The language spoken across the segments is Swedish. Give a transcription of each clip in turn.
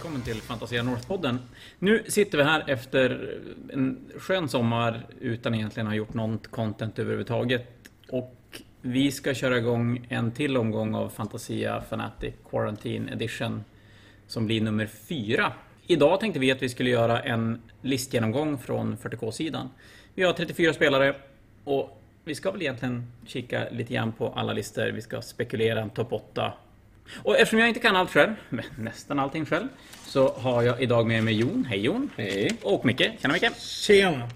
välkommen till Fantasia North-podden. Nu sitter vi här efter en skön sommar utan egentligen ha gjort något content överhuvudtaget. Och vi ska köra igång en till omgång av Fantasia Fanatic Quarantine Edition som blir nummer fyra. Idag tänkte vi att vi skulle göra en listgenomgång från 40K-sidan. Vi har 34 spelare och vi ska väl egentligen kika lite grann på alla listor. Vi ska spekulera en topp 8 och eftersom jag inte kan allt själv, men nästan allting själv, så har jag idag med mig Jon. Hej Jon! Hej! Och Micke. Tjena Micke! Tjena!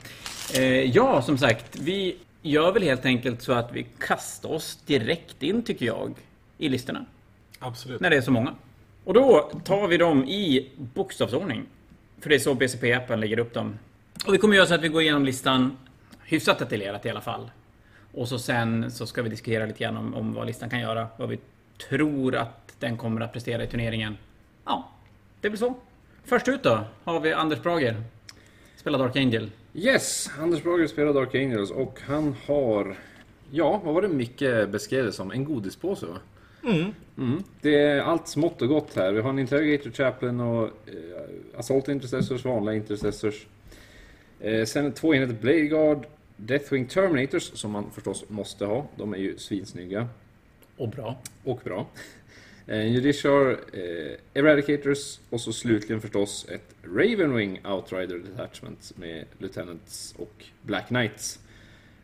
Eh, ja, som sagt, vi gör väl helt enkelt så att vi kastar oss direkt in, tycker jag, i listorna. Absolut. När det är så många. Och då tar vi dem i bokstavsordning. För det är så BCP-appen lägger upp dem. Och vi kommer göra så att vi går igenom listan hyfsat detaljerat i alla fall. Och så sen så ska vi diskutera lite grann om, om vad listan kan göra. Vad vi tror att den kommer att prestera i turneringen. Ja, det blir så. Först ut då har vi Anders Brager. Spelar Dark Angel. Yes, Anders Brager spelar Dark Angels och han har... Ja, vad var det Micke beskrev det som? En godispåse va? Mm. Det är allt smått och gott här. Vi har en Interrogator Chaplain och eh, Assault Intercessors, vanliga Intercessors. Eh, sen två enheter Blade Guard, Deathwing Terminators som man förstås måste ha. De är ju svinsnygga. Och bra. Och bra. Eh, Judicial, eh, Eradicators och så slutligen förstås ett Ravenwing Outrider Detachment med Lieutenants och Black Knights.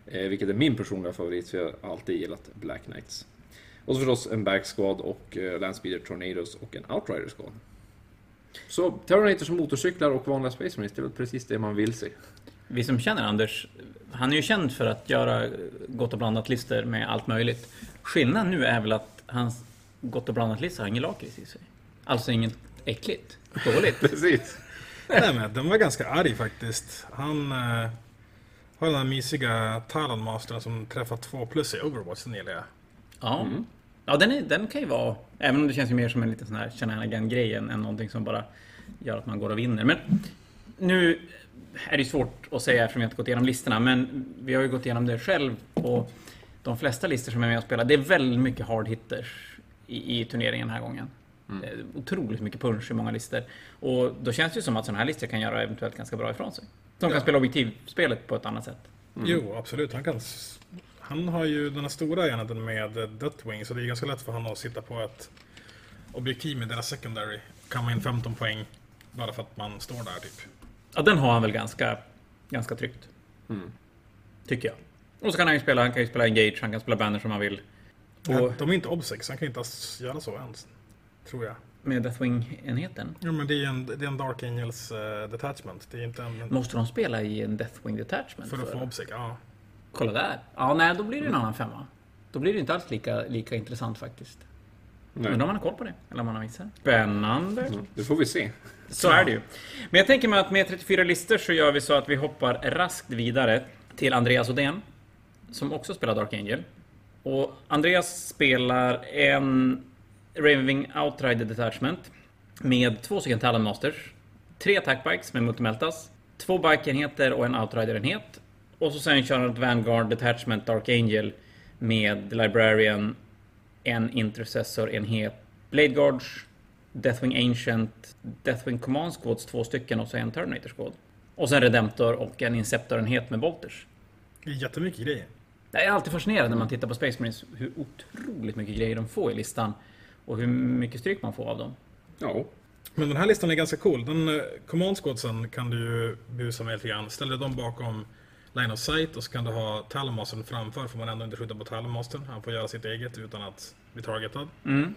Eh, vilket är min personliga favorit, för jag har alltid gillat Black Knights. Och så förstås en Back Squad och eh, Landspeeder Tornadoes och en Outrider Squad. Så Terminators som motorcyklar och vanliga Space Marines, det är väl precis det man vill se. Vi som känner Anders, han är ju känd för att göra gott och blandat listor med allt möjligt. Skillnaden nu är väl att hans gott och blandat listor har ingen lakrits i sig. Alltså inget äckligt, dåligt. Precis. Nej men den var ganska arg faktiskt. Han eh, har den här mysiga Talon Mastern som träffar två plus i Overwatch, den gillar jag. Ja, ja den, är, den kan ju vara, även om det känns ju mer som en liten sån här shenanigan-grej än, än någonting som bara gör att man går och vinner. Men nu är det ju svårt att säga eftersom jag inte gått igenom listorna, men vi har ju gått igenom det själv och de flesta listor som är med och spelar, det är väldigt mycket hard hitters i, i turneringen den här gången. Det är Otroligt mycket punch i många listor. Och då känns det ju som att sådana här listor kan göra eventuellt ganska bra ifrån sig. De kan Ja. spela objektivspelet på ett annat sätt. Jo, absolut. Han kan... Han har ju den här stora enheten med eh, Deathwing, så det är ganska lätt för honom att sitta på ett objektiv med deras secondary. Kamma in 15 poäng bara för att man står där typ. Ja, den har han väl ganska, ganska tryggt. Tycker jag. Och så kan han ju spela, han kan ju spela Engage, han kan spela Banner som han vill. Och. De är inte obsex, han kan inte göra så ens. Tror jag. med Deathwing-enheten. Jo men det är en, det är en Dark Angels eh, detachment. Det är inte en... Måste de spela i en Deathwing Detachment? För att få obsec, ja. Kolla där. Ja, nej, då blir det en annan femma. Då blir det inte alls lika, lika intressant faktiskt. Nej. Undrar om man har koll på det? Eller om man har missat? Spännande. Mm, Det får vi se. Så är det ju. Men jag tänker mig att med 34 listor så gör vi så att vi hoppar raskt vidare till Andreas Odén. Som också spelar Dark Angel. Och Andreas spelar en Raving Outrider Detachment. Med två stycken Talon Masters. Tre attackbikes med multimeltas. Två bikeenheter och en Outrider-enhet. Och så sen kör han ett Vanguard Detachment Dark Angel. Med Librarian, en Intercessor-enhet, Blade Guards, Deathwing Ancient, Deathwing Command Squads två stycken och så en Terminator Squad. Och sen Redemptor och en Inceptor-enhet med Bolters Det är jättemycket grejer. Jag är alltid fascinerad när man tittar på Space Marines hur otroligt mycket grejer de får i listan. Och hur mycket stryk man får av dem. Ja. Men den här listan är ganska cool. Den eh, command squadsen kan du ju busa med lite grann. Ställer dem bakom line of sight och så kan du ha Talonmastern framför får man ändå inte skjuta på Talonmastern. Han får göra sitt eget utan att bli targetad. Mm.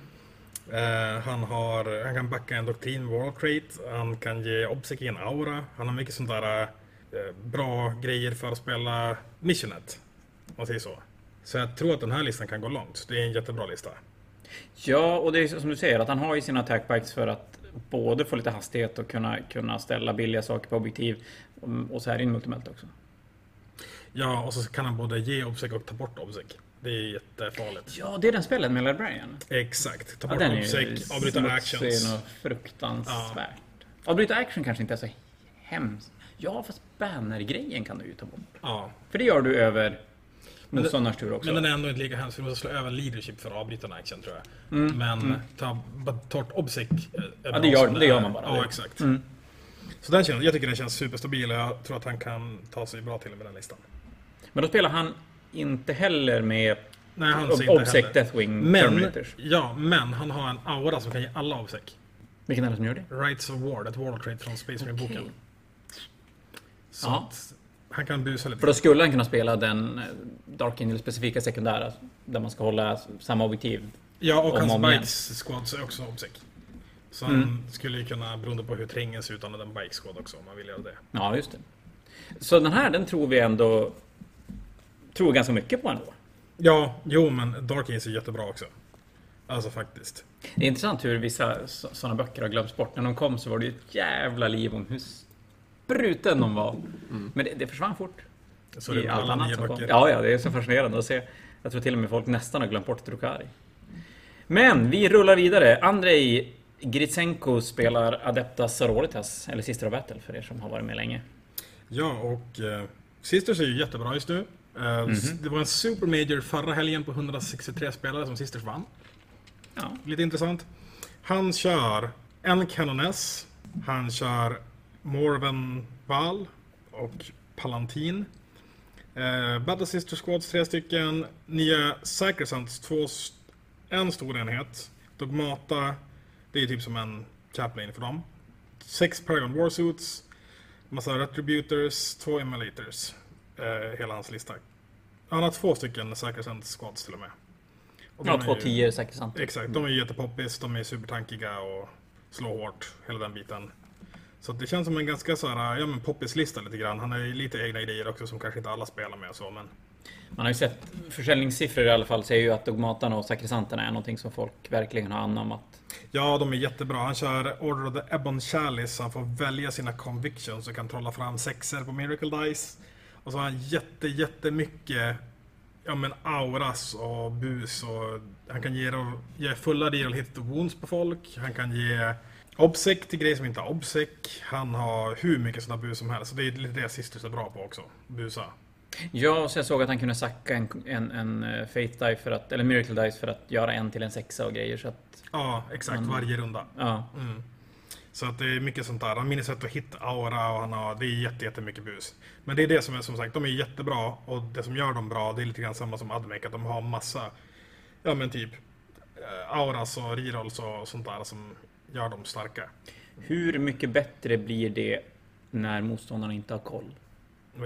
Eh, han, har, han kan backa en doktrin Wall Crate. Han kan ge obsec en aura. Han har mycket sånt där eh, bra grejer för att spela Missionet. Om man säger så. Så jag tror att den här listan kan gå långt. Det är en jättebra lista. Ja, och det är som du säger att han har ju sina attackbikes för att både få lite hastighet och kunna, kunna ställa billiga saker på objektiv. Och så här in multimelt också. Ja, och så kan han både ge obsec och ta bort obsec. Det är jättefarligt. Ja, det är den spelet med Librarian. Exakt. Ta Ja, bort den är ju obsec, avbryta actions. och fruktansvärt. Avbryta action kanske inte är så hemskt. Ja, fast banner-grejen kan du ju ta bort. Ja. För det gör du över... motståndarens tur också. Men den är ändå inte lika hemsk, du måste slå över leadership för att avbryta en action tror jag. Mm, Men ta bara torrt obsec är Ja, det gör- det gör man bara. Ja, exakt. Mm. Så den känns, jag tycker den känns superstabil och jag tror att han kan ta sig bra till med den listan. Men då spelar han inte heller med Nej, han Ob- ser inte Obsec. Deathwing Men, Terminators. ja, men han har en aura som kan ge alla obsec. Vilken är det som gör det? Rights of War, ett World Trade från Space Marine-boken. Så Ja. Han kan busa lite. För då skulle han kunna spela den eh, Dark Angel-specifika sekundära, där man ska hålla samma objektiv. Ja, och hans bikes squads är också obsec. Så Mm. han skulle ju kunna, beroende på hur terrängen ser ut, använda en bike squad också om man vill göra det. Ja, just det. Så den här, den tror vi ändå... Tror ganska mycket på ändå. Ja, jo men Dark Ace är jättebra också. Alltså faktiskt. Det är intressant hur vissa sådana böcker har glömts bort. När de kom så var det ju ett jävla liv om hur spruten de var. Men det, det försvann fort. Så det i allt alla annat som kom. Ja, ja, det är så fascinerande att se. Jag tror till och med folk nästan har glömt bort Drukari. Men vi rullar vidare. Andrei Gritsenko spelar Adepta Sororitas, eller Sister of Battle för er som har varit med länge. Ja, och eh, Sisters är ju jättebra just nu. Eh, Mhm. Det var en Super Major förra helgen på 163 spelare som Sisters vann. Ja. Lite intressant. Han kör en Canoness. Han kör Morven Val och Palantin. Eh, Battle Sister Squads tre stycken. Nya Sacrosants, två, st- en stor enhet. Dogmata, det är typ som en Chaplain för dem. Sex Paragon Warsuits. Massa Retributors, två Emmulators. Eh, hela hans lista. Han har två stycken Sacrosants Squads till och med. Och Ja, två ju- tio säkert sant. Exakt, de är jättepoppis, de är supertankiga och slår hårt, hela den biten. Så det känns som en ganska så här, ja men poppis-lista lite grann. Han har ju lite egna idéer också som kanske inte alla spelar med och så, men... Man har ju sett försäljningssiffror i alla fall säger ju att dogmatarna och sakrisanterna är någonting som folk verkligen har anammat. Ja, de är jättebra. Han kör Order of the Ebon Chalice, han får välja sina convictions och kan trolla fram sexer på Miracle Dice. Och så har han jätte, jättemycket ja, men auras och bus och han kan ge, ge fulla deal hit wounds på folk. Han kan ge obsec till grejer som inte har obsec. Han har hur mycket sådana bus som helst. Så det är lite det Sisters är bra på också. Busa. Ja, så jag såg att han kunde sacka en, en, en eh, Faith Die för att, eller Miracle Dice för att göra en till en sexa och grejer så att... Ja, exakt. Mm. Varje runda. Ja. Mm. Så att det är mycket sånt där. Han minns att hit aura och han har, det är jätte, jättemycket bus. Men det är det som är som sagt, de är jättebra och det som gör dem bra det är lite grann samma som Admec, att de har massa, ja men typ eh, auras och rerolls och sånt där som gör dem starka. Hur mycket bättre blir det när motståndarna inte har koll?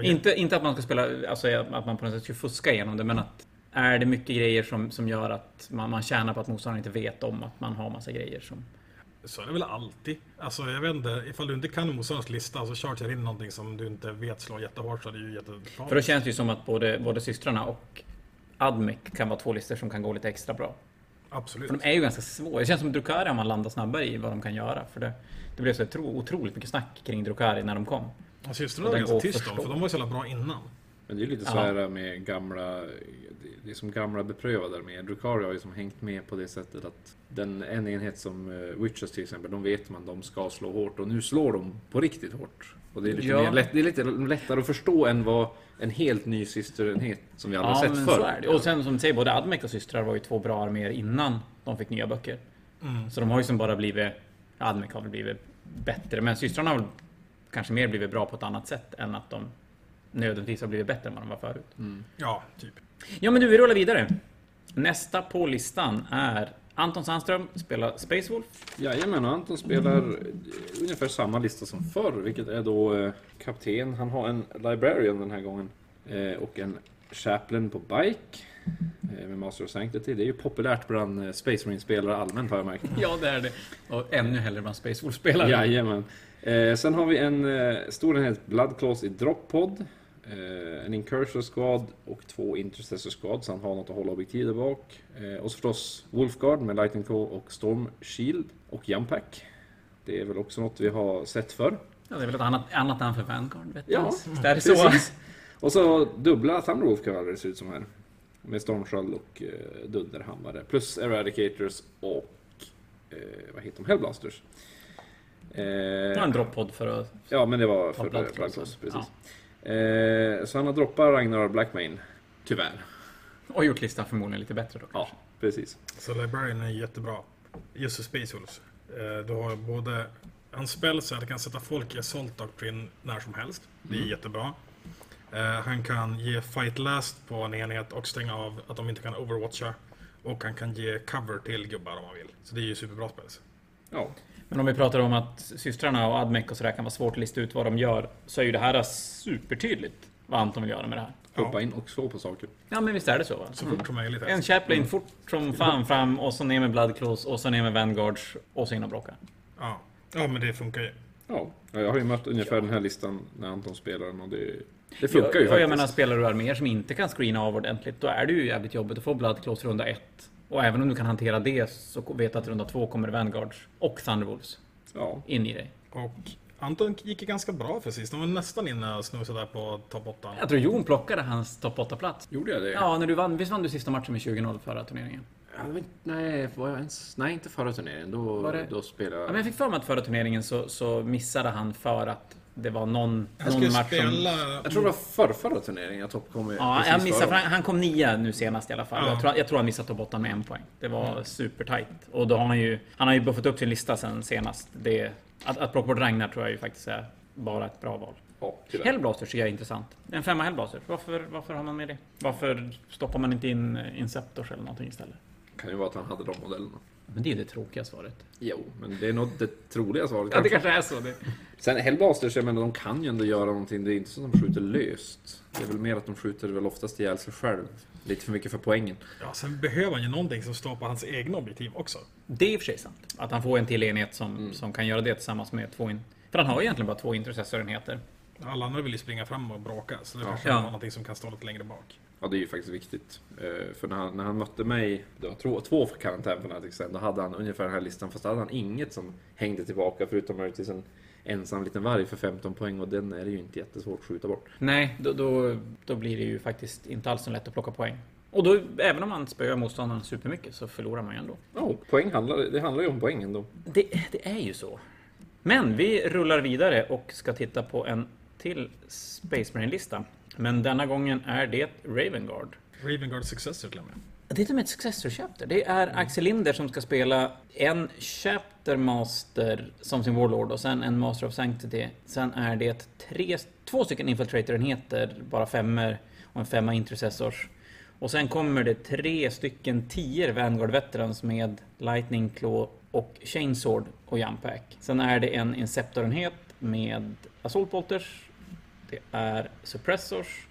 Inte, inte att man ska spela, alltså att man på något sätt ska fuska igenom det, men att är det mycket grejer som, som gör att man, man tjänar på att motståndaren inte vet om att man har massa grejer som... Så är det väl alltid. Alltså jag vet inte, ifall du inte kan motståndarens lista så chargear in någonting som du inte vet slår jättehårt så är det ju jättebra. För då känns det ju som att både, både systrarna och Admec kan vara två listor som kan gå lite extra bra. Absolut. För de är ju ganska svåra. Det känns som Drukari om man landar snabbare i vad de kan göra. För det, det blev så otro, otroligt mycket snack kring Drukari när de kom. Och systrarna Och var ganska tyst att om, för de var så jävla bra innan. Men det är ju lite så här med gamla, det- det är som gamla beprövade med. Drukari har ju som hängt med på det sättet att den en enhet som uh, Witches till exempel, de vet man de ska slå hårt och nu slår de på riktigt hårt. Och det är lite, Ja. mer lätt, det är lite lättare att förstå än vad en helt ny systerenhet som vi aldrig Ja, sett förr. Och sen som du säger, både Admec och systrar var ju två bra arméer innan de fick nya böcker. Mm. Så de har ju som bara blivit... Admec har väl blivit bättre, men systrarna har väl kanske mer blivit bra på ett annat sätt än att de nödvändigtvis har blivit bättre än vad de var förut. Ja, typ. Ja, men du, vi rullar vidare. Nästa på listan är Anton Sandström, spelar Space Wolf. Jajamän, och Anton spelar eh, ungefär samma lista som förr, vilket är då eh, kapten. Han har en Librarian den här gången eh, och en Chaplain på bike eh, med Master of Sanctity. Det är ju populärt bland eh, Space Marine-spelare allmänt har jag märkt. Ja, det är det. Och ännu hellre bland Space Wolf-spelare. Jajamän. Eh, sen har vi en eh, stor enhet Blood Claws i Droppod. Eh, en Incursor Squad och två Intercessor Squad så han har något att hålla objektiv där bak. Eh, och så förstås Wolfguard med Lightning Claw och Storm Shield och Jumpack. Det är väl också något vi har sett förr. Ja, det är väl ett annat, annat namn för Vanguard, vet. Ja, det är så. Precis. Och så dubbla Thunderwolf Cavalry ser det ut som här. Med Stormsköld och eh, Dunderhammare. Plus Eradicators och eh, vad heter de? Hellblasters. Eh, Det var en droppod för att... Ja, men det var för Blood Blood Claws, Claws, ja. Eh, så han har droppat Ragnar Blackmane, tyvärr. Och gjort listan förmodligen lite bättre då. Ja, precis. Så Librarian är jättebra. Just för Space Wolves. Eh, Du har både en spel så att du kan sätta folk i Assault Doctrine när som helst. Det är jättebra. Eh, Han kan ge Fight Last på en enhet och stänga av att de inte kan overwatcha. Och han kan ge cover till gubbar om man vill. Så det är ju superbra spel. Ja, Men om vi pratar om att systrarna och Admec och sådär kan vara svårt att lista ut vad de gör. Så är ju det här supertydligt vad Anton vill göra med det här. hoppa in och slå på saker. Ja men visst är det så va? Så fort som möjligt. En Chaplain fort som fan fram och så ner med Bloodclaws och så ner med Vanguards och så in och bråka. Ja. ja, men det funkar ju. Ja, jag har ju mött ungefär den här listan när Anton spelar den och det, det funkar ju faktiskt. jag menar, spelar du arméer som inte kan screena av ordentligt, då är det ju jävligt jobbigt att få Bloodclaws runda ett. Och även om du kan hantera det så vet du att runda två kommer Vanguards och Thunderwolves Ja, in i dig. Och Anton gick ju ganska bra för sist. De var nästan inne och snosade där på topp 8. Jag tror Jon plockade hans topp 8-plats. gjorde jag det? Ja, när du vann, visst vann du sista matchen med 20-0 förra turneringen? Ja, nej, var jag ens, nej, inte förra turneringen. Då, då spelade Ja, jag... men jag fick för mig att förra turneringen så, så missade han för att det var någon, Han någon skulle match spela... som... Jag tror det var förra, förra turneringen jag toppkom. Ja, jag missade, han, han kom nia nu senast i alla fall. Ja. Jag, tror, jag tror han missade topp 8 med en poäng. Det var supertight. Och då har han ju... Han har ju buffat upp sin lista sen senast. Det, att, att plocka bort Ragnar tror jag ju faktiskt är bara ett bra val. Ja. Hellblaster tycker jag är intressant. En femma Hellblaster. Varför, varför har man med det? Varför stoppar man inte in eh, Inceptors eller någonting istället? Kan ju vara att han hade de modellerna. Men det är det tråkiga svaret. Jo, men det är nog det troliga svaret. Ja, det kanske. är så. Det. Sen Hellblasters, jag menar, de kan ju ändå göra någonting. Det är inte så att de skjuter löst. Det är väl mer att de skjuter väl oftast ihjäl sig själv. Lite för mycket för poängen. Ja, sen behöver han ju någonting som står på hans egna objektiv också. Det är i och för sig sant. Att han får en till enhet som, som kan göra det tillsammans med två... In... För han har ju egentligen bara två intercessorenheter. Alla andra vill ju springa fram och bråka, så det Ja. kanske Ja. någonting som kan stå lite längre bak. Ja, det är ju faktiskt viktigt. Eh, För när han, när han mötte mig, det var två, två karantän fanatics sen, då hade han ungefär den här listan, fast då hade han inget som hängde tillbaka förutom möjligtvis en ensam liten varg för 15 poäng och den är det ju inte jättesvårt att skjuta bort. Nej, då, då, då blir det ju faktiskt inte alls så lätt att plocka poäng. Och då, även om man spöar motståndaren supermycket så förlorar man ju ändå. Ja, poäng handlar, det handlar ju om poäng ändå. Det, det är ju så. Men vi rullar vidare och ska titta på en till Space Marine-lista. Men denna gången är det Ravengard. Ravengard Successor till och med. Det är till och med ett Successor Chapter. Det är Axel Linder som ska spela en Chapter Master som sin Warlord och sen en Master of Sanctity. Sen är det tre, två stycken Infiltrator-enheter, bara femmer och en femma Intercessors. Och sen kommer det tre stycken tior Vanguard Veterans med Lightning Claw och Chainsword och Jumpack. Sen är det en Inceptor-enhet med Assault Bolters. Det är Suppressors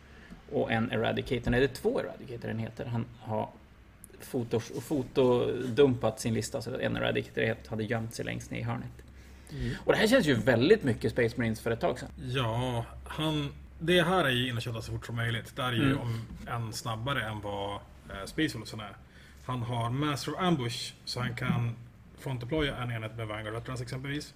och en Eradicator. Nej, det är två Eradicator-enheter. Han har fotos, fotodumpat sin lista så att en Eradicator hade gömt sig längst ner i hörnet. Och det här känns ju väldigt mycket Space Marines för ett tag sedan. Ja, han... Det här är ju in och köta så fort som möjligt. Det är ju Mm. om än snabbare än vad eh, Space Wolfsen är. Han har Master of Ambush, så han kan frontdeploya en enhet med Vanguard Veterans exempelvis.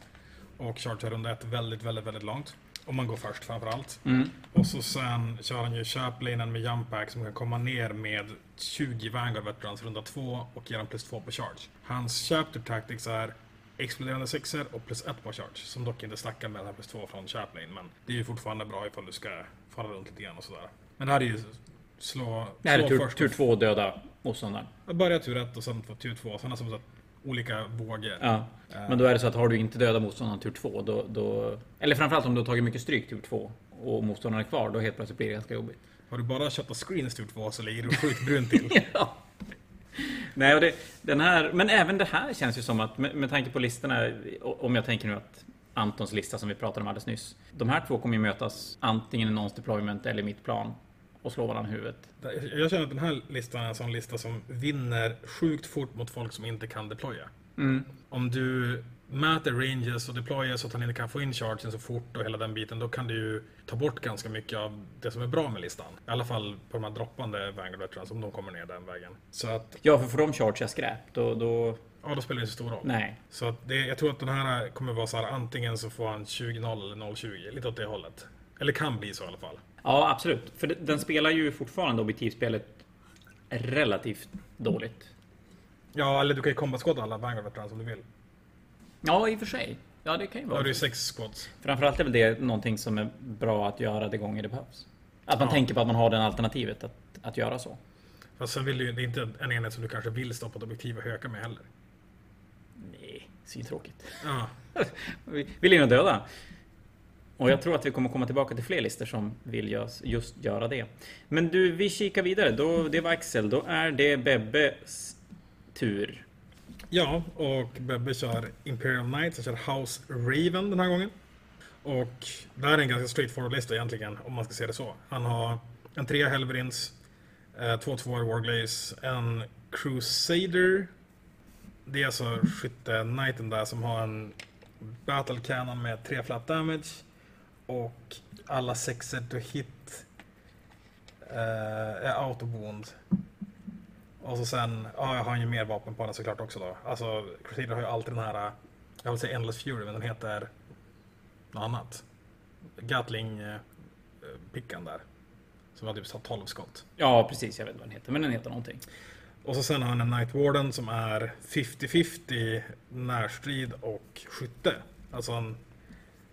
Och chargea runda ett väldigt, väldigt, väldigt långt. Om man går först framförallt. Mm. Och så sen kör han ju Chaplainen med Jumpack som kan komma ner med 20 Vanguard Veterans runda 2 och ge dem plus 2 på charge. Hans Chapter Tactics är exploderande sexer och plus 1 på charge. Som dock inte stackar med den här plus 2 från Chaplain. Men det är ju fortfarande bra ifall du ska fara runt lite grann och sådär. Men det här är ju slå, Det här är slå tur, först. tur två döda motståndaren. Börja tur 1 och sen tur 2. Sen har som sagt olika vågor. Ja. Men då är det så att har du inte döda motståndaren tur två, då, då... Eller framförallt om du har tagit mycket stryk tur två och motståndaren är kvar, då helt plötsligt blir det ganska jobbigt. Har du bara köttat screens tur 2 så ligger du sjukt brunt till. Ja. Nej, och det, den här, men även det här känns ju som att med, med tanke på listorna, om jag tänker nu att Antons lista som vi pratade om alldeles nyss. De här två kommer ju mötas antingen i någons deployment eller mitt plan och slå varandra i huvudet. Jag känner att den här listan är en sån lista som vinner sjukt fort mot folk som inte kan deploya. Mm. Om du mäter ranges och deployar så att han inte kan få in chargen så fort och hela den biten, då kan du ju ta bort ganska mycket av det som är bra med listan. I alla fall på de här droppande Vanguard Veterans, om de kommer ner den vägen. Så att, Ja, för får de chargea skräp, då, då... ja, då spelar det inte så stor roll. Nej. Så att det, jag tror att den här kommer vara så här, antingen så får han 20-0 eller 0-20, lite åt det hållet. Eller kan bli så i alla fall. Ja, absolut. För den spelar ju fortfarande objektivspelet relativt dåligt. Ja, eller du kan ju kombatskotta alla Vanguard Veterans om du vill. Ja, i och för sig. Ja, det kan ju vara. du ju sex squads. Framförallt är väl det någonting som är bra att göra de gånger det behövs. Att man Ja. tänker på att man har det alternativet att, att göra så. Fast sen vill du, det är inte en enhet som du kanske vill stoppa ett objektiv och höka med heller. Nej, svintråkigt. Ja, Vi vill in och döda. Och jag tror att vi kommer komma tillbaka till fler listor som vill just göra det. Men du, vi kikar vidare. Då, det var Axel. Då är det Bebbes tur. ja och Bebbe kör Imperial Knights, jag kör House Raven den här gången. Och det här är en ganska straightforward lista egentligen, om man ska se det så. Han har en trea Helverins, eh, två tvåor Warglaze, en Crusader. Det är alltså skytte Knighten där som har en Battle Cannon med tre flat damage. Och alla sexer to hit eh, är auto wound. Och så sen, ja jag har ju mer vapen på den såklart också då. Alltså Crusader har ju alltid den här, jag vill säga Endless Fury men den heter något annat. Gatling eh, pickan där. Som har typ så 12 skott. Ja, precis. Jag vet vad den heter. Men den heter någonting. Och så sen har han en Night Warden som är 50-50 närstrid och skytte. Alltså en,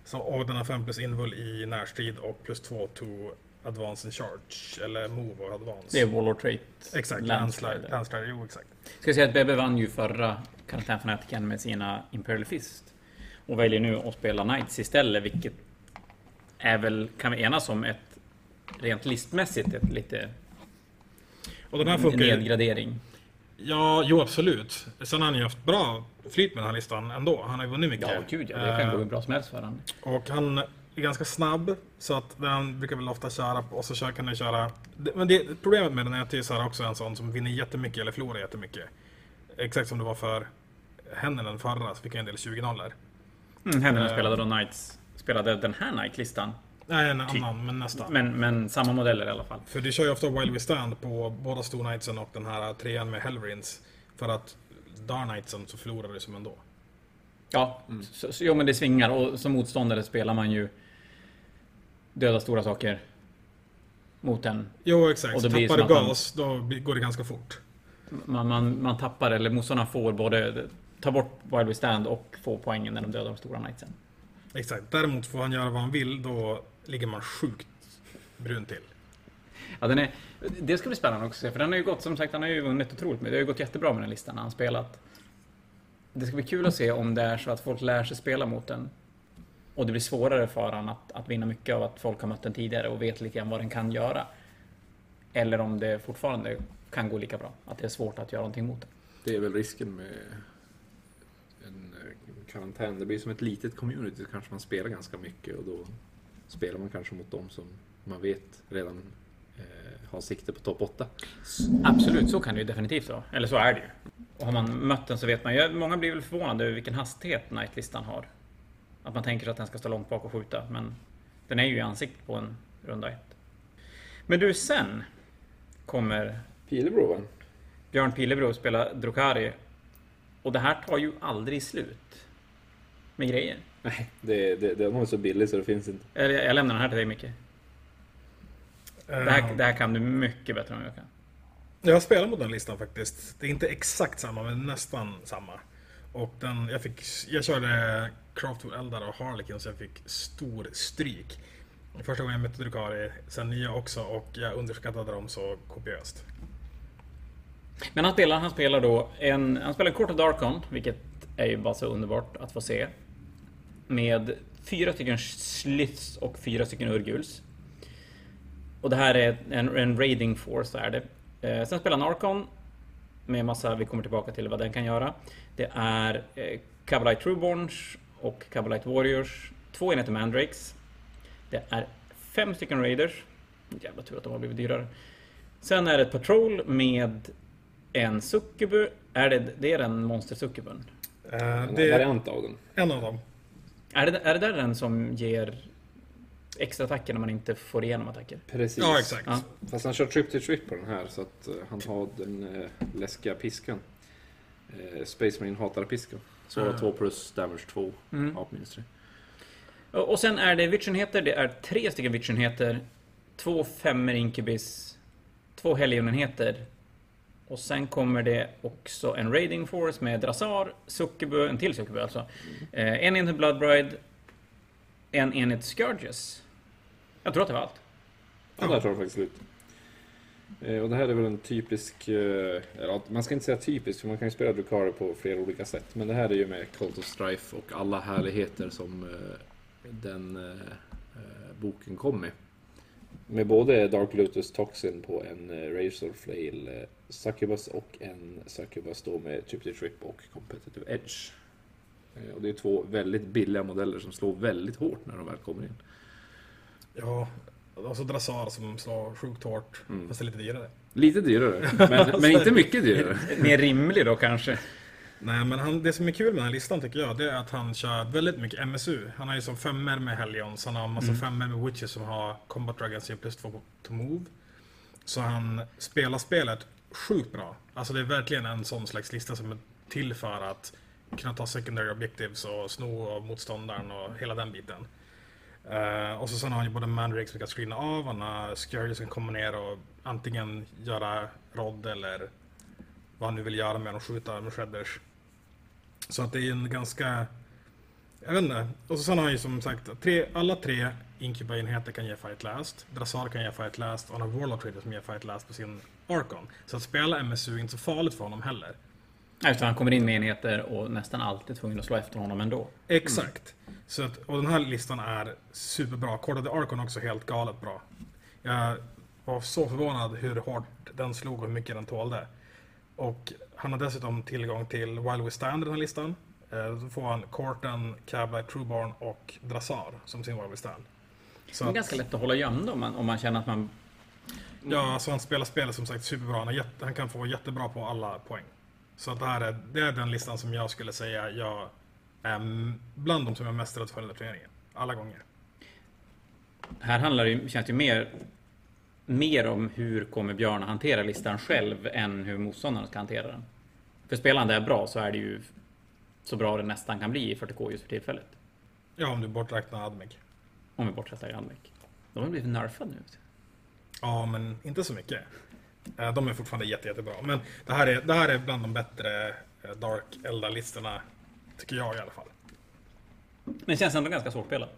så, och den har 5 plus invul i närstrid och plus 2 to advance and charge. Eller move och advance. Det är Warlord Trait. Exakt, Landslide. landslide. Jo, exakt. Ska jag säga att Bebbe vann ju förra Karantänfanatiken med sina Imperial Fist. Och väljer nu att spela Knights istället, vilket är väl, kan vi enas om, ett rent listmässigt ett lite Och den här funkar nedgradering. Ja, jo absolut. Sen har han ju haft bra flyt med den här listan ändå. Han har ju vunnit mycket. Ja, gud ja. Det kan gå hur bra som helst för honom. Och han är ganska snabb, så att den brukar väl ofta köra på, och så kan den köra... Men det, problemet med den är att det är så här också en sån som vinner jättemycket eller förlorar jättemycket. Exakt som det var för henne den förra, så fick jag en del 20 nollor. Mm, Händerna eh, spelade då Knights. Spelade den här Knight-listan. Nej, en Typ. annan, men nästan. Men, men samma modeller i alla fall. För du kör ju ofta Wild We Stand på båda Stor Knightsen och den här trean med Hellrins. För att Dar Knightsen så förlorar du som ändå. Ja, så, så, jo men det svingar och som motståndare spelar man ju döda stora saker mot en. Jo, exakt. Och Tappar du att man- gas, då går det ganska fort. Man, man, man tappar, eller motståndarna får både ta bort Wild We Stand och få poängen när de dödar de stora knightsen. Exakt. Däremot får han göra vad han vill, då ligger man sjukt brun till. Ja, den är, det ska bli spännande också att se, för den har ju gått, som sagt, han har ju vunnit otroligt mycket. Det har ju gått jättebra med den listan när han spelat. Det ska bli kul att se om det är så att folk lär sig spela mot den. Och det blir svårare för honom att, att vinna mycket av att folk har mött den tidigare och vet lite grann vad den kan göra. Eller om det fortfarande kan gå lika bra. Att det är svårt att göra någonting mot den. Det är väl risken med en eh, karantän. Det blir som ett litet community så kanske man spelar ganska mycket och då spelar man kanske mot dem som man vet redan har sikte på topp 8. Absolut, så kan det ju definitivt vara. Eller så är det ju. Och har man mött den så vet man ju. Många blir väl förvånade över vilken hastighet Nightlistan har. Att man tänker att den ska stå långt bak och skjuta, men den är ju i ansiktet på en runda ett. Men du, sen kommer Pilebro va? Björn Pilebro spela Drukari. Och det här tar ju aldrig slut. Med grejer. Nej, det, det, den var så billig så det finns inte. Eller jag lämnar den här till dig Micke. Det här, det här kan du mycket bättre än jag kan. Jag har spelat mot den listan faktiskt. Det är inte exakt samma, men nästan samma. Och den, jag, fick, jag körde Craftwood Eldar och Harlequin så jag fick stor stryk. Första gången jag mötte Drukari, sen nya också och jag underskattade dem så kopiöst. Men han spelar, han spelar då en... Han spelar en Court of Darkon, vilket är ju bara så underbart att få se. Med fyra stycken Sliths och fyra stycken Urguls. Och det här är en, en Raiding Force, är det. Eh, sen spelar han Archon. Med massa, vi kommer tillbaka till vad den kan göra. Det är eh, Cavalite Trueborns och Cavalite Warriors. Två enheter Mandrakes. Det är fem stycken Raiders. Jävla tur att de har blivit dyrare. Sen är det ett Patrol med en Succubu. Är det, det är den Monster Succubun? Eh, det är variant av den. en av dem. Är det, är det där den som ger extra attacker när man inte får igenom attacker? Precis. Ja, exakt. Ja. Fast han kör trip to trip på den här så att eh, han har den eh, läskiga piskan. Eh, Space Marine hatar piskan. Så Ah. 2 plus damage 2 Mm. vapenministry. Och och sen är det Vitchenheter. Det är tre stycken Vitchenheter. Två femmer Incubis. Två Helionenheter. Och sen kommer det också en Raiding Force med Drasar, Succubu, en till Succubu alltså. Eh, en enhet Bloodbride. En enhet Scourges. Jag tror att det var allt. Ja, där tar det faktiskt slut. Eh, och det här är väl en typisk, eh, eller man ska inte säga typisk för man kan ju spela Drukhari på flera olika sätt. Men det här är ju med Cult of Strife och alla härligheter som eh, den boken kom med. Med både Dark Lotus Toxin på en Razor Flail Succubus och en Succubus då med Tripty Trip och Competitive Edge. Och det är två väldigt billiga modeller som slår väldigt hårt när de väl kommer in. Ja, och så Drassar som slår sjukt hårt, Mm. fast det är lite dyrare. Lite dyrare, men, men inte mycket dyrare. Mer rimlig då kanske. Nej, men han, det som är kul med den här listan tycker jag, det är att han kör väldigt mycket MSU. Han har ju som femmer med Hellions, han har en massa femmer med Witches som har Combat Dragons plus två på to move. Så han spelar spelet sjukt bra. Alltså det är verkligen en sån slags lista som är till för att kunna ta secondary objectives och sno av motståndaren och hela den biten. Uh, och så sen har han ju både Mandrake som kan screena av, han har Scurry som kan komma ner och antingen göra Rod eller vad han nu vill göra med dem, skjuta med shredders. Så att det är en ganska... Jag vet inte. Och så sen har han ju som sagt, tre, alla tre Incuba-enheter kan ge fight last. Drasar kan ge fight last och han har Warlock Trader som ger fight last på sin Archon. Så att spela MSU är inte så farligt för honom heller. Eftersom han kommer in med enheter och nästan alltid tvungen att slå efter honom ändå. Exakt. Så att, och den här listan är superbra. Court of the Archon också helt galet bra. Jag var så förvånad hur hårt den slog och hur mycket den tålde. Och han har dessutom tillgång till While We Stand i den här listan. Eh, Då får han Corten, Cabla, Trueborn och Drassar som sin While We Stand. Så Det är att, ganska lätt att hålla gömd om man, om man känner att man... ja, alltså han spelar spelet som sagt superbra. Han, jätte, han kan få jättebra på alla poäng. Så det här är, det är den listan som jag skulle säga jag är bland de som jag är mest rädd för här turneringen. Alla gånger. Här handlar det ju, känns det ju mer, mer om hur kommer Björn att hantera listan själv än hur motståndaren ska hantera den. För det här bra så är det ju så bra det nästan kan bli i 40K just för tillfället. Ja, om du borträknar Admec. Om vi bortsätter Grandvik. De har blivit nerfade nu. Ja, men inte så mycket. Eh, De är fortfarande jätte, jättebra. Men det här är, det här är bland de bättre eh, Dark Elda-listorna. Tycker jag i alla fall. Men det känns ändå ganska svårspelat.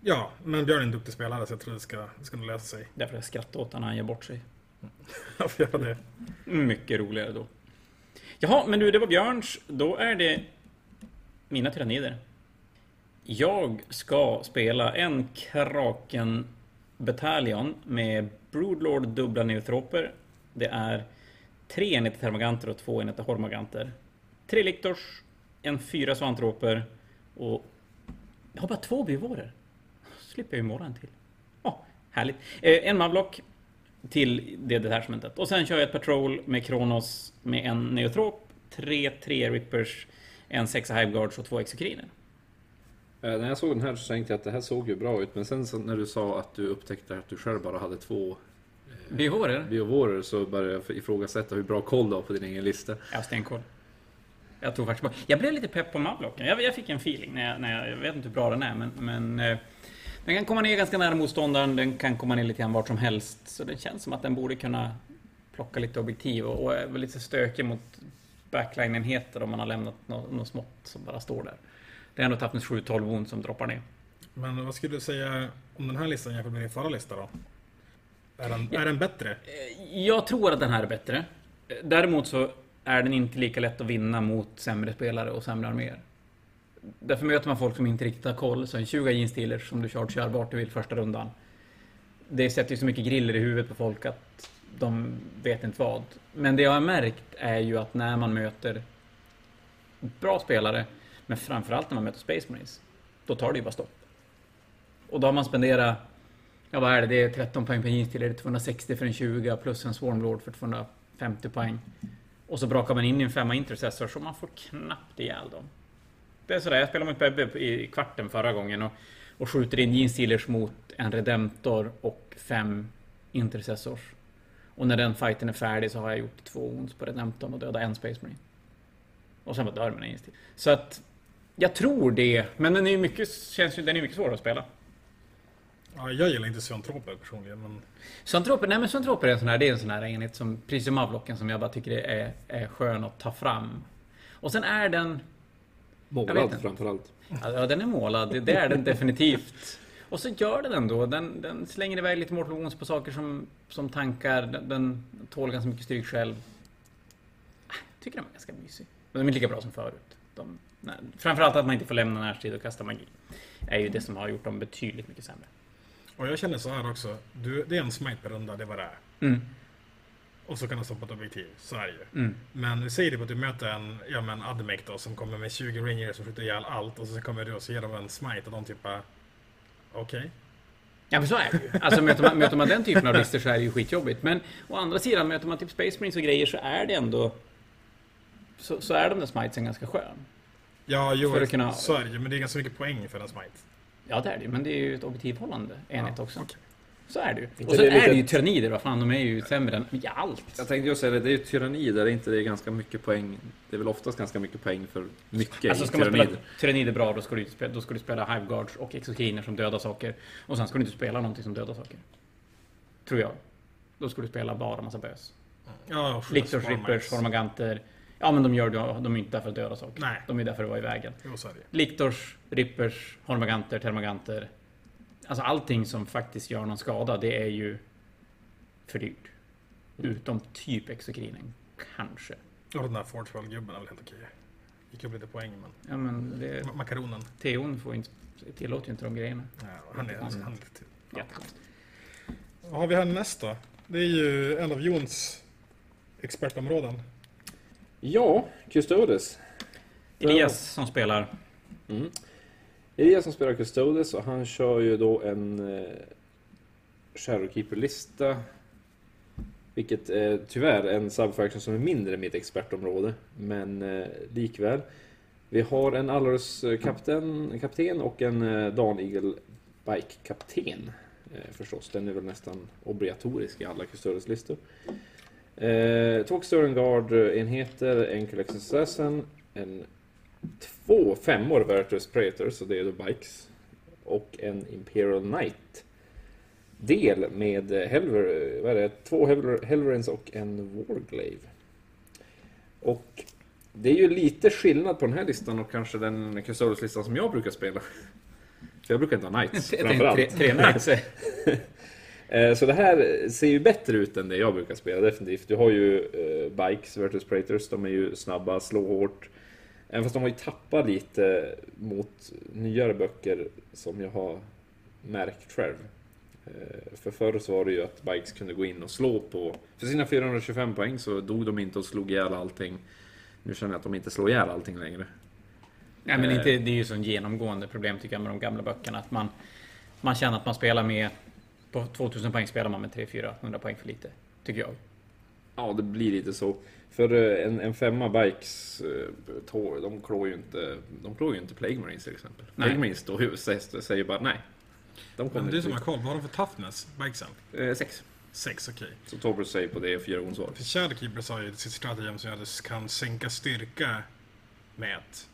Ja, men Björn är en duktig spelare så jag tror det ska, det ska nog lösa sig. Därför jag skrattar åt honom när han ger bort sig. Jag får göra det. Mycket roligare då. Jaha, men du, det var Björns. Då är det mina tyrannider. Jag ska spela en Kraken Battalion med Broodlord dubbla neutroper. Det är tre enheter termaganter och två enheter hormaganter. Tre liktors, en fyra svantroper och jag har bara två byvåror. slipper jag ju måla en till. Ja, härligt. Eh, en manblock till det detachmentet. Och sen kör jag ett patrol med Kronos med en neutrop, tre, tre rippers, en sexa hiveguards och två exokriner. Eh, När jag såg den här så tänkte jag att det här såg ju bra ut, men sen när du sa att du upptäckte att du själv bara hade två Byvåror? biovåror så började jag ifrågasätta hur bra koll du har på din egen lista. Har stenkoll. Jag tror faktiskt på... Jag blev lite pepp på mavlocken. Jag, jag fick en feeling när jag, när jag... Jag vet inte hur bra den är, men... men eh, den kan komma ner ganska nära motståndaren, den kan komma ner lite grann vart som helst. Så det känns som att den borde kunna plocka lite objektiv och, och är väl lite stökig mot backline-enheter om man har lämnat något, något smått som bara står där. Det är ändå Toughness 7-12 wound som droppar ner. Men vad skulle du säga om den här listan jämfört med din förra lista då? Är den, Ja. är den bättre? Jag tror att den här är bättre. Däremot så är den inte lika lätt att vinna mot sämre spelare och sämre arméer. Därför möter man folk som inte riktigt har koll. Så en 20 jeansdealers som du chargear vart du vill första rundan. Det sätter ju så mycket griller i huvudet på folk att de vet inte vad. Men det jag har märkt är ju att när man möter bra spelare, men framförallt när man möter Space Marines, då tar det ju bara stopp. Och då har man spenderat Ja vad är det? Det är 13 poäng per jeans till. Det 260 för en 20 plus en Swarmlord för 250 poäng. Och så brakar man in i en femma intercessor så man får knappt ihjäl dem. Det är sådär, jag spelade mot Bebbe i kvarten förra gången och, och skjuter in jeans mot en Redemptor och fem intercessors. Och när den fighten är färdig så har jag gjort två ons på Redemptorn och dödat en Space Marine. Och sen bara dör mina jeans Så att jag tror det, men den är ju mycket, känns den är mycket svårare att spela. Ja, jag gillar inte Siontroper personligen, men... Suntroper, nej men Suntroper är en sån här, det är en sån här enhet som, precis som Mavlocken, som jag bara tycker är, är skön att ta fram. Och sen är den, Målad framförallt. ja den är målad, det, det är den definitivt. Och så gör den ändå. Den, den slänger iväg lite Mortal Wounds på saker som, som tankar. Den, den tål ganska mycket stryk själv. Jag tycker den var ganska mysig. De är inte lika bra som förut. De, nej, framförallt att man inte får lämna närstrid och kasta magi. Är ju det som har gjort dem betydligt mycket sämre. Och jag känner så här också. Du, det är en smite per runda, det var det. Mm. Och så kan du stoppa ett objektiv. Så är det ju. Mm. Men säg det på att du möter en, ja men Admec då som kommer med 20 rangers som skjuter ihjäl allt och så kommer du och så ger dem en smite och de typ bara... Okej. Ja men så är det ju. Alltså möter man, möter man den typen av listor så är det ju skitjobbigt. Men å andra sidan, möter man typ Space Marines och grejer så är det ändå... Så, så är de där smitesen ganska skön. Ja, jo, För att kunna- så är det ju. Men det är ganska mycket poäng för en smite. Ja det är det men det är ju ett objektivhållande enhet också. okej. Så är det ju. Och sen det är lite- det ju tyrannider, vad fan, de är ju sämre än ja, allt. Jag tänkte ju säga det, det är ju tyranni där det inte är ganska mycket poäng. Det är väl oftast ganska mycket poäng för mycket Alltså ska man spela tyrannider bra, då ska, du, då ska du spela Hive Guards och Exokiner som dödar saker. Och sen ska du inte spela någonting som dödar saker. Tror jag. Då ska du spela bara massa bös. Ja, och Lictors. Rippers, Hormaganter. Ja men de gör det, de är inte där för att döda saker. Nej. De är där för att vara i vägen. Jo, så är det ju. Lictors, Rippers, Hormaganter, Termaganter. Alltså allting som faktiskt gör någon skada, det är ju för dyrt. Utom typ Exokrinen. Kanske. Och den där Fortwell-gubben är väl helt okej. Gick upp lite poäng, men... Ja men det, Ma- Makaronen. Theon får inte, tillåter ju inte de grejerna. Ja, han är, han är lite till. Jättekonstigt. Vad har vi här nästa? Det är ju en av Jons expertområden. Ja, Custodes. Elias som spelar. Mm. Elias som spelar Custodes och han kör ju då en eh, Shadowkeeper-lista. Vilket är tyvärr en subfaction som är mindre mitt expertområde. Men eh, likväl. Vi har en Allarus eh, kapten, kapten och en eh, Dan Eagle Bike-kapten. Eh, förstås, den är väl nästan obligatorisk i alla Custodes-listor. Eh, två Sturren Guard-enheter, en Collectus Assassin, en två femmor Vertus Praetors, så det är då Bikes. Och en Imperial Knight. Del med Helver, vad är det? Två Helver, Helverins och en Warglaive. Och det är ju lite skillnad på den här listan och kanske den Custodes-listan som jag brukar spela. För jag brukar inte ha Knights Tre, tre, framförallt. tre knights. Eh, Så det här ser ju bättre ut än det jag brukar spela, definitivt. Du har ju eh, Bikes, Virtus Praetors, de är ju snabba, slår hårt. Även fast de har ju tappat lite mot nyare böcker som jag har märkt själv. Eh, För förr så var det ju att Bikes kunde gå in och slå på... För sina 425 poäng så dog de inte och slog ihjäl allting. Nu känner jag att de inte slår ihjäl allting längre. Nej men inte, det är ju så genomgående problem tycker jag med de gamla böckerna. Att man, man känner att man spelar med... På 2000 poäng spelar man med 300-400 poäng för lite. Tycker jag. Ja, det blir lite så. För eh, en, en femma Bikes, eh, tå- de klår ju inte, de klår ju inte Plague Marines till exempel. Nej. Plague Marines då ju- säger, säger bara nej. De kommer Men du som har koll, vad har de för toughness? Bikesen? Eh, sex. Sex, okej. Så Torbjörn säger på det fyra onsvar. För Shadowkeepers har ju sitt stratagem som gör att du kan sänka styrka med ett.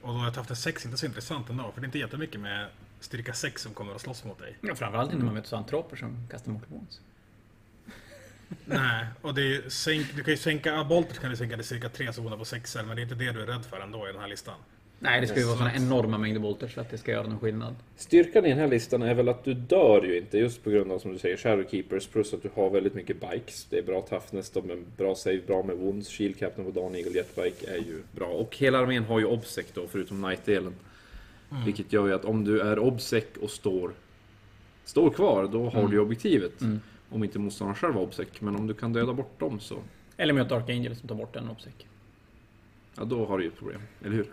Och då är toughness 6 inte så intressant ändå, för det är inte jättemycket med styrka 6 som kommer att slåss mot dig. Ja, framförallt inte när man möter zoantroper som kastar Mortal. Nej, och det är sänk, du kan ju sänka Abolter kan du sänka till cirka 3 zoner på 6 men det är inte det du är rädd för ändå i den här listan. Nej, det ska ju vara Så- såna enorma mängder volter så att det ska göra någon skillnad. Styrkan i den här listan är väl att du dör ju inte just på grund av som du säger Shadowkeepers plus att du har väldigt mycket bikes. Det är bra toughness, de är bra save, bra med wounds. Shield Captain på Dan Eagle Jetbike är ju bra. Och hela armén har ju obsec då förutom night-delen. Vilket gör ju att om du är obsec och står, står kvar, då har Mm. du objektivet. Mm. Om inte motståndaren själv har obsec. Men om du kan döda bort dem så, Eller möt Dark Angel som tar bort en obsec. ja då har du ju ett problem. Eller hur?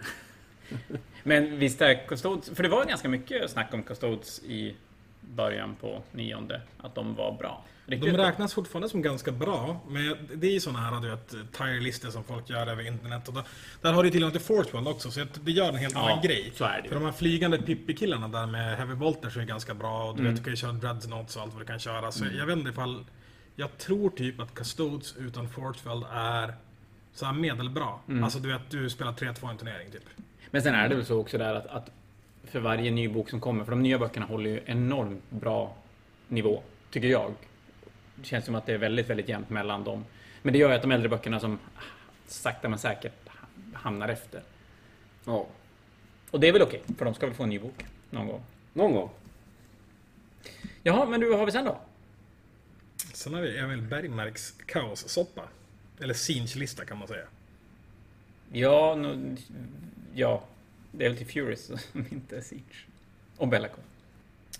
Men visst är Custodes... För det var ganska mycket snack om Custodes i början på nionde. Att de var bra. Riktigt De bra. räknas fortfarande som ganska bra, men det är ju såna här du vet, tier-listor som folk gör över internet. Och då, där har du till och med till Fortwell också, så det gör en helt Ja, annan grej. så är det För ju. de här flygande Pippi-killarna där med Heavy Bolters är ganska bra och du Mm. vet, du kan ju köra Dreadnoughts och allt vad du kan köra. Så jag vet inte ifall... Jag tror typ att Custodes utan Fortwell är så här medelbra. Mm. Alltså du vet, du spelar 3-2 i en turnering typ. Men sen är det väl så också där att, att för varje ny bok som kommer, för de nya böckerna håller ju enormt bra nivå, tycker jag. Det känns som att det är väldigt, väldigt jämnt mellan dem. Men det gör ju att de äldre böckerna som sakta men säkert hamnar efter. Ja, Och det är väl okej, för de ska väl få en ny bok någon gång. någon gång. Jaha, men du, vad har vi sen då? Sen har vi Emil Bergmarks kaossoppa. Eller Sinch-lista kan man säga. Ja, nu, ja. Det är väl till Furious som inte är Siege. Och Bellacore.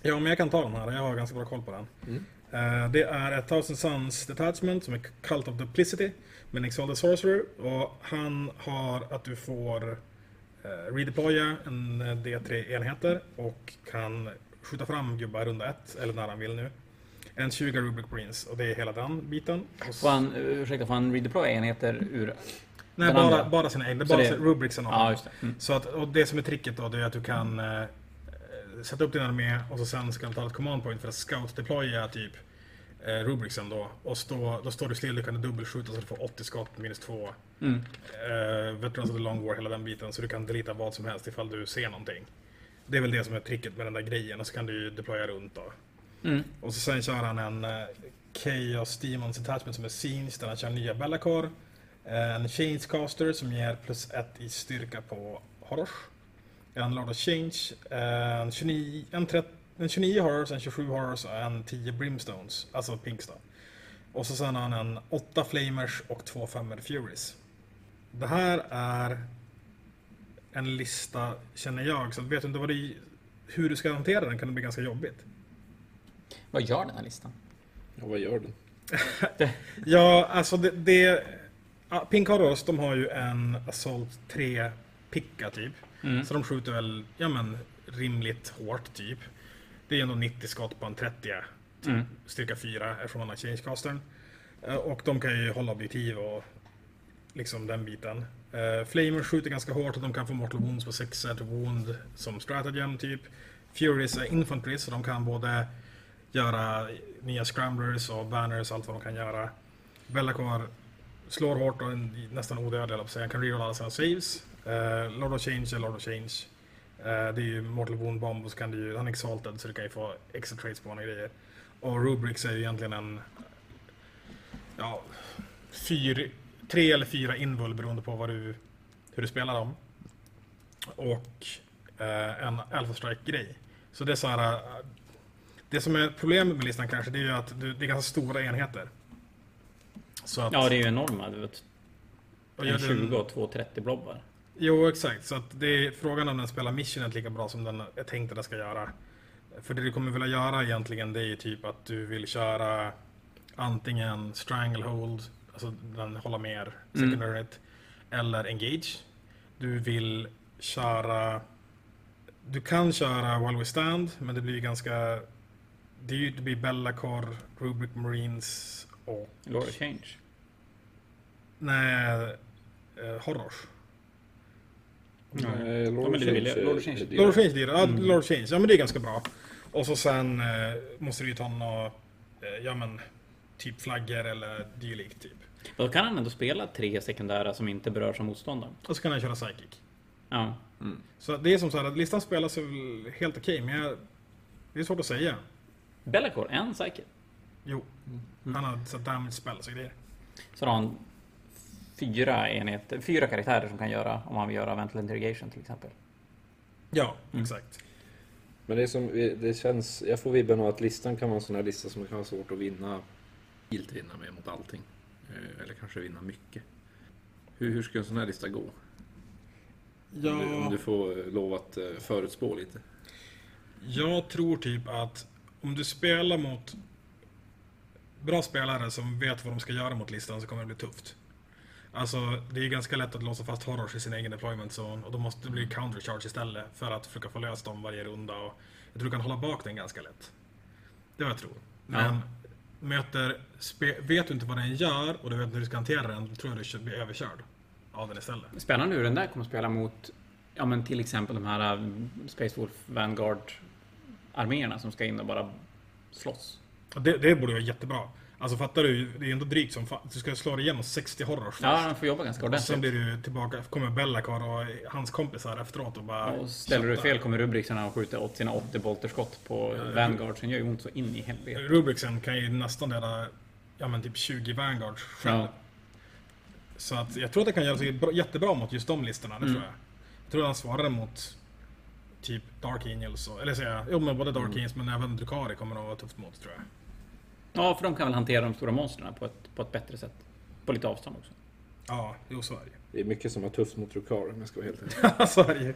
Ja, men jag kan ta den här. Jag har ganska bra koll på den. Eh, det är ett Thousand Suns Detachment som är Cult of Duplicity med Nick the Sorcerer. Och han har att du får eh, redeploya en eh, D3 enheter och kan skjuta fram gubbar runda ett, eller när han vill nu. En 20 Rubric Marines och det är hela den biten. Och Får han, ursäkta, får han redeploya enheter ur... Nej, bara, andra? bara sina egna. Bara det- rubricsen av Ja. Mm. Så att, och det som är tricket då, det är att du kan eh, sätta upp din armé och så sen ska du ta ett command point för att scout deploya typ eh, rubricsen då. Och stå, då står du still, du kan dubbelskjuta så du får 80 skott minus 2. Mm. Eh, Veterans of the Long War, hela den biten. Så du kan delita vad som helst ifall du ser någonting. Det är väl det som är tricket med den där grejen. Och så kan du ju deploya runt då. Mm. Och så sen kör han en eh, Chaos Demons Attachment som är Scenes där han kör nya Bellacore. En Changecaster som ger plus ett i styrka på Horrors. En Lord of Change. En 29, en 30, en 29 Horrors, en 27 Horrors och en 10 Brimstones. Alltså Pinks då. Och så sen har han en 8 Flamers och 2 Femmer Furies. Det här är en lista, känner jag, så vet du inte vad det, hur du ska hantera den kan det bli ganska jobbigt. Vad gör den här listan? Ja, vad gör den? Ja, alltså det... det ja, Pink Horrors, de har ju en Assault 3 picka typ. Mm. Så de skjuter väl, ja men, rimligt hårt typ. Det är ändå 90 skott på en 30 typ, Mm. styrka 4 eftersom man har changecastern. Eh, Och de kan ju hålla objektiv och liksom den biten. Uh, Flamer skjuter ganska hårt och de kan få mortal wounds på 6 set wound som stratagem typ. Furies är infantry så de kan både göra nya scramblers och banners, allt vad de kan göra. Bellacore slår hårt och är nästan odödlig, eller säga. Han kan rerolla alla sina saves. Uh, Lord of Change är Lord of Change. Uh, det är ju Mortal Wound Bomb och så kan du ju, han är exalted så du kan ju få extra trades på honom och grejer. Och Rubrics är ju egentligen en, ja, fyr, tre eller fyra invul beroende på vad du, hur du spelar dem. Och uh, en Alpha Strike-grej. Så det är så här, det som är problemet med listan kanske, det är ju att du, det är ganska stora enheter. Så att, Ja, det är ju enorma. Du vet. En gör den- 20 och två 30 blobbar. Jo, exakt. Så att det är frågan om den spelar missionet lika bra som den är tänkt att den ska göra. För det du kommer vilja göra egentligen, det är ju typ att du vill köra antingen stranglehold, alltså den håller mer secondary hit, eller engage. Du vill köra... Du kan köra while we stand, men det blir ganska... Det, är ju, det blir Bellacore, Rubric Marines och... Lord of Change. Nej, eh, Horrors. Nej, Ja. Lord of Change. är Lord of. Change. Ja, Lord of Change. Ja, men det är ganska bra. Och så sen eh, måste du ju ta några, eh, ja men, typ flaggor eller dylikt typ. Då kan han ändå spela tre sekundära som inte berörs av motståndaren. Och så kan han köra Psychic. Ja. Så det är som så här att listan spelas väl helt okej, men jag, det är svårt att säga. Bellacore, en psychic. Jo, han har så damage spells och grejer. Så har han fyra enheter, fyra karaktärer som kan göra, om han vill göra Vental Interrogation till exempel. Ja, exakt. Men det är som, det känns, jag får vibben av att listan kan vara en sån här lista som kan vara svårt att vinna. Helt vinna med mot allting. Eh, Eller kanske vinna mycket. Hur, hur ska en sån här lista gå? Om, du, om Ja, du får eh, lov att eh, förutspå lite. jag tror typ att om du spelar mot bra spelare som vet vad de ska göra mot listan så kommer det bli tufft. Alltså, det är ganska lätt att låsa fast horrors i sin egen deployment zone och då måste det bli countercharge istället för att försöka få löst dem varje runda och jag tror du kan hålla bak den ganska lätt. Det är vad jag tror. Men möter, spe, vet du inte vad den gör och du vet inte hur du ska hantera den, då tror jag du blir överkörd av den istället. Spännande hur den där kommer att spela mot, ja men till exempel de här äh, Space Wolf Vanguard arméerna som ska in och bara slåss. Det, det borde vara jättebra. Alltså fattar du, det är ändå drygt som fan. Du ska slå dig igenom 60 horrors först. Ja, de får jobba ganska och sen ordentligt. blir du tillbaka, kommer Bellacar och hans kompisar efteråt och bara... Och ställer du köttar. fel kommer Rubrixarna och skjuter åt sina 80 bolterskott på Vanguard, sen gör ju ont så in i helvete. Rubricsen kan ju nästan döda, ja men typ 20 Vanguards själv. Ja. Så att jag tror att det kan göra sig bra- jättebra mot just de listorna, det Mm. tror jag. Jag tror han svarade mot typ Dark Angels, och, eller säga, jo men både Dark Angels men även Drukari kommer att vara tufft mot tror jag. Ja, för de kan väl hantera de stora monstren på ett, på ett bättre sätt. På lite avstånd också. Ja, jo så är det Det är mycket som har tufft mot Rukar om jag ska vara helt ärlig. ju. så är det.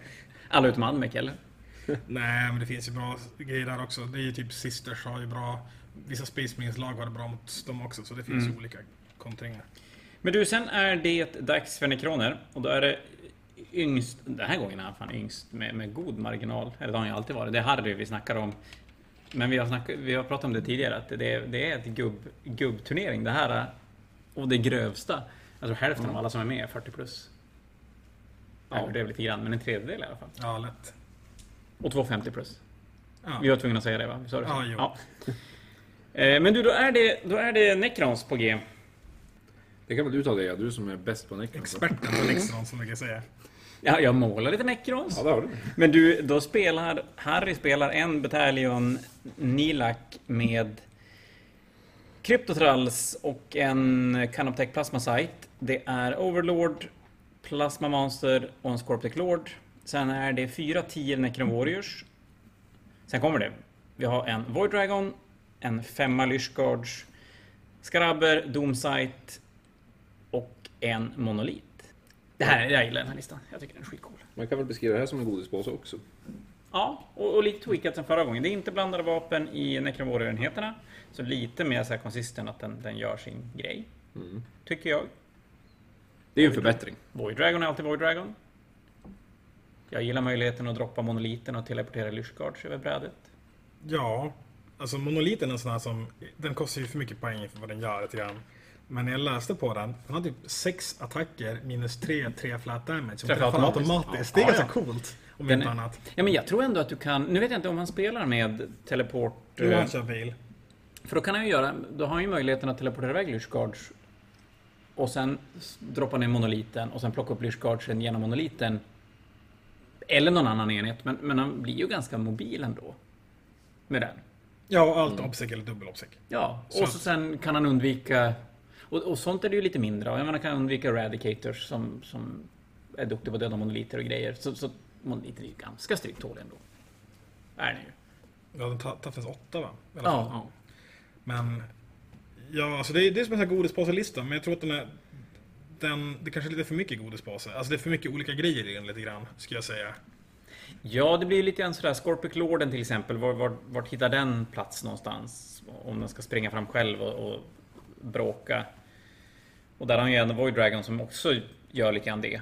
Alla utom Admec, eller? Nej, men det finns ju bra grejer där också. Det är ju typ Sisters har ju bra, vissa Space Marines lag har det bra mot dem också, så det finns ju olika kontringar. Men du, sen är det dags för Nekroner. Och då är det yngst, den här gången är han fan yngst med, med god marginal. Eller det har han ju alltid varit. Det är Harry vi snackar om. Men vi har, snack, vi har pratat om det tidigare, att det, det är ett gubb, gubbturnering det här. Och det grövsta. Alltså hälften av alla som är med är 40 plus. Ja. Ja. Det är lite grann, men en tredjedel i alla fall. Ja, lätt. Och två 50 plus. Ja. Vi var tvungna att säga det va? Vi sa det så? Ja, jo. Eh, Men du, då är det, då är det Necrons på G. Det kan väl du ta det, du som är bäst på Necron. Experten på Nextron som jag kan säga. Ja, jag målar lite Necrons. Ja, det har du. Men du, då spelar Harry spelar en bataljon Nilak med Kryptotralls och en Canoptech Plasma Site. Det är Overlord, Plasma Monster och en Scorptech Lord. Sen är det fyra 10 Necron Warriors. Sen kommer det. Vi har en Void Dragon, en femma Lyshguards, Skrabber, Doomsight och en Monolit. Det här, jag gillar den här listan. Jag tycker den är skitcool. Man kan väl beskriva det här som en godispåse också. Ja, och, och lite tweakat sen förra gången. Det är inte blandade vapen i Necromorder-enheterna. Så lite mer så här konsistent att den, den gör sin grej. Tycker jag. Det är ju en förbättring. Void Dragon är alltid Void Dragon. Jag gillar möjligheten att droppa monoliten och teleportera Lyshguards över brädet. Ja, alltså monoliten är en sån här som, den kostar ju för mycket poäng för vad den gör lite grann. Men när jag läste på den, den har typ 6 attacker minus 3, 3 flat damage. Som Träffar automatiskt. automatiskt. Det är ja, ganska ja. coolt. Om Den inte annat. Ja, men jag tror ändå att du kan... Nu vet jag inte om han spelar med teleport... Jo, eh, han kör bil. För då kan han ju göra... Då har han ju möjligheten att teleportera iväg Lyshguards. Och sen droppa ner monoliten och sen plocka upp Lyshguardsen genom monoliten. Eller någon annan enhet. Men, men han blir ju ganska mobil ändå. Med den. Ja, allt obsec eller dubbel obsec. Ja, och så sen kan han undvika... Och, och sånt är det ju lite mindre av. Menar, kan undvika eradicators som, som är duktiga på att döda monoliter och grejer. Så, så monoliter är ju ganska stryktåliga ändå. Är ni ju. Ja, den tar finns 8 va? Ja. Men... Ja, alltså det är, det är som en sån här godispåselista, men jag tror att den är... Den, det kanske är lite för mycket godispåse. Alltså det är för mycket olika grejer i den lite grann, skulle jag säga. Ja, det blir lite grann sådär. Scorpic Lorden till exempel. Var, var, vart hittar den plats någonstans? Om den ska springa fram själv och, och bråka. Och där har han ju en Void Dragon som också gör lite grann det.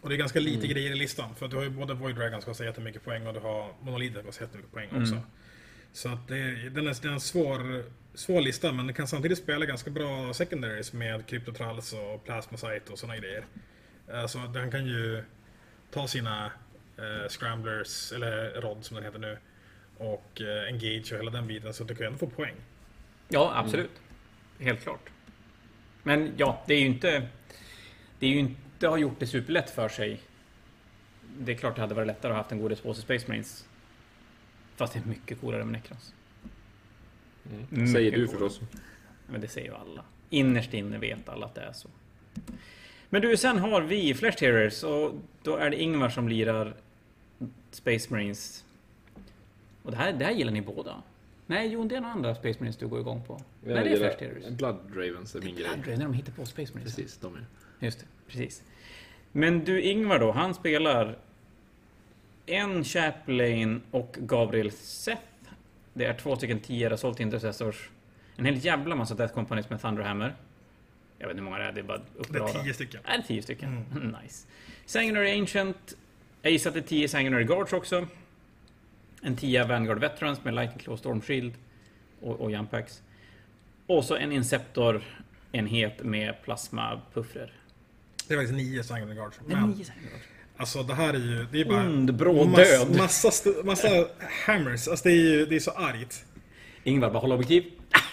Och det är ganska lite grejer i listan. För att du har ju både Void Dragon som kostar jättemycket poäng och du har Monolithen som kostar jättemycket poäng också. Så att det, den, är, en svår, svår lista, men den kan samtidigt spela ganska bra secondaries med Cryptotralls och Plasmacite och sådana grejer. Så den kan ju ta sina eh, Scramblers, eller Rod som den heter nu, och eh, Engage och hela den biten, så att du kan ändå få poäng. Ja, absolut. Helt klart. Men ja, det är ju inte... Det är ju inte har gjort det superlätt för sig. Det är klart det hade varit lättare att ha haft en godispåse Space Marines. Fast det är mycket coolare med Necrons. Mycket Säger du coolare. förstås. Men det säger ju alla. Innerst inne vet alla att det är så. Men du, sen har vi Flash Terriers och då är det Ingvar som lirar Space Marines. Och det här, det här gillar ni båda? Nej, Jon, det är några andra Space Marines du går igång på. Nej, det är Flash Terriers. Blood Ravens är min grej. Blood när de hittar på Space Marines. Precis, de är. Just det, precis. Men du, Ingvar då, han spelar en Chaplain och Gabriel Seth. Det är två stycken 10 Assault Intercessors. En hel jävla massa Death Companies med Thunderhammer. Jag vet inte hur många det är, det är bara Det upprada. är tio stycken. Är det 10 stycken? nice. Sanguinary Ancient. Jag gissar att det är 10 Sanguinary Guards också. En 10 Vanguard Veterans med Lightning Claw Storm Shield och, och Jump-Packs. Och så en Inceptor-enhet med plasma-puffrer. Det är faktiskt nio Sanguinary Guards. Men 9 Sanguinary Guards. alltså det här är ju... Det är bara... Ond, bråd mass- död. Massa, massa hammers. Alltså det är ju det är så argt. Ingvar bara håller objektiv.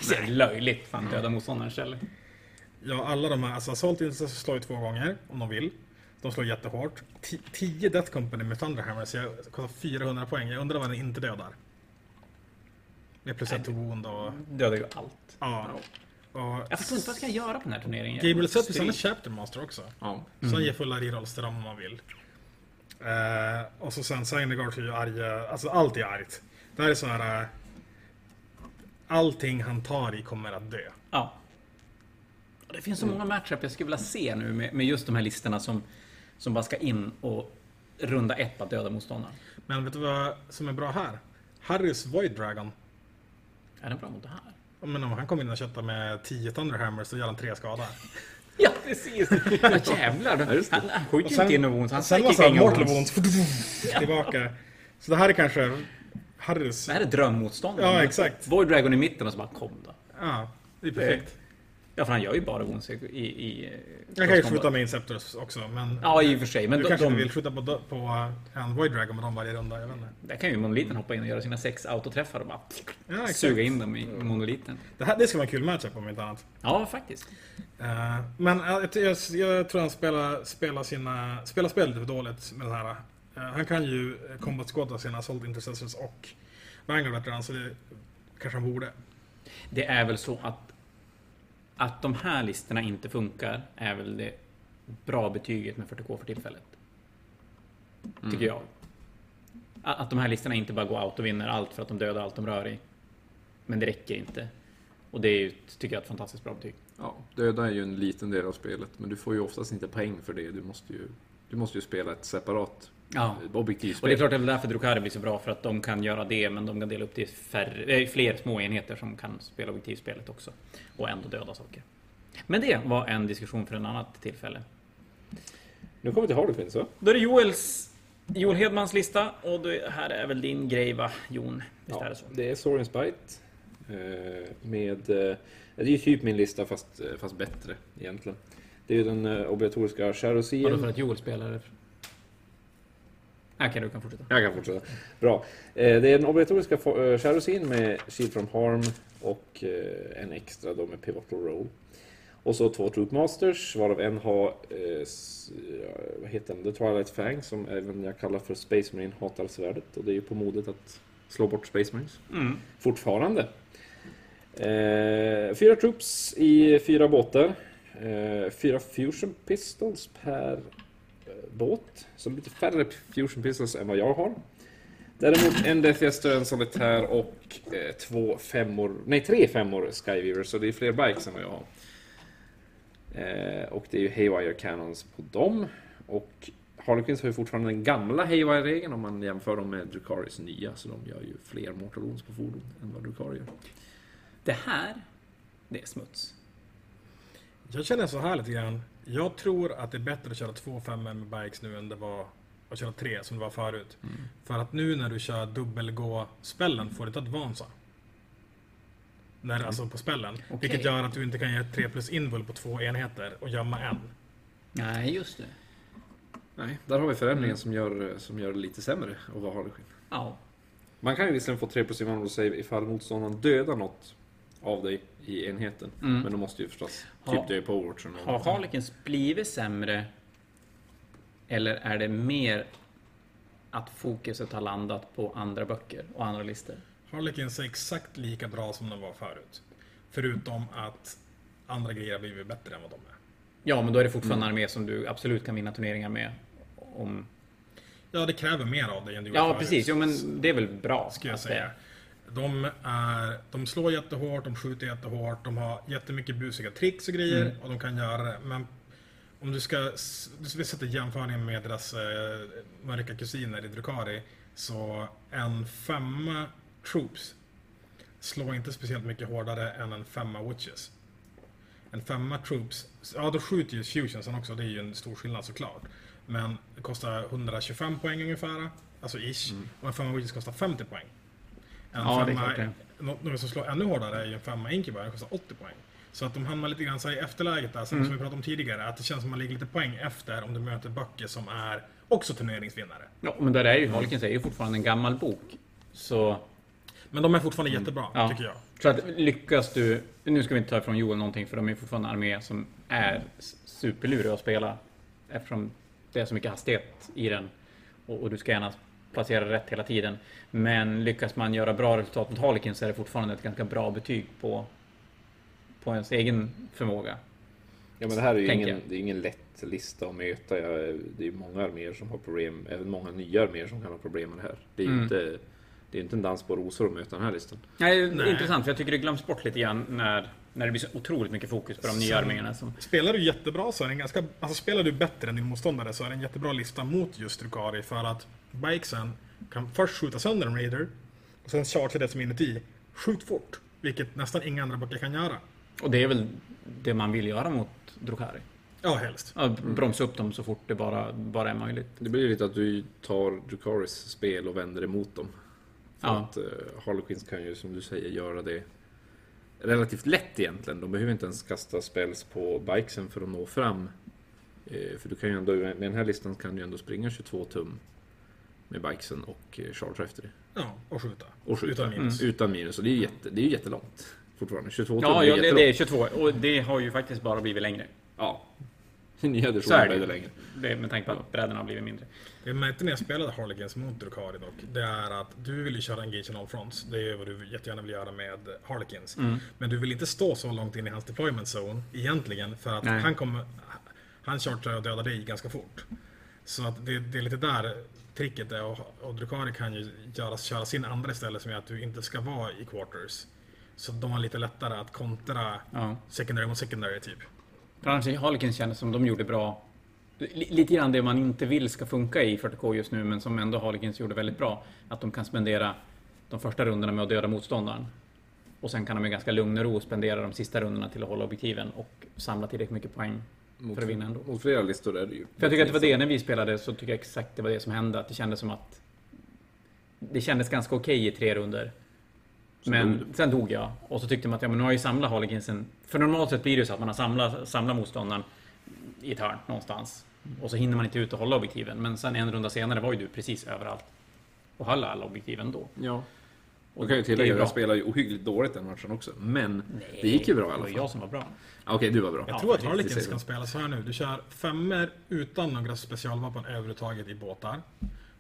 Det är löjligt. Fan döda motståndaren istället. Ja, alla de här, alltså Assault Intercessor slår ju två gånger om de vill. De slår jättehårt. Ti- 10 Death Company med Thunderhammer, så jag kostar 400 poäng. Jag undrar vad den inte dödar. Med plus ett wound och... Dödar ju allt. Ja. Och Jag förstår inte vad ska jag göra på den här turneringen. Gabriel Stryk. är Chapter Master också. Ja. Så han ger fulla rerolls till dem om man vill. Eh, och så sen Syndergaard är ju arga. Alltså allt är argt. Det här är så här... eh, Allting han tar i kommer att dö. Ja. Det finns så många matchup jag skulle vilja se nu med, med just de här listorna som, som bara ska in och runda ett på att döda motståndaren. Men vet du vad som är bra här? Harrys Void Dragon. Är den bra mot det här? Men om han kommer in och köttar med 10 Thunderhammers så gör han tre skada. Ja, precis! Ja, jävlar! Det. Han, skjuter ju sen- inte in wounds, han Sen var inga Mortal. Wounds tillbaka. Så det här är kanske Harrys... Det här är drömmotståndaren. Ja, exakt. Void Dragon i mitten och så bara kom då. Ja, det är perfekt. Ja, för han gör ju bara wounds i... i, Jag kan ju skjuta med Inceptors också, men... Ja, i och för sig. Men du de, kanske de, inte vill skjuta på, på en Void Dragon med dem varje runda, jag vet inte. Där kan ju monoliten hoppa in och göra sina sex autoträffar och bara Ja, suga in dem i monoliten. Det, här, det ska vara en kul matchup om inte annat. Ja, faktiskt. Eh, men eh, jag, jag, jag tror han spelar, spelar, sina, spelar spelet för dåligt med den här. Eh, han kan ju combat squatta sina Assault Intercessors och Vanguard Veteran, så det kanske han borde. Det är väl så att att de här listorna inte funkar är väl det bra betyget med 40K för tillfället. Tycker jag. Att de här listorna inte bara går out och vinner allt för att de dödar allt de rör i. Men det räcker inte. Och det är ju, tycker jag, ett fantastiskt bra betyg. Ja, döda är ju en liten del av spelet, men du får ju oftast inte poäng för det. Du måste ju, du måste ju spela ett separat Ja. objektivspel. Och det är klart det är därför Drukari blir så bra, för att de kan göra det, men de kan dela upp det i färre, eh, fler små enheter som kan spela objektivspelet också. Och ändå döda saker. Men det var en diskussion för en annat tillfälle. Nu kommer vi till Harlequins, va? Då är det Joels, Joel Hedmans lista, och det här är väl din grej va, Jon? Visst är Ja, det så? det är Saurians Bite. eh, Med... eh, Det är ju typ min lista, fast, fast bättre egentligen. Det är ju den obligatoriska Vadå för Charosien. att Joel spelar? Okej, du kan fortsätta. Jag kan fortsätta. Bra. Eh, Det är den obligatoriska Charosien med Shield from Harm och eh, en extra då med Pivotal Roll. Och så två Troop Masters, varav en har, eh, ja, vad heter den, The Twilight Fang, som även jag kallar för Space Marine hatar svärdet. Och det är ju på modet att slå bort Space Marines. Mm. Fortfarande. Eh, fyra troops i fyra båtar. Eh, fyra fusion pistols per eh, båt. Så lite färre fusion pistols än vad jag har. Däremot en Death Jester, en solitär och eh, två femmor, nej tre femmor Skyweaver, så det är fler bikes än vad jag har. Eh, och det är ju Haywire Cannons på dem. Och Harlequins har ju fortfarande den gamla Haywire-regeln om man jämför dem med Drukaris nya, så de gör ju fler Mortal Wounds på fordon än vad Drukari gör. Det här, det är smuts. Jag känner så här lite grann. Jag tror att det är bättre att köra två 5 med bikes nu än det var att köra tre som det var förut. För att nu när du kör dubbelgå-spellen får du inte advansa. När, Alltså på spellen. Okej. Vilket gör att du inte kan göra 3 plus invul på två enheter och gömma en. Nej, just det. Nej, där har vi förändringen som, gör, som gör det lite sämre att vara Harlequin. Ja. Man kan ju visserligen få 3 plus invulnerable save ifall motståndaren dödar något av dig i enheten. Mm. Men då måste ju förstås Ha- typ dö på eller Har. Harlequins blivit sämre? Eller är det mer att fokuset har landat på andra böcker och andra listor? Harlequins är exakt lika bra som de var förut. Förutom att andra grejer har blivit bättre än vad de är. Ja, men då är det fortfarande en armé som du absolut kan vinna turneringar med. Om... Ja, det kräver mer av dig än det gjorde Ja, förut. precis. Jo, men det är väl bra. Ska jag att det- säga. De, är, de slår jättehårt, de skjuter jättehårt, de har jättemycket busiga tricks och grejer Mm. och de kan göra det. Men om du ska, du sätta jämförningen med deras eh, mörka kusiner i Drukari så en femma Troops slår inte speciellt mycket hårdare än en femma Witches. En femma Troops, ja då skjuter ju Fusionsen också, det är ju en stor skillnad såklart. Men det kostar 125 poäng ungefär, alltså ish. Och en femma Witches kostar 50 poäng. En. Ja, det är femma, klart nå- Något som slår ännu hårdare är ju en femma Incubar, den kostar 80 poäng. Så att de hamnar lite grann i efterläget där, Mm. som vi pratade om tidigare. Att det känns som man ligger lite poäng efter om du möter böcker som är också turneringsvinnare. Ja, men där är ju Harlequins är ju fortfarande en gammal bok. Så, Men de är fortfarande jättebra, Mm. Ja. tycker jag. så att lyckas du... Nu ska vi inte ta ifrån Joel någonting, för de är fortfarande en armé som är s- superluriga att spela. Eftersom det är så mycket hastighet i den. Och, och du ska gärna placera rätt hela tiden. Men lyckas man göra bra resultat mot Harlequins så är det fortfarande ett ganska bra betyg på, på ens egen förmåga. Ja men det här är ju ingen, det är ingen lätt lista att möta. Jag, det är ju många arméer som har problem, även många nya arméer som kan ha problem med det här. Det är ju Mm. inte, det är inte en dans på rosor att möta den här listan. Nej, Nej. intressant, för jag tycker det glöms bort lite grann när, när det blir så otroligt mycket fokus på de nya arméerna. Som, Spelar du jättebra så är det en ganska... Alltså spelar du bättre än din motståndare så är det en jättebra lista mot just Drukari för att bikesen kan först skjuta sönder en raider och sen charge det som är inuti sjukt fort. Vilket nästan inga andra böcker kan göra. och det är väl det man vill göra mot Drukari. Ja, helst. Ja, bromsa upp dem så fort det bara, bara är möjligt. Det blir ju lite att du tar Drukaris spel och vänder emot dem. För Ja. att uh, Harlequins kan ju som du säger göra det relativt lätt egentligen. De behöver inte ens kasta spells på bikesen för att nå fram. Eh, för du kan ju ändå, med den här listan kan du ju ändå springa 22 tum med bikesen och uh, charge efter det. Ja, och skjuta. Och skjuta. Utan minus. Utan minus. Och det är ju jätte, det är jättelångt fortfarande. 22 tum Ja, är ja det, jättelångt. det är 22 och det har ju faktiskt bara blivit längre. Ja. Nya Så är editioner det. blev det längre. Det, med tanke på att brädorna har blivit mindre. Det jag märkte när jag spelade Harlequins mot Drukari dock, det är att du vill ju köra Engage on all fronts. Det är vad du jättegärna vill göra med Harlequins. Mm. Men du vill inte stå så långt in i hans deployment zone egentligen för att Nej. han kommer... Han chartrar och dödar dig ganska fort. Så att det, det är lite där tricket är och, och Drukari kan ju göra, köra sin andra istället som gör att du inte ska vara i quarters. Så de har lite lättare att kontra Ja. secondary mot secondary typ. För annars Harlequins kändes som de gjorde bra. li- Lite grann det man inte vill ska funka i 40K just nu, men som ändå Harlequins gjorde väldigt bra. Att de kan spendera de första rundorna med att döda motståndaren. Och sen kan de med ganska lugn och ro spendera de sista rundorna till att hålla objektiven och samla tillräckligt mycket poäng för att vinna ändå. Mot flera listor är det ju. För jag tycker att det var det när vi spelade, så tycker jag exakt det var det som hände. Att det kändes som att... Det kändes ganska okej i tre runder. Sen Men dog sen dog jag. Och så tyckte man att ja, men nu har jag ju samlat Harlequinsen. För normalt sett blir det ju så att man har samlat, samlat motståndaren i ett hörn någonstans. Och så hinner man inte ut och hålla objektiven. Men sen en runda senare var ju du precis överallt. Och höll alla objektiven då. Ja. Och Och kan ju det är tillägga, bra. jag spelade ju ohyggligt dåligt den matchen också. Men Nej, det gick ju bra i Det alla var fall. jag som var bra. Okej, du var bra. Jag Ja, tror att Harlequins det kan spela så här nu. Du kör femmer utan några specialvapen överhuvudtaget i båtar.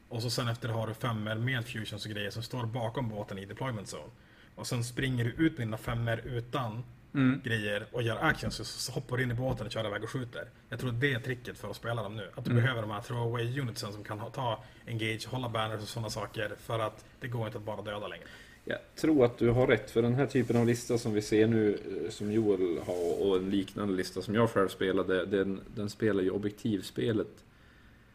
Och så sen efter har du femmer med fusions och grejer som står bakom båten i deployment zone. Och sen springer du ut med dina femmer utan Mm. grejer och gör actions så, hoppar du in i båten och kör iväg och skjuter. Jag tror det är tricket för att spela dem nu. Att du Mm. behöver de här throwaway unitsen som kan ta engage, hålla banners och sådana saker. För att det går inte att bara döda längre. Jag tror att du har rätt, för den här typen av lista som vi ser nu, eh, som Joel har, och en liknande lista som jag själv spelade, den, den spelar ju objektivspelet.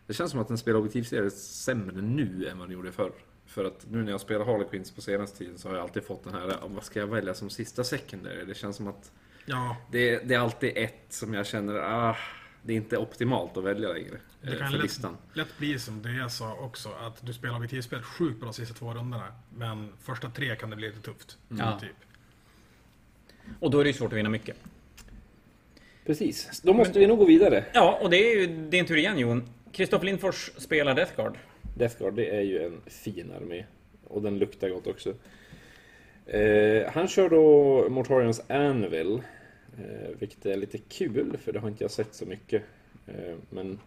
Det känns som att den spelar objektivspelet sämre nu än vad den gjorde förr. För att nu när jag spelar Harlequins på senaste tiden så har jag alltid fått den här, "Ah, vad ska jag välja som sista secondary? Det känns som att Ja, det, det är alltid ett som jag känner, ah, det är inte optimalt att välja längre. Det eh, kan för lätt, listan. lätt bli som det jag sa också, att du spelar objektivspel sjukt bra de sista två rundorna. Men första tre kan det bli lite tufft. Ja. Typ. Och då är det ju svårt att vinna mycket. Precis, då måste vi nog gå vidare. Ja, och det är ju din tur igen Jon. Kristoffer Lindfors spelar Death Guard. Death Guard, det är ju en fin armé. Och den luktar gott också. Eh, han kör då Mortarians Anvil. Eh, vilket är lite kul, för det har inte jag sett så mycket. Eh, men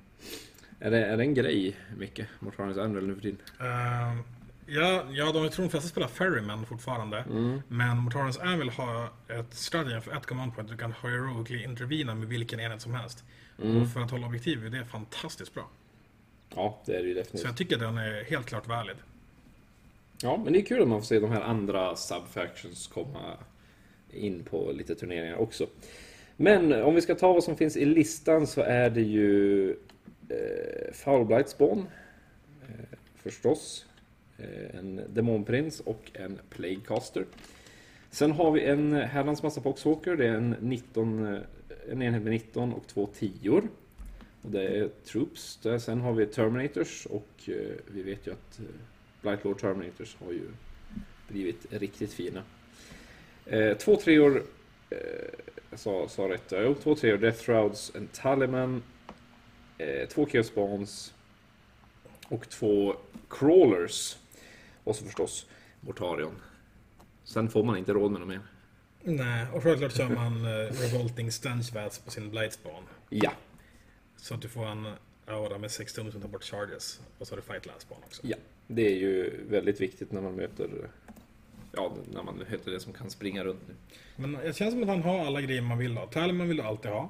är det, är det en grej, Micke? Mortarians Anvil nu för tiden? Ehm, ja, ja, de jag tror de flesta spelar Ferryman fortfarande. Mm. Men Mortarens Anvil har ett strategi för ett command point. Du kan heroically intervena med vilken enhet som helst. Mm. Och för att hålla objektiv är det fantastiskt bra. Ja, det är det ju Så definitivt. jag tycker den är helt klart valid. Ja, men det är kul att man får se de här andra subfactions komma in på lite turneringar också. Men om vi ska ta vad som finns i listan så är det ju eh, Foulblight Spawn. Eh, förstås. Eh, en Demonprins och en Plaguecaster. Sen har vi en herrans massa Poxwalker. Det är en, 19, eh, en enhet med 19 och två tior. Och det är Troops. Där. Sen har vi Terminators och eh, vi vet ju att eh, Blightlord Terminators har ju blivit riktigt fina. Eh, två treor, jag sa, sa rätt, jo, två treor, Death Shrouds, en Taliman, eh, två Chaos Spawns och två Crawlers. Och så förstås Mortarion. Sen får man inte råd med något mer. Nej, och självklart kör man Revolting Stench Vats på sin Blightspawn. Ja, Så att du får en aura med 6 tum som tar bort charges. Och så har du Fight Last Spawn också. ja. Det är ju väldigt viktigt när man möter Ja, när man heter det som kan springa runt nu. Men det känns som att han har alla grejer man vill ha. Talman vill du alltid ha.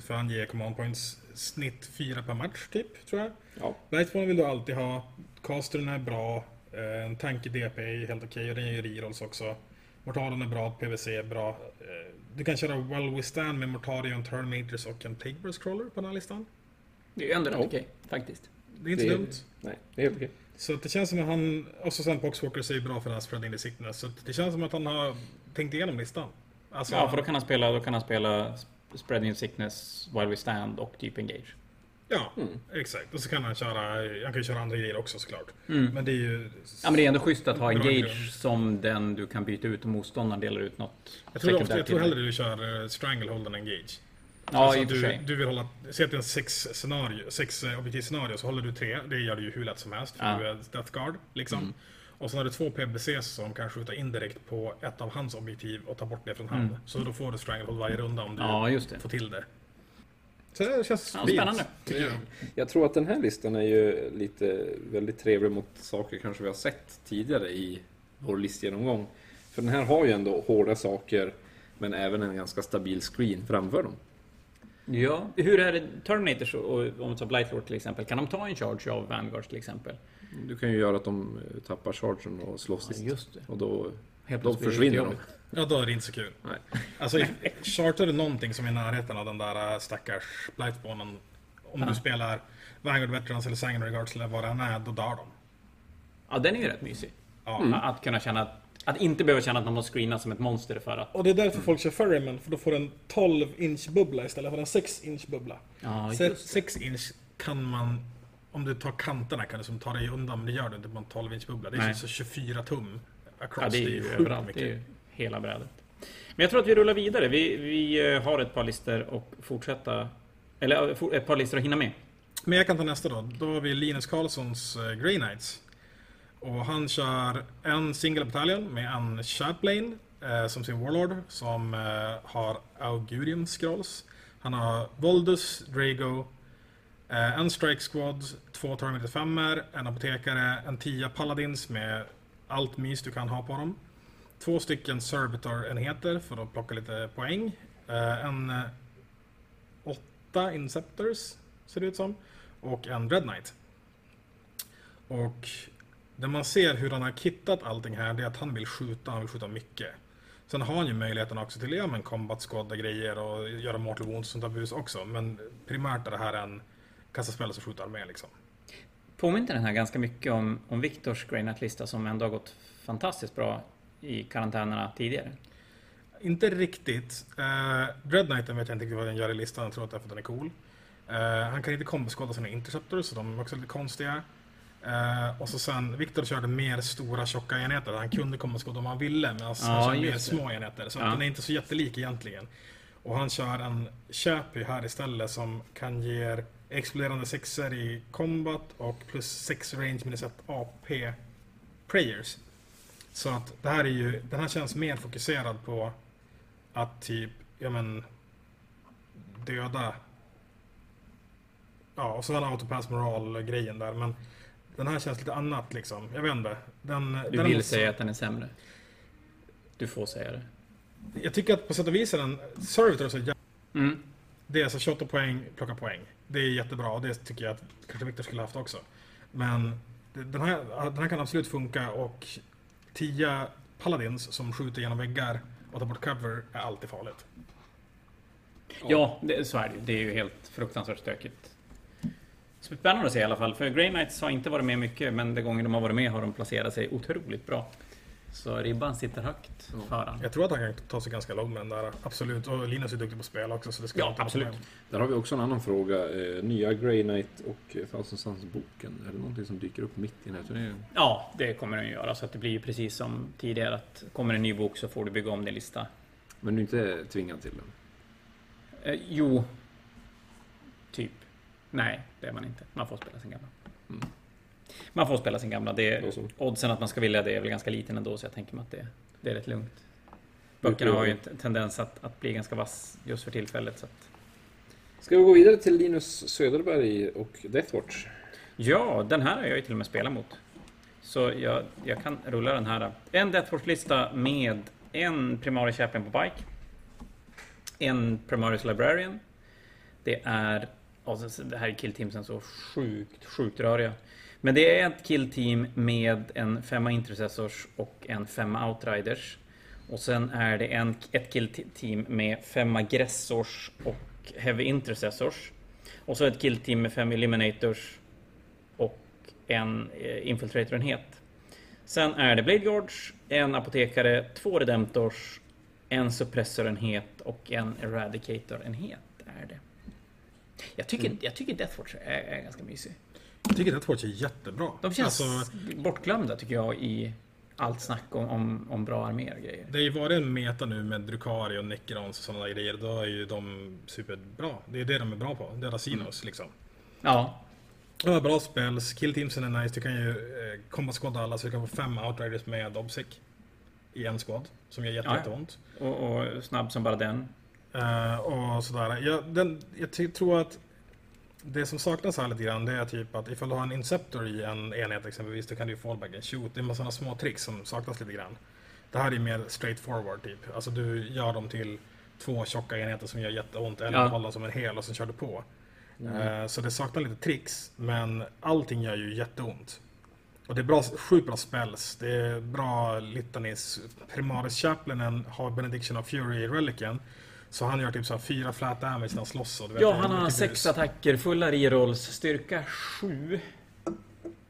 För han ger command points snitt 4 per match typ, tror jag. Ja. Lightspawn vill du alltid ha. Castern är bra. Eh, En tank i DP är helt okej och den ju rerolls också. Mortalen är bra, PVC är bra. Du kan köra Well Withstand med Mortarion, Terminators och en Plague Burst Crawler på den här listan. Det är ändå rätt Ja. okej, faktiskt. Det är inte Det är- dumt. Nej, det är helt okej. Så det känns som att han, och så sen Poxwalkers är ju bra för den här spreading sickness. Så det känns som att han har tänkt igenom listan. Alltså, Ja, för då kan han spela, då kan han spela Sp- Spreading Sickness, While We Stand och Deep Engage. Ja, exakt. Och så kan han köra, han kan köra andra grejer också såklart. Mm. Men det är ju... Ja, men det är ändå schysst att ha Bra Engage grund. som den du kan byta ut och motståndaren delar ut något Jag tror, ofta, jag tror hellre du kör eh, Stranglehold än Engage. Ja, Alltså i du, sig. du vill hålla, säg att det är en sex, scenario, sex eh, objektiv scenario så håller du tre. Det gör du ju hur lätt som helst för Ja. du är Death Guard. Liksom. Mm. Och sen har du två PBCs som kan skjuta indirekt på ett av hans objektiv och ta bort det från hand. Mm. Så då får du Stranglehold varje runda om du Ja, får till det. Så det känns Ja, spännande. jag. Jag tror att den här listan är ju lite väldigt trevlig mot saker kanske vi har sett tidigare i vår listgenomgång. För den här har ju ändå hårda saker men även en ganska stabil screen framför dem. Ja, hur är det Terminators och om vi tar Blightlord till exempel? Kan de ta en charge av Vanguards till exempel? Du kan ju göra att de tappar chargen och slåss Ja, sist. just det. Och då, Helt då försvinner de. Ja, då är det inte så kul. Nej. Alltså, chartar du någonting som är i närheten av den där äh, stackars Blightspawnen. Om Ja. du spelar Vanguard Veterans eller Sanguinary Guards eller vad det än är, då dör de. Ja, den är ju rätt mysig. Ja. Att kunna känna att, att inte behöva känna att man måste screena som ett monster för att... Och det är därför folk kör Ferryman, för då får du en 12 inch bubbla istället för en 6 inch bubbla. Ja, Se- just det. 6 inch kan man, om du tar kanterna kan du som ta dig undan, men det gör du inte på en 12 inch bubbla. Det är Nej. så 24 tum across. Ja, det är ju sjukt överallt. Det är ju hela brädet. Men jag tror att vi rullar vidare. Vi, vi eh, har ett par listor och fortsätta... Eller eh, ett par listor att hinna med. Men jag kan ta nästa då. Då har vi Linus Karlssons eh, Grey Knights. Och han kör en single bataljon med en Chaplain eh, som sin Warlord som eh, har Augurium Scrolls. Han har Voldus, Drago, eh, en Strike Squad, två Terminator 5 en apotekare, en 10 Paladins med allt mys du kan ha på dem. Två stycken Servitor-enheter för att plocka lite poäng. Eh, en eh, åtta Inceptors ser det ut som. Och en Red Knight. Och det man ser hur han har kittat allting här, det är att han vill skjuta, han vill skjuta mycket. Sen har han ju möjligheten också till ja, men combat squad och grejer och göra mortal wounds och sånt där bus också. Men primärt är det här en kasta spel och skjuta armé liksom. Påminner den här ganska mycket om, om Viktors Grey lista som ändå har gått fantastiskt bra i karantänerna tidigare? Inte riktigt. Uh, Red Knighten vet jag inte riktigt vad den gör i listan, jag tror att det är för att den är cool. Eh, han kan inte komboskåda sina interceptors, så de är också lite konstiga. Eh, och så sen, Viktor körde mer stora tjocka enheter. Han kunde komboskåda om han ville, men alltså, Ja, han körde mer det. små enheter. Så Ja. den är inte så jättelik egentligen. Och han kör en Chappy här istället som kan ge exploderande sexer i combat och plus 6 range minus 1 AP prayers. Så att det här är ju, den här känns mer fokuserad på att typ, ja men döda Ja, och så den autopass moral-grejen där, men den här känns lite annat liksom. Jag vet inte. Den, Du den vill måste- säga att den är sämre? Du får säga det. Jag tycker att på sätt och vis är den... Servitor är så jä- Mm. Det är så 28 poäng, plocka poäng. Det är jättebra och det tycker jag att kanske Viktor skulle haft också. Men den här, den här kan absolut funka och 10 Paladins som skjuter genom väggar och tar bort cover är alltid farligt. Ja, det, så är det ju. Det är ju helt fruktansvärt stökigt. Spännande att se i alla fall, för Grey Knights har inte varit med mycket, men de gånger de har varit med har de placerat sig otroligt bra. Så ribban sitter högt Ja. för han. Jag tror att han kan ta sig ganska långt med den där, absolut. Och Linus är duktig på att spela också så det ska Ja, absolut. Där har vi också en annan fråga. Eh, nya Grey Knight och Thousand Suns-boken. Är det någonting som dyker upp mitt i den här turneringen? Ja, det kommer den göra. Så att det blir ju precis som tidigare att kommer en ny bok så får du bygga om din lista. Men du är inte tvingad till den? Eh, jo. Typ. Nej, det är man inte. Man får spela sin gamla. Mm. Man får spela sin gamla. Det oddsen att man ska vilja det är väl ganska liten ändå, så jag tänker mig att det, det är rätt lugnt. Böckerna har ju en tendens att, att bli ganska vass just för tillfället. Så att... Ska vi gå vidare till Linus Söderberg och Deathwatch? Ja, den här har jag ju till och med spelat mot. Så jag, jag kan rulla den här. En Deathforce-lista med en Primaris Chaplain på Bike. En Primaris Librarian. Det är... Alltså, det här är killteamsen så sjukt, sjukt röriga. Men det är ett killteam med en femma intercessors och en femma outriders. Och sen är det en, ett killteam med fem aggressors och heavy intercessors. Och så ett killteam med fem eliminators och en eh, infiltratorenhet. Sen är det Blade Guards, en apotekare, två redemptors, en suppressorenhet och en eradicatorenhet är det. Jag tycker, Mm. jag tycker Deathwatch är, är ganska mysig. Jag tycker att Watch är jättebra. De känns Alltså, bortglömda tycker jag i allt snack om, om, om bra arméer och grejer. det har ju varit en meta nu med Drukari och Necrons och sådana där grejer. Då är ju de superbra. Det är det de är bra på. Det är Rasinos liksom. Ja, De har bra spells. Killteamsen är nice. Du kan ju eh, komma skåda alla så du kan få fem outriders med Obsec. I en squad. Som gör jätte, Ja, ja. jätteont. och, och snabb som bara den. Eh, och sådär. Jag, den, jag tror att det som saknas här lite grann det är typ att ifall du har en Inceptor i en enhet exempelvis då kan du ju fallback and shoot. Det är en massa små tricks som saknas lite grann. Det här är mer straight forward typ. Alltså du gör dem till två tjocka enheter som gör jätteont eller Ja. håller som en hel och sen kör du på. Eh, så det saknar lite tricks men allting gör ju jätteont. Och det är bra, sjukt bra spells. Det är bra litanis. Primaris Chaplainen har Benediction of Fury i Relicen. Så han gör typ så här fyra flat damage när han slåss. Och du vet, Ja, han har sex bus. attacker, fulla rerolls, styrka 7.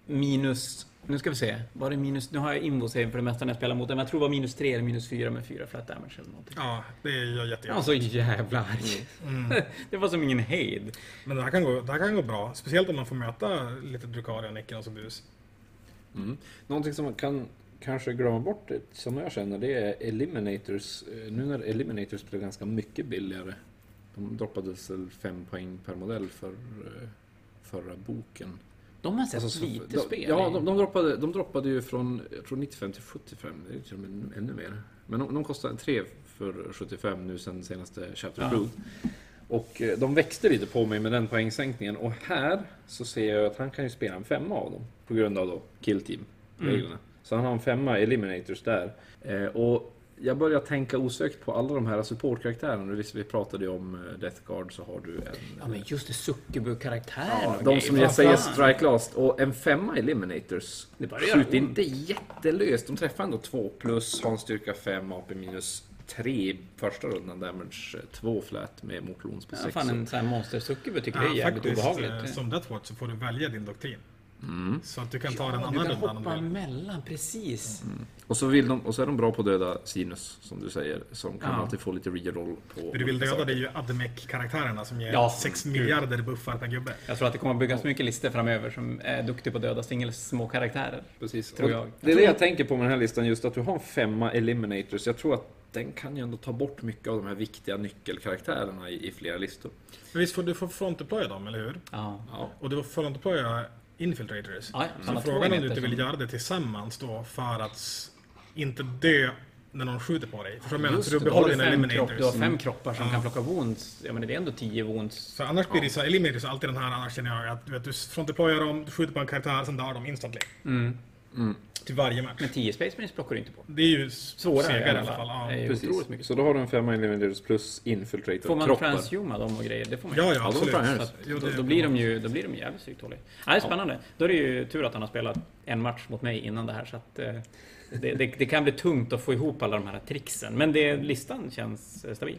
Minus... Nu ska vi se. Var det minus... Nu har jag invo save för det mesta när jag spelar mot den, men jag tror det var minus 3 eller minus 4 med 4 flat damage eller någonting. Ja, det gör var så jävla arg. Mm. Det var som ingen hejd. Men det här, kan gå, det här kan gå bra. Speciellt om man får möta lite Drukaria, Nicken och så bus. Mm. Någonting som man kan kanske glömma bort, som jag känner, det är Eliminators. Eh, Nu när Eliminators blev ganska mycket billigare. De droppades väl 5 poäng per modell för eh, förra boken. De har sett Alltså, så- lite de, spel. Ja, de, de, droppade, de droppade ju från jag tror 95 till 75, det är till och med ännu mer. Men de, de kostade 3 för 75 nu sen senaste Chapter Ja. Och eh, de växte lite på mig med den poängsänkningen. Och här så ser jag att han kan ju spela en femma av dem. På grund av då Kill Team-reglerna. Så han har en femma Eliminators där. Eh, och jag börjar tänka osökt på alla de här supportkaraktärerna. Visst, vi pratade ju om eh, Death Guard så har du en... Ja, men just det, Succubu-karaktären Ja, de som jag säger strike last och en femma Eliminators. Det Skjuter inte jättelöst. De träffar ändå 2 plus, har en styrka 5, AP minus 3 första rundan, damage 2 flat med motlons på Ja, 6. fan, en sån här monster Succubu tycker det är jävligt faktiskt, eh, obehagligt. som Deathwatch så får du välja din doktrin. Mm. Så att du kan ta den Ja, annan du kan hoppa vill. mellan, precis. Och, så vill de, och så är de bra på att döda Sinus, som du säger, som kan Ja. alltid få lite reroll på... Det du vill döda saker. det är ju Admec-karaktärerna som ger Ja, 6 gud. miljarder buffar per gubbe. Jag tror att det kommer att byggas mycket listor framöver som är duktiga på att döda singel små karaktärer. Precis. tror jag. Det är det jag tänker på med den här listan, just att du har en femma Eliminators. Jag tror att den kan ju ändå ta bort mycket av de här viktiga nyckelkaraktärerna i, i flera listor. Men visst får du får frontdeploya dem, eller hur? Ja. Ja. Och du får frontdeploya infiltrators. Ja, Så frågan är om du inte vill göra det tillsammans då för att inte dö när någon skjuter på dig. Förstår du menar? Så du behåller dina fem, kropp, du har eliminators. fem kroppar som Ja. kan plocka wounds. Ja men det är ändå 10 wounds. För annars blir det så eliminators alltid den här, annars känner jag att du, vet, du frontdeployar dem, du skjuter på en karaktär, sen dör de instantly. Mm. Till varje match. Men 10 Space Marines plockar du inte på. Det är ju Svårare segare i alla fall. Ja. Det är ju Precis. otroligt mycket. Så då har du en femma Eliminators plus Får man transhuma dem och grejer? Det får man Ja, ja, absolut. Jo, då, det- då, blir de ju, då blir de jävligt stryktåliga. Ja, det är spännande. Då är det ju tur att han har spelat en match mot mig innan det här. Så att, eh, det, det, det kan bli tungt att få ihop alla de här tricksen. Men det, listan känns eh, stabil.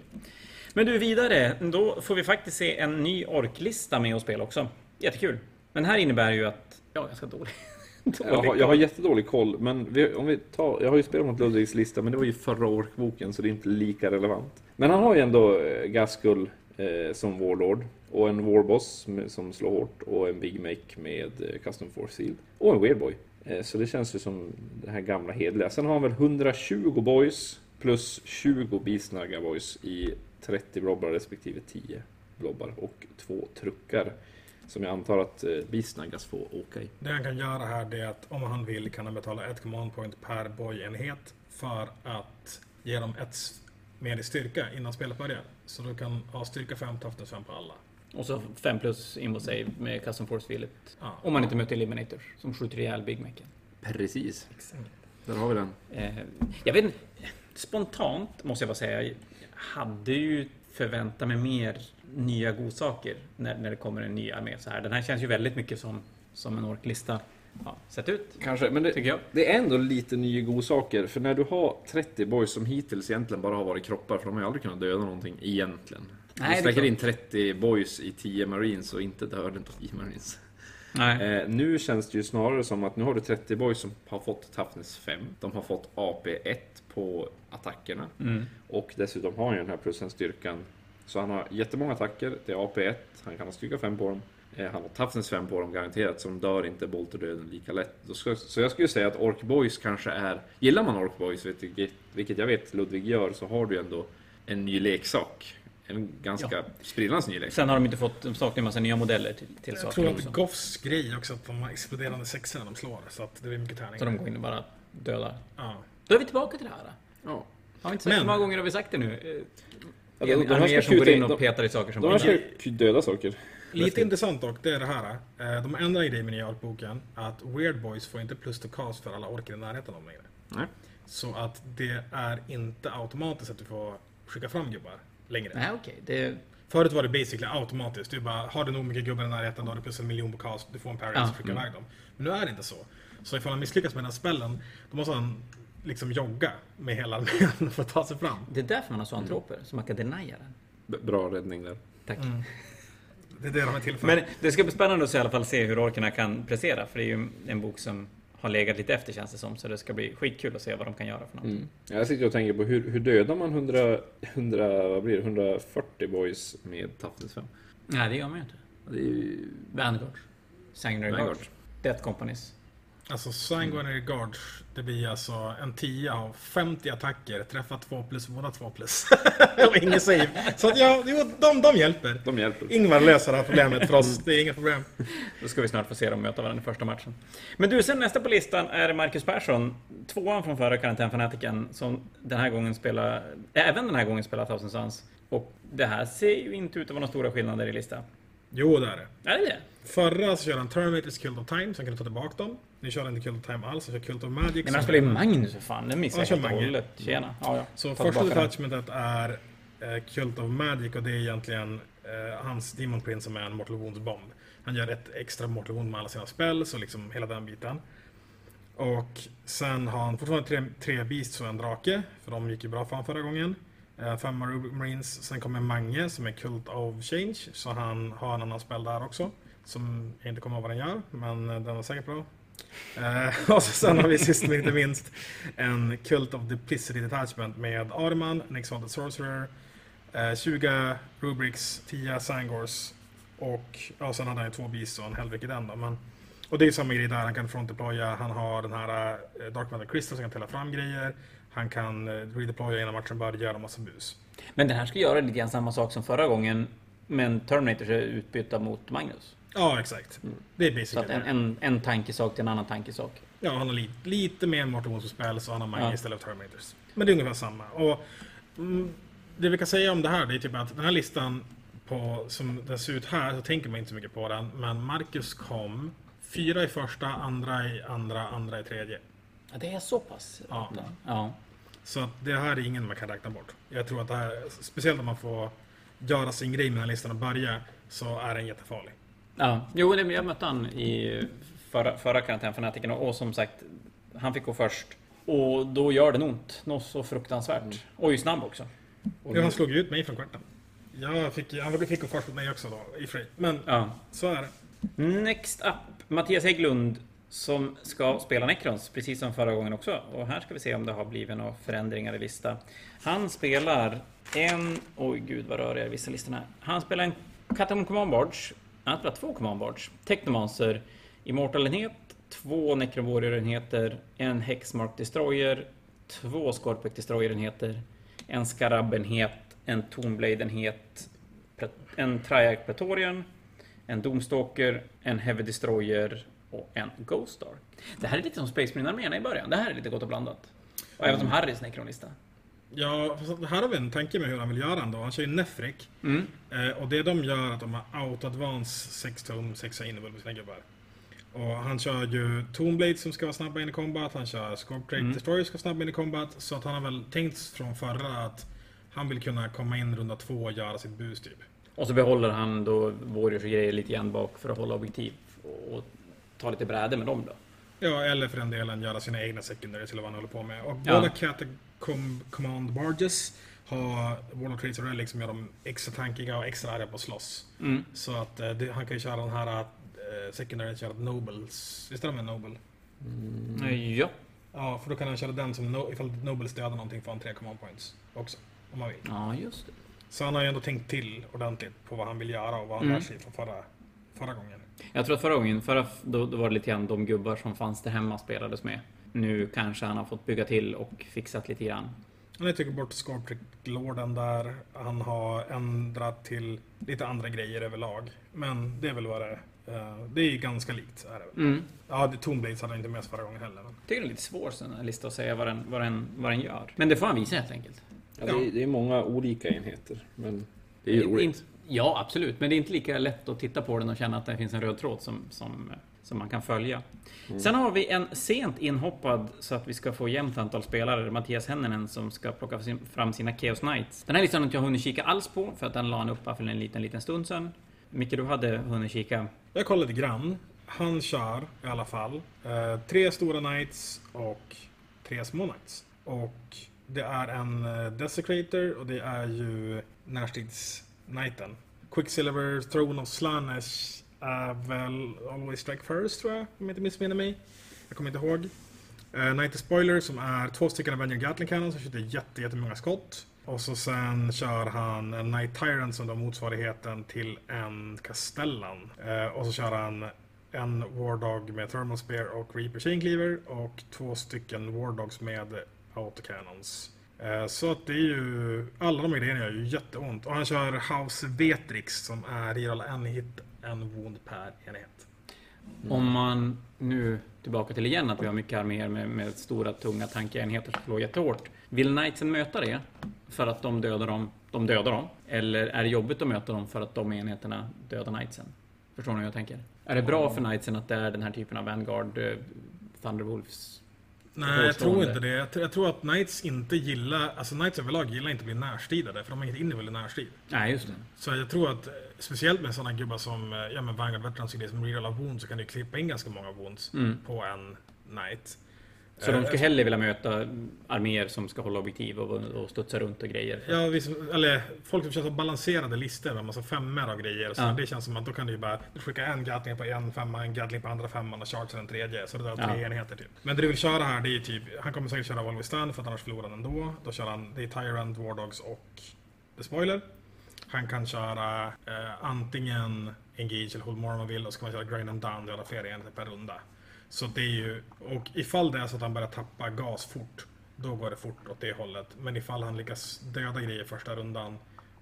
Men du, vidare. Då får vi faktiskt se en ny orklista med att spela också. Jättekul. Men här innebär ju att... Ja, ganska dålig. dålig Jag har, jag har jättedålig koll, men vi, om vi tar, jag har ju spelat mot Ludvigs lista, men det var ju förra orkboken så det är inte lika relevant. Men han har ju ändå eh, Gaskull eh, som Warlord, och en Warboss med, som slår hårt, och en Big Make med eh, Custom Force Seal, och en Weirdboy. Eh, så det känns ju som det här gamla hedliga. Sen har han väl 120 boys plus 20 bisnagga boys i 30 blobbar respektive 10 blobbar och två truckar. Som jag antar att eh, bisnaggas får åka i. Det han kan göra här är att om han vill kan han betala ett command point per boyenhet för att ge dem ett mer i styrka innan spelet börjar. Så du kan ha styrka 5, toughness 5 på alla. Och så 5 plus invo save med custom force field. Ja. Om man inte möter eliminators som skjuter ihjäl Big Macen. Precis. Där har vi den. Eh, jag vet inte, spontant måste jag bara säga, jag hade ju förvänta mig mer nya godsaker när, när det kommer en ny armé så här. Den här känns ju väldigt mycket som, som en orklista ja, sett ut, Kanske, men det, det är ändå lite nya godsaker. För när du har 30 boys som hittills egentligen bara har varit kroppar, för de har ju aldrig kunnat döda någonting egentligen. Nej, du släcker in 30 boys i 10 marines och inte dödar 10 marines. Nej. Eh, nu känns det ju snarare som att nu har du 30 boys som har fått Toughness 5. De har fått AP1 på attackerna. Mm. Och dessutom har ju den här plusen styrkan. Så han har jättemånga attacker, det är AP1, han kan ha styrka 5 på dem. Eh, Han har Toughness 5 på dem garanterat, så de dör inte bolterdöden lika lätt. Så jag skulle säga att Ork Boys kanske är... Gillar man Ork Boys, vilket jag vet Ludvig gör, så har du ändå en ny leksak. En ganska sprillans ny leksak. Sen har de inte fått, de saknar en massa nya modeller till, till Jag saker tror att. Goffs grej också att de har exploderande sexor när de slår. Så att det blir mycket tärningar. Så de går in och bara dödar. Ja. Då är vi tillbaka till det här. Ja. Har vi inte sagt Men- hur många gånger har vi sagt det nu? De- en de här ska går in och de- petar i saker som De här ska döda saker. Lite intressant dock, det är det här. eh, De ändrar en grej med nya artboken. Att Weird Boys får inte plus to cast för alla orker i närheten av dem längre. Nej. Så att det är inte automatiskt att du får skicka fram gubbar längre. Nej, okej. Det... Förut var det basically automatiskt. Du bara, har du nog mycket gubbar i närheten, då har du plus en miljon på cast, du får en parry Ja. och skicka iväg dem. Men nu är det inte så. Så ifall han misslyckas med den här spellen, då måste han liksom jogga med hela armén för att ta sig fram. det är därför man har zoantroper, så man kan denia den. B- Bra räddning där. Tack. Det är det de är till för. Men det ska bli spännande att se, i alla fall se hur orkerna kan prestera. För det är ju en bok som har legat lite efter känns det som. Så det ska bli skitkul att se vad de kan göra för något. Mm. Jag sitter och tänker på hur, hur dödar man 100, 100, vad blir det, 140 boys med Toughness 5? Nej, det gör man ju inte. Det är ju... Vanguard. Sanguinary Vanguard. Guard. Death Companies. Alltså Sanguinary Guards, det blir alltså en 10 av 50 attacker, träffar 2 plus, båda 2 plus. och ingen save. Så att ja, jo, de, de hjälper. De hjälper. Ingvar löser det här problemet för oss, det är inga problem. Då ska vi snart få se dem möta varandra i första matchen. Men du, sen nästa på listan är Marcus Persson. Tvåan från förra karantänfanatiken som den här gången spelar, även den här gången spelar Thousand Sons. Och det här ser ju inte ut att vara några stora skillnader i listan. Jo, det är det. Är det det? Förra så körde han Terminators Cult of Time, så han kunde ta tillbaka dem. Nu kör han inte Cult of Time alls, han kör Cult of Magic. Nej, men han spelar ju Magnus för fan. Den missade Ja, jag helt och hållet. Tjena. Ja, ja. Så Ta första tillbaka den. detachmentet är eh, Cult of Magic och det är egentligen eh, hans Demon Prince som är en Mortal Wounds bomb. Han gör ett extra Mortal Wound med alla sina spells och liksom hela den biten. Och sen har han fortfarande tre, tre Beasts och en drake, för de gick ju bra för honom förra gången. Eh, Fem Marines, sen kommer Mange som är Cult of Change, så han har en annan spel där också. Som jag inte kommer ihåg vad den gör, men eh, den var säkert bra. Eh, och så sen har vi sist men inte minst en Cult of Duplicity Detachment med Arman, Nixon the Sorcerer, eh, 20 Rubrics, 10 Sangors och ja, sen hade han ju två Beasts och en Helvik i den då. Men, och det är ju samma grej där, han kan front deploya, han har den här eh, Dark Matter Crystal som kan tälla fram grejer, han kan eh, redeploya innan matchen börjar och massa bus. Men den här ska göra lite grann samma sak som förra gången. Men Terminators är utbytta mot Magnus. Ja, exakt. Det är Så basically att en, en, en tankesak till en annan tankesak. Ja, han har lite, lite mer Mortal Wounds spel så han har Mange Ja. istället för Terminators. Men det är ungefär samma. Och, mm, det vi kan säga om det här det är typ att den här listan på, som den ser ut här så tänker man inte så mycket på den. Men Marcus kom fyra i första, andra i andra, andra i tredje. Ja, det är så pass? Ja. ja. Så att det här är ingen man kan räkna bort. Jag tror att det här, speciellt om man får göra sin grej med den här listan och börja, så är den jättefarlig. Ja, jo, jag mötte han i förra, förra karantänfanatiken och, och som sagt, han fick gå först. Och då gör det ont. Något så fruktansvärt. Och är ju snabb också. Ja, han slog ju ut mig från kvarten. Jag fick, han fick gå först mot mig också då, i och. Men Ja. så är det. Next up, Mattias Hägglund som ska spela Necrons, precis som förra gången också. Och här ska vi se om det har blivit några förändringar i lista. Han spelar en... Oj gud vad rör jag i vissa listorna här. Han spelar en Katamon Command Barge. Han spelar två Command Barge. Technomancer, Immortal-enhet, två Necron Warrior-enheter, en Hexmark Destroyer, två Scorpic Destroyer-enheter, en Scarab-enhet, en Tomblade-enhet. en Triarch Pretorian, en Domstalker. en Heavy Destroyer och en Ghost Star. Det här är lite som Space Marine-arméerna i början. Det här är lite gott och blandat. Och även som Harrys Necronlista. Ja, fast här har vi en tanke med hur han vill göra ändå. Han kör ju Nefric. Mm. Eh, och det de gör är att de har auto-advance 6 tum, 6 innebörd med sina gubbar. Och han kör ju Toonblade som ska vara snabba in i combat, han kör Scorp Trade Mm. Destroyer som ska vara snabba in i combat. Så att han har väl tänkt från förra att Han vill kunna komma in runda två och göra sitt bus typ. Och så behåller han då Warriors och grejer lite grann bak för att hålla objektiv. Och ta lite bräde med dem då. Ja, eller för den delen göra sina egna secondaries eller vad han håller på med. Och Ja. båda Catacomb Command Barges har Warlord Traits och Relics som gör dem extra tankiga och extra arga på att slåss. Mm. Så att eh, det, han kan ju köra den här uh, secondaryn köra Nobles. Visst är de en Noble? Ja. Ja, för då kan han köra den som no, ifall Nobles dödar någonting får han tre command points också. Om man vill. ja, just det. Så han har ju ändå tänkt till ordentligt på vad han vill göra och vad han Mm. lär sig från förra, förra gången. Jag tror att förra gången, förra, då, då var det lite grann de gubbar som fanns där hemma spelades med. Nu kanske han har fått bygga till och fixat lite grann. Han har tagit bort Scorpic Lorden där. Han har ändrat till lite andra grejer överlag. Men det är väl vad det är. Eh, Det är ju ganska likt. Är det. Mm. Ja, det- Tomblades hade han inte med förra gången heller. Men. Jag tycker det är lite svårt sån här lista att säga vad den, vad, den, vad den gör. Men det får han visa helt enkelt. Ja, det, är, det är många olika enheter, men det är ju roligt. Ja, absolut. Men det är inte lika lätt att titta på den och känna att det finns en röd tråd som, som, som man kan följa. Sen har vi en sent inhoppad så att vi ska få jämnt antal spelare. Mattias Henninen som ska plocka fram sina Chaos Knights. Den här listan har inte jag hunnit kika alls på för att den la han upp för en liten, liten stund sedan. Micke, du hade hunnit kika. Jag kollade lite grann. Han kör i alla fall eh, tre stora Knights och tre små Knights. Och det är en eh, Desecrator och det är ju Knighten. Quicksilver, Throne of Slanesh är väl Always Strike First tror jag, om jag inte missminner mig. Jag kommer inte ihåg. Uh, Knight Spoiler som är två stycken Avenger Gatling Cannon som skjuter jätte, jättemånga skott. Och så sen kör han en Knight Tyrant som är motsvarigheten till en Castellan. Uh, och så kör han en Wardog med Thermal Spear och Reaper Chain Cleaver och två stycken Wardogs med Autocannons. Eh, så att det är ju, alla de här grejerna gör ju jätteont. Och han kör House Vetrix som är i alla en hit, en wound per enhet. Mm. Om man nu tillbaka till igen att vi har mycket arméer med, med stora tunga tankeenheter som slår jättehårt. Vill Knightsen möta det för att de dödar dem, de dödar dem? Eller är det jobbigt att möta dem för att de enheterna dödar Knightsen? Förstår ni hur jag tänker? Är det bra för Knightsen att det är den här typen av Vanguard eh, Thunderwolves? Nej, jag tror inte det. Jag, jag tror att Knights inte gillar, alltså Knights överlag gillar inte att bli närstridade, för de har inget innehåll i närstrid. Nej, just det. Så jag tror att, eh, speciellt med sådana gubbar som, eh, ja men Vanguard Veterans som reroll av wounds, så kan du klippa in ganska många wounds Mm. på en Knight. Så de Eh, ska hellre vilja möta arméer som ska hålla objektiv och, och studsa runt och grejer. Ja, vi som, eller folk som kör så balanserade listor med massa femmor och grejer. Så Ja. Det känns som att då kan du ju bara du skickar en Gatling på en femma, en Gatling på andra femman och charge den tredje. Så det är tre Ja. enheter typ. Men det du vill köra här, det är typ, han kommer säkert köra Always Stand för att annars förlorar han ändå. Då kör han, det är Tyrant, Wardogs och The Spoiler. Han kan köra eh, antingen Engage eller Hold More om man vill och så kan man köra Grind and Down, göra flera enheter per runda. Så det är ju, och ifall det är så att han börjar tappa gas fort, då går det fort åt det hållet. Men ifall han lyckas döda grejer första rundan,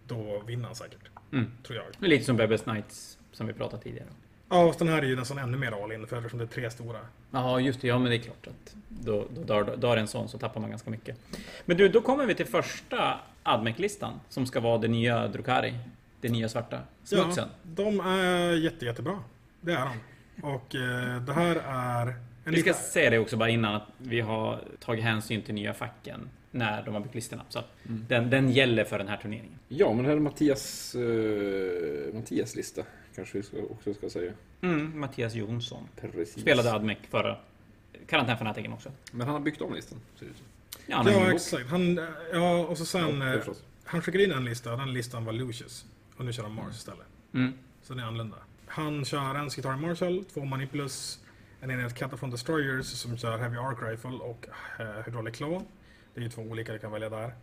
då vinner han säkert. Mm. Tror jag. Lite som Bebes Knights som vi pratade tidigare. Ja, fast den här är ju nästan ännu mer all in, för eftersom det är tre stora. Ja, just det. Ja, men det är klart att då, då dör, dör en sån så tappar man ganska mycket. Men du, då kommer vi till första Admec-listan som ska vara det nya Drukari. Det nya svarta smutsen. Ja, de är jätte, jättebra. Det är de. Och eh, det här är... En Vi ska lite- säga det också bara innan att vi har tagit hänsyn till nya facken när de har byggt listorna. Så att den, den gäller för den här turneringen. Ja, men här är Mattias, eh, Mattias lista, kanske vi ska, också ska säga. Mm, Mattias Jonsson. Precis. Spelade Admec förra karantänfanatiken också. Men han har byggt om listan, ser det ut. Ja, Ja, exakt. Han, eh, ja, och så sen... Ja, det eh, han skickade in en lista och den listan var Lucius. Och nu kör han Mars istället. Mm. Så det är annorlunda. Han kör en Skitar Marshall, två Manipulus, en enhet Cataphrone Destroyers som kör Heavy Arc Rifle och eh, Hydraulic Claw. Det är ju två olika du kan välja där.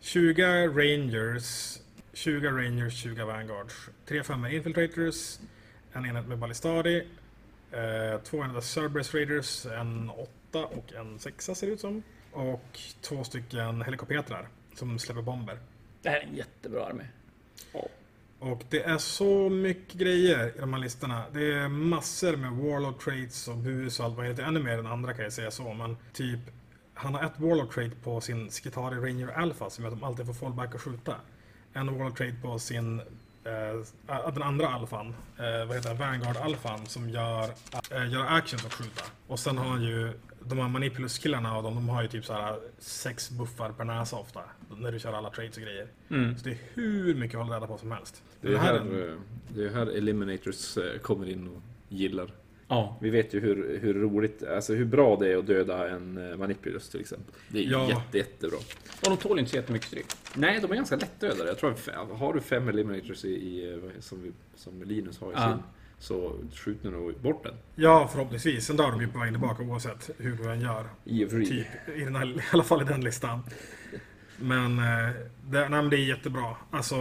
20 Rangers, 20 Rangers, 20 Vanguards. 3 5 Infiltrators, en enhet med Ballistari, eh, två enheter Cerberus Raiders, en 8 och en 6 ser det ut som. Och två stycken helikoptrar som släpper bomber. Det här är en jättebra armé. Och det är så mycket grejer i de här listorna. Det är massor med Warlock traits och bus och allt vad det heter. Ännu mer än andra kan jag säga så. Men typ, han har ett Warlock trait på sin Skitari Ranger Alpha som gör att de alltid får fallback och skjuta. En Warlock trait på sin eh, den andra alfan, eh, vad heter den, Vanguard alfan som gör, eh, gör actions och skjuta. Och sen har han ju de här Manipulus-killarna och de, de har ju typ så här sex buffar per näsa ofta. När du kör alla trades och grejer. Mm. Så det är hur mycket att hålla reda på som helst. Det är Den här här, det är här Eliminators eh, kommer in och gillar. Ja. Vi vet ju hur, hur roligt, alltså hur bra det är att döda en eh, Manipulus till exempel. Det är Ja. jätte, jättebra. Och de tål inte så jättemycket stryk. Nej, de är ganska lättdödade. Jag tror har du fem Eliminators i, i eh, som, vi, som Linus har i Ja. sin, så skjuter nog bort den. Ja, förhoppningsvis. Sen dör de ju på vägen tillbaka oavsett hur du än gör. I och för. Typ, i, den här, i alla fall i den listan. Men, eh, det, nej, men det är jättebra. Alltså,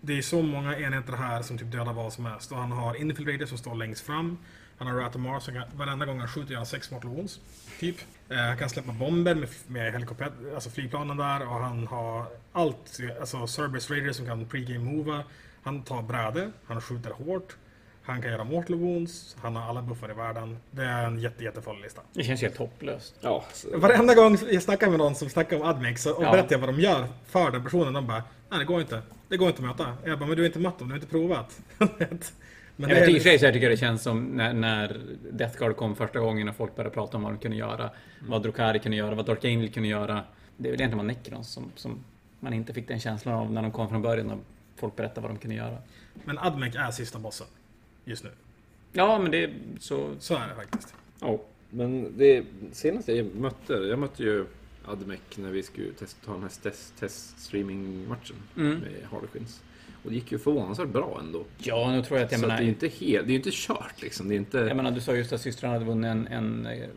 det är så många enheter här som typ dödar vad som helst. Och han har Infiltrator som står längst fram. Han har Rat of Mars som kan, varenda gång han skjuter gör han sex mortal wounds. Typ. Eh, han kan släppa bomber med, med helikopter, alltså flygplanen där. Och han har allt. Alltså Cerberus Raider som kan pregame mova. Han tar bräde. Han skjuter hårt. Han kan göra mortal wounds. Han har alla buffar i världen. Det är en jätte, jättefarlig lista. Det känns helt hopplöst. Ja, så, Varenda gång jag snackar med någon som snackar om Admix och Ja. berättar vad de gör för den personen, de bara Nej det går inte. Det går inte att möta. Jag bara, men du har inte mött dem, du har inte provat. men Jag vet, I och är, för sig så jag tycker jag det känns som när, när Death Guard kom första gången och folk började prata om vad de kunde göra. Vad Drukari kunde göra, vad Dark Angel kunde göra. Det är väl egentligen bara Necrons som, som man inte fick den känslan av när de kom från början och folk berättade vad de kunde göra. men Admec är sista bossen. Just nu. Ja, men det är så... Så är det faktiskt. ja. Men det senaste jag mötte, jag mötte ju Admec när vi skulle testa, ta den här test, test streaming-matchen Mm. med Harlequins. Och det gick ju förvånansvärt bra ändå. Ja, nu tror jag att jag så menar... det är inte helt, det är inte kört liksom. Det är inte... Jag menar, du sa just att systrarna hade vunnit en, en eh,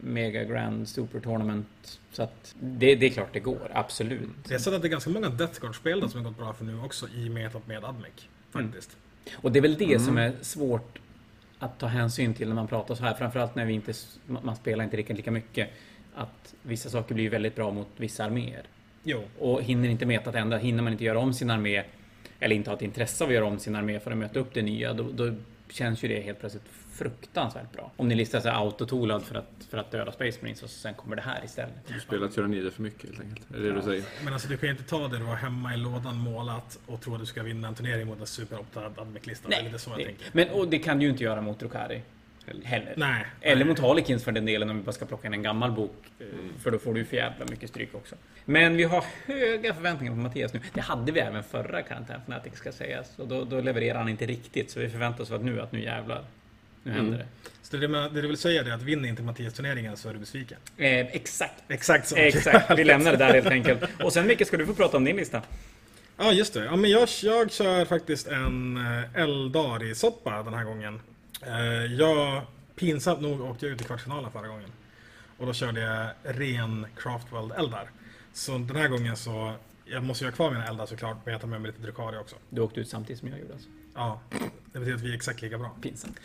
Mega Grand Super Tournament. Så att det, det är klart det går, absolut. Jag har sett att det är ganska många Death Guard-spel som har gått bra för nu också i metat med Admec. Faktiskt. Och det är väl det Mm. som är svårt att ta hänsyn till när man pratar så här. Framförallt när vi inte, man spelar inte riktigt lika mycket. Att vissa saker blir väldigt bra mot vissa arméer. Jo. Och hinner inte metat ända, hinner man inte göra om sin armé eller inte ha ett intresse av att göra om sin armé för att möta upp det nya, då, då känns ju det helt plötsligt fruktansvärt bra. Om ni listar sig autotolad för att, för att döda Space Marines och sen kommer det här istället. Du spelar tyrannider för mycket helt enkelt. Är det det du säger? Men alltså du kan ju inte ta det du har hemma i lådan målat och tro att du ska vinna en turnering mot en superoptad Admec-lista. Det är lite så jag det, tänker. men och det kan du ju inte göra mot Drukari. Heller. Nej. Eller mot Harlequins för den delen om vi bara ska plocka in en gammal bok. eh, För då får du ju för jävla mycket stryk också. Men vi har höga förväntningar på Mattias nu. Det hade vi även förra Karantän Fnatic ska sägas. Och då, då levererar han inte riktigt. Så vi förväntar oss att nu att nu jävlar. Nu händer Mm. Så det, det du vill säga är att vinner inte Mattias turneringen så är du besviken? det. Eh, exakt. Exakt så. Exakt. Vi lämnar det där helt enkelt. Och sen Micke ska du få prata om din lista. Ja, just det. Ja, men jag, jag kör faktiskt en eh, Eldari-soppa den här gången. Eh, Jag, pinsamt nog, åkte jag ut i kvartsfinalen förra gången. Och då körde jag ren Craftworld eldar. Så den här gången så, jag måste ju ha kvar mina eldar såklart, men jag tar med mig lite Drukari också. Du åkte ut samtidigt som jag gjorde alltså. Ja, det betyder att vi är exakt lika bra. Pinsamt.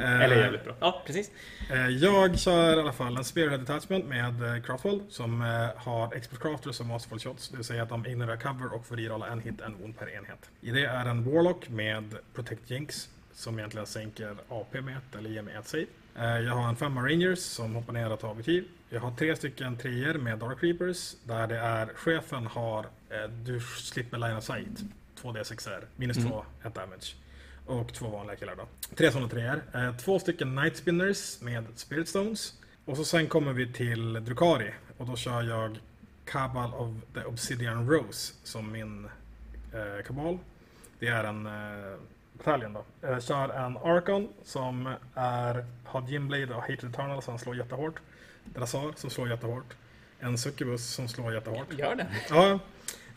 Eh, Eller jävligt bra. Ja, precis. Eh, Jag kör i alla fall en Spearhead Detachment med eh, Craftworld som eh, har Expert Crafters som Masterful Shots. Det vill säga att de ignorerar cover och får rerolla en hit, en wound per enhet. I det är en Warlock med Protect Jinx som egentligen sänker AP med ett eller ger mig ett save. Eh, Jag har en femma Rangers som hoppar ner och tar objektiv. Jag har tre stycken treor med Dark Reapers där det är chefen har eh, du slipper line of sight. 2D6R, minus Mm. 2, ett damage. Och två vanliga killar då. Tre sådana treor. Eh, två stycken Night Spinners med Spirit Stones. Och så sen kommer vi till Drukari. Och då kör jag Cabal of the Obsidian Rose som min eh, kabal. Det är en eh, bataljon då. Jag kör en Archon som är, har Gimblade och Hatred Eternal som slår jättehårt. Drasar som slår jättehårt. En Succubus som slår jättehårt. Gör det. Ja,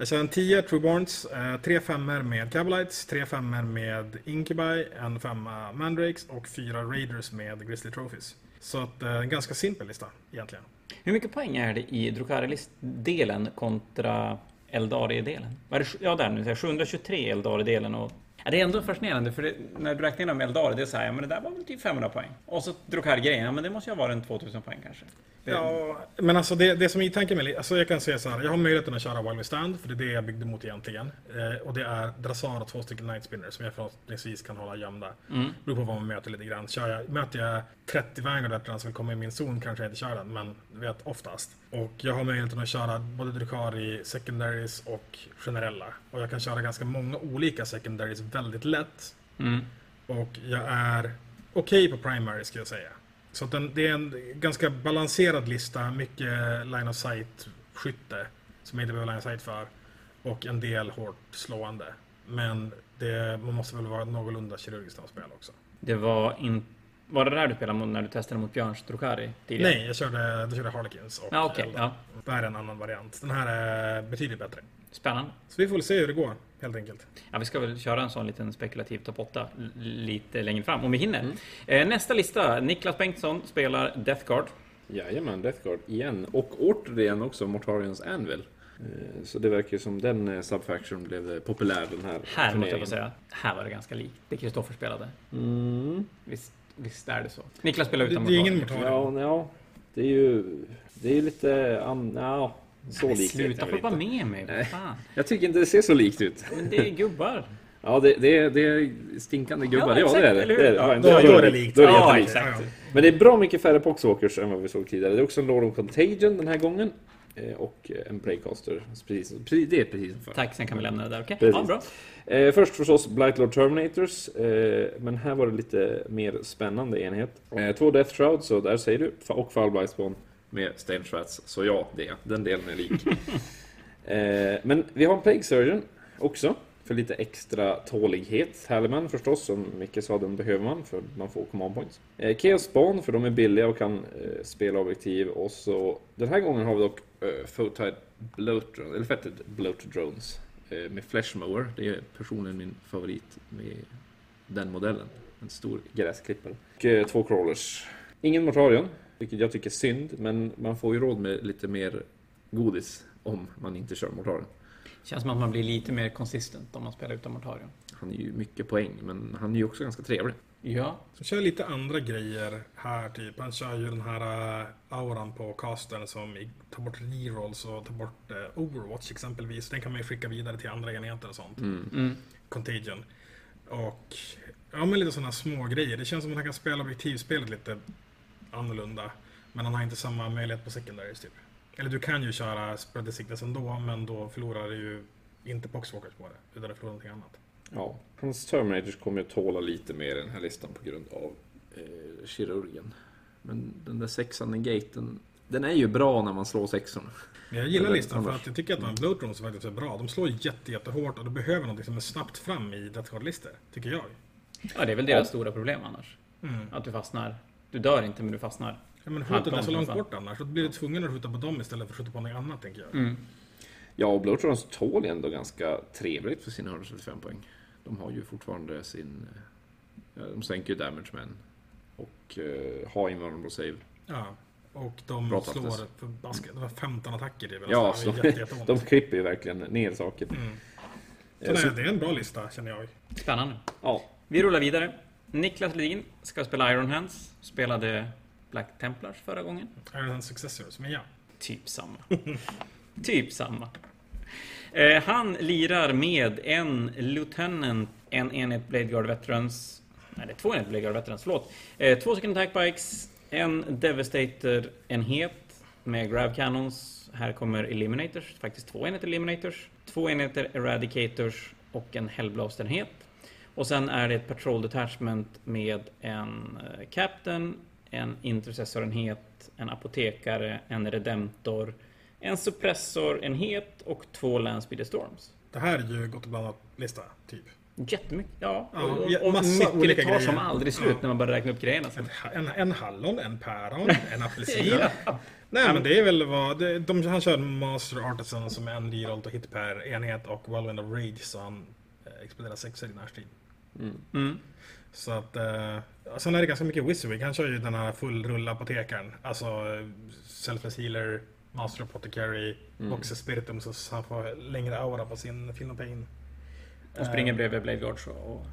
jag kör en 10 Trueborns, eh, tre femmor med Cabalites, tre femmor med Incubi, en femma Mandrakes och fyra Raiders med Grizzly Trophies. Så att, eh, en ganska simpel lista egentligen. Hur mycket poäng är det i Drukari-delen kontra Eldari-delen? Är det? Ja, där nu. 723 Eldari-delen och... Ja, det är ändå fascinerande för det, när du räknar om Eldari, det är så här, ja men det där var väl typ 500 poäng. Och så Drukari-grejen, ja men det måste ju ha varit en 2000 poäng kanske. Det- Ja, men alltså det, det som är tanken med, alltså jag kan säga så här, jag har möjligheten att köra We Stand, för det är det jag byggde mot egentligen. Eh, och det är Drasar och två stycken Night Spinners som jag förhoppningsvis kan hålla gömda. Mm. Beror på vad man möter lite grann. Kör jag, möter jag 30 Vanguard veterans som vill komma i min zon kanske jag inte kör den, men du vet oftast. Och jag har möjligheten att köra både Drukari, Secondaries och generella. Och jag kan köra ganska många olika Secondaries väldigt lätt. Mm. Och jag är okej på Primary ska jag säga. Så den, det är en ganska balanserad lista. Mycket line of sight-skytte. Som jag inte behöver line of sight för. Och en del hårt slående. Men det, man måste väl vara någorlunda kirurgisk när man spelar också. Det var inte... Var det där du spelade när du testade mot Björns Drukari tidigare? Nej, jag körde, jag körde Harlequins och Ja, okej. Elda. ja. Det här är en annan variant. Den här är betydligt bättre. Spännande. Så vi får väl se hur det går, helt enkelt. Ja, vi ska väl köra en sån liten spekulativ topp 8 l- lite längre fram, om vi hinner. Eh, nästa lista. Niklas Bengtsson spelar Death Guard. Jajamän, Death Guard igen. Och återigen också Mortarians Anvil. Eh, Så det verkar som den eh, subfaction blev populär den här Här måste jag säga, här var det ganska likt det Kristoffer spelade. Mm. Visst, visst är det så. Niklas spelar utan det är ingen. Mortarion. Ja, ja, det är ju... Det är ju lite... an- Ja, så Men likt Sluta inte. med mig, Nej. fan. Jag tycker inte det ser så likt ut. Men det är gubbar. Ja, det, det, är, det är stinkande gubbar. Ja, Ja, exakt, det är det. är, Ja, det. då, då är det likt. Då är det Ja, exakt. Men det är bra mycket färre Poxwalkers än vad vi såg tidigare. Det är också en Lord of Contagion den här gången. Eh, Och eh, en Playcaster. Precis, det är precis som förr. Tack, sen kan vi lämna det där. Okej? Precis. Ja, bra. Eh, först förstås Blightlord Terminators, eh, men här var det lite mer spännande enhet. Eh, två Death Shrouds, så där säger du, och Foul Blightspawn med Stain Shrats. Så ja, det, den delen är lik. eh, men vi har en Plague Surgeon också, för lite extra tålighet. Halliman förstås, som Micke sa, den behöver man för man får command points. Eh, Chaos Spawn, för de är billiga och kan eh, spela objektiv. Och så, den här gången har vi dock eh, Fotide Bloat, eller Fetted Bloat Drones eh, med Fleshmower. Det är personligen min favorit med den modellen. En stor gräsklippare. Och eh, två crawlers. Ingen Mortarion, vilket jag tycker är synd, men man får ju råd med lite mer godis om man inte kör Mortarion. Känns som att man blir lite mer konsistent om man spelar utan Mortarion. Han är ju mycket poäng, men han är ju också ganska trevlig. Ja. Så kör lite andra grejer här, typ. Han kör ju den här uh, auran på castern som tar bort rerolls och tar bort uh, Overwatch exempelvis. Den kan man ju skicka vidare till andra enheter och sånt. Mm. Contagion. Och ja, men lite sådana små grejer. Det känns som att han kan spela objektivspelet lite annorlunda. Men han har inte samma möjlighet på secondaries typ. Eller du kan ju köra spread the sickness ändå, men då förlorar du ju inte poxwalkers på det. Utan du förlorar någonting annat. Ja, hans Terminators kommer ju tåla lite mer i den här listan på grund av eh, kirurgen. Men den där sexan i gaten, den är ju bra när man slår sexorna. Men jag gillar listan för att jag tycker att de är faktiskt är bra. De slår jätte, jättehårt och du behöver någonting som är snabbt fram i Death Guard-listor. Tycker jag. ja, det är väl deras stora problem annars. Mm. Att du fastnar. Du dör inte, men du fastnar. Ja, men hotet är så långt bort annars. Då blir du tvungen att skjuta på dem istället för att skjuta på något annat, tänker jag. Mm. Ja, och Bloodtrons tål ändå ganska trevligt för sina 135 poäng. De har ju fortfarande sin... eh, Ja, de sänker ju damage men och uh, har invulnerable save. Ja. Och de Bra slår toughness. förbaskat. Det var 15 attacker typ. Ja, Alltså, så det är jätte, jätteont. de klipper ju verkligen ner saker. Mm. Så Eh, nej, så- det är en bra lista, känner jag. Spännande. Ja, Vi rullar vidare. Niklas Lidin ska spela Iron Hands. Spelade Black Templars förra gången. Iron Hand Successors, men ja. Typ samma. typ samma. Eh, han lirar med en Lieutenant, en enhet Blade Guard Veterans. Nej, det är två enheter Blade Guard Veterans, förlåt. Eh, två stycken Attack Bikes, en Devastator-enhet med Grav Cannons. Här kommer Eliminators, faktiskt två enheter Eliminators. Två enheter Eradicators och en Hellblast-enhet. Och sen är det ett Patrol Detachment med en eh, Captain, en Intercessor-enhet, en Apotekare, en Redemptor, en Suppressor-enhet och två Landspeeder Storms. Det här är ju gott och blandat lista, typ. Jättemycket, ja. Ja, och, och, och massa mycket tar som aldrig slut Ja. när man börjar räkna upp grejerna. sen. En, en, en hallon, en päron, en apelsin. Ja. Nej men det är väl vad... Det, de, han kör Master Artisan som är en reroll och hit per enhet och Whirlwind of Rage så han eh, exploderar sexor i närstrid. Mm. Så att... Eh, sen är det ganska mycket Wizardwig. Han kör ju den här full rull apotekaren. Alltså Selfless Healer, Master Apothecary och Spiritum så han får längre aura på sin Film Pain. Och springer bredvid Blade Guards och...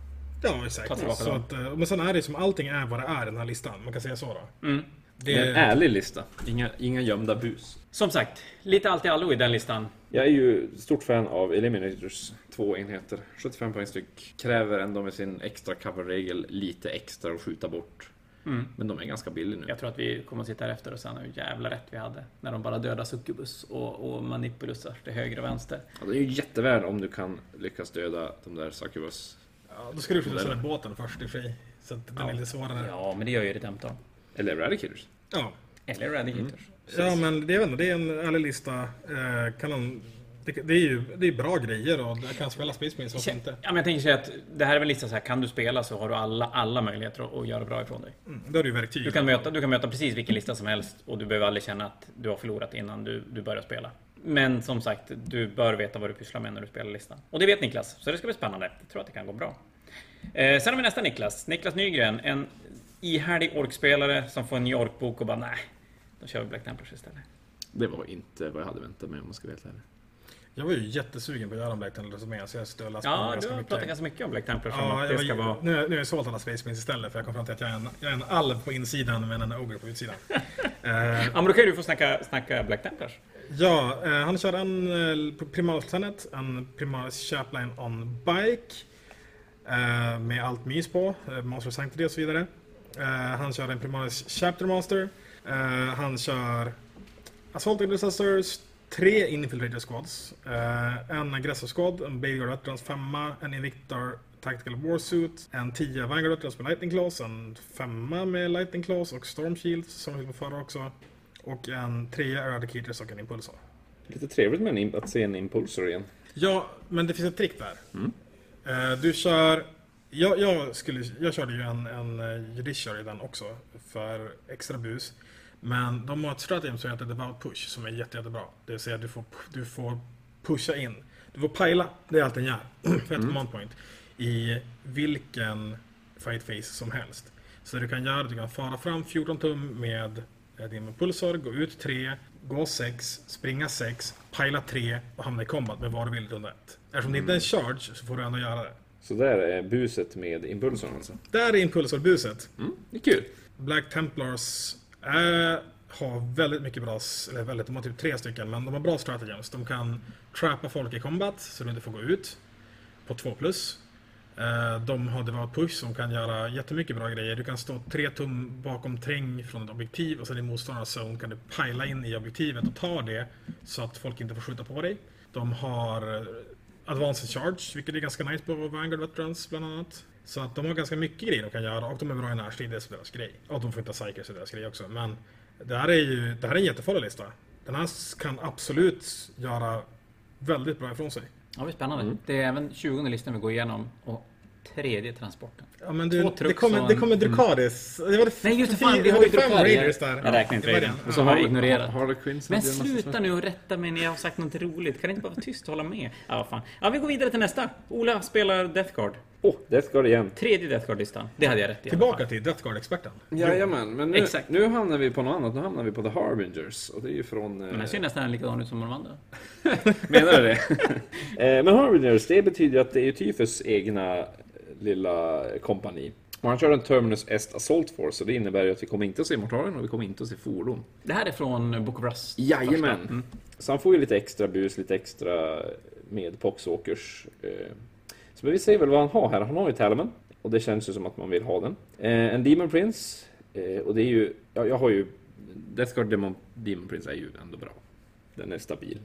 Ja exakt. Så att, eh, men sen är det som allting är vad det är i den här listan. Man kan säga så då. mm. Det en ärlig lista. Inga, inga gömda bus. Som sagt, lite allt i allo i den listan. Jag är ju stort fan av Eliminators två enheter. 75 poäng styck. Kräver ändå med sin extra cover-regel lite extra att skjuta bort. Mm. Men de är ganska billiga nu. Jag tror att vi kommer att sitta här efter och säga hur jävla rätt vi hade. När de bara dödar Succubus och, och Manipulusar till höger och vänster. Ja, det är ju jättevärd om du kan lyckas döda de där Succubus. Ja, då ska du skjuta sönder båten först i och för sig. Så att den är lite svårare. Ja, men det gör ju Redemptorn. Eller Eradicators. Ja. Eller Eradicators. Ja, men det är, väl- det är en ärlig lista. Eh, kan man, det, det är ju det är bra grejer och jag kan spela Space Marines, varför inte? Ja, men jag tänker säga att det här är väl lite så här, kan du spela så har du alla, alla möjligheter att, att göra bra ifrån dig. Mm, då är det ju verktyg. Du kan, möta, du kan möta precis vilken lista som helst och du behöver aldrig känna att du har förlorat innan du, du börjar spela. Men som sagt, du bör veta vad du pysslar med när du spelar listan. Och det vet Niklas, så det ska bli spännande. Jag tror att det kan gå bra. Eh, sen har vi nästa Niklas. Niklas Nygren. En ihärdig orkspelare som får en New York-bok och bara nej, då kör vi Black Templars istället. Det var inte vad jag hade väntat mig om man ska vara helt ärlig. Jag var ju jättesugen på att göra en Black Templars med, så jag har läst på Ja, du ganska har mycket. pratat ganska mycket om Black Templars. Ja, att jag det ska var, vara... nu, nu har jag sålt alla Space Marines istället för jag kom fram till att jag är en, jag är en alv på insidan men en ogre på utsidan. eh, Ja, men då kan ju du få snacka, snacka Black Templars. ja, eh, han kör en Primaris Lieutenant, en Primaris Chaplain on Bike. Eh, med allt mys på, Master of Sanctity och så vidare. Eh, han kör en Primaris Chapter Master. Eh, han kör Assault Intercessors, tre Infiltrator Squads. Eh, en Aggressor Squad, en Baby Guard Veterans 5, en Invictor Tactical Warsuit, en 10 Vanguard Veterans med Lightning Claws, en 5 med Lightning Claws och Storm Shields som vi på förra också. Och en 3 Eradicators och en Impulsor. Lite trevligt med en, att se en Impulsor igen. Ja, men det finns ett trick där. Eh, du kör... Jag, jag, skulle, jag körde ju en, en eh, Judiciary i den också för extra bus. Men de har ett strategy som heter Devout Push som är jätte, jättebra. Det vill säga du får, du får pusha in. Du får pajla, det är allt den gör. för ett command point. I vilken fight phase som helst. Så du kan göra, du kan fara fram 14 tum med eh, din impulsor, gå ut 3, gå 6, springa 6, pajla 3 och hamna i combat med vad du vill runda 1. Eftersom det inte är en charge så får du ändå göra det. Så där är buset med Impulsorn alltså. Där är impulsorbuset. Mm, det är kul. Black Templars är, har väldigt mycket bra, eller väldigt, de har typ tre stycken, men de har bra strategems. De kan trappa folk i combat så du inte får gå ut på 2 plus. Eh, De har Devout Push som kan göra jättemycket bra grejer. Du kan stå tre tum bakom träng från ett objektiv och sen i motståndarnas zone kan du pajla in i objektivet och ta det så att folk inte får skjuta på dig. De har Advanced Charge, vilket är ganska nice på Vanguard Veterans bland annat. Så att de har ganska mycket grejer de kan göra och de är bra i närstrid, det är deras grej. Och de får inte ha Psykers, det är deras grej också. Men det här är ju det här är en jättefarlig lista. Den här kan absolut göra väldigt bra ifrån sig. Ja, det är spännande. Det är även 20 listan vi går igenom och tredje transporten. Ja, men du, det kommer, det en- kommer Drukadis. Det var det Nej, just det, fan, vi har ju där. Jag räknar inte det den. Och så har jag ignorerat. Men sluta nu och rätta mig när jag har sagt något roligt. Kan ni inte bara vara tyst och hålla med? Ja, fan. Ja, vi går vidare till nästa. Ola spelar Death Guard. Åh, Death Guard igen. Tredje Death Guard-listan. Det hade jag rätt i. Tillbaka till Death Guard-experten. Jajamän, men nu, Exakt. nu hamnar vi på något annat. Nu hamnar vi på The Harbingers. Och det är ju från... Den här Eh, ser ju nästan likadan ut som de andra. menar du det? eh, men Harbingers, det betyder att det är Tyfus egna lilla kompani. Och han kör en Terminus Est Assault Force, och det innebär ju att vi kommer inte att se mortalen och vi kommer inte att se fordon. Det här är från Book of Rust. Jajamän! Mm. Så han får ju lite extra bus, lite extra med Poxwalkers. Eh. Så vi ser väl vad han har här. Han har ju Talaman. Och det känns ju som att man vill ha den. Eh, en Demon Prince. Eh, och det är ju... Ja, jag har ju... Death Guard Demon, Demon Prince är ju ändå bra. Den är stabil.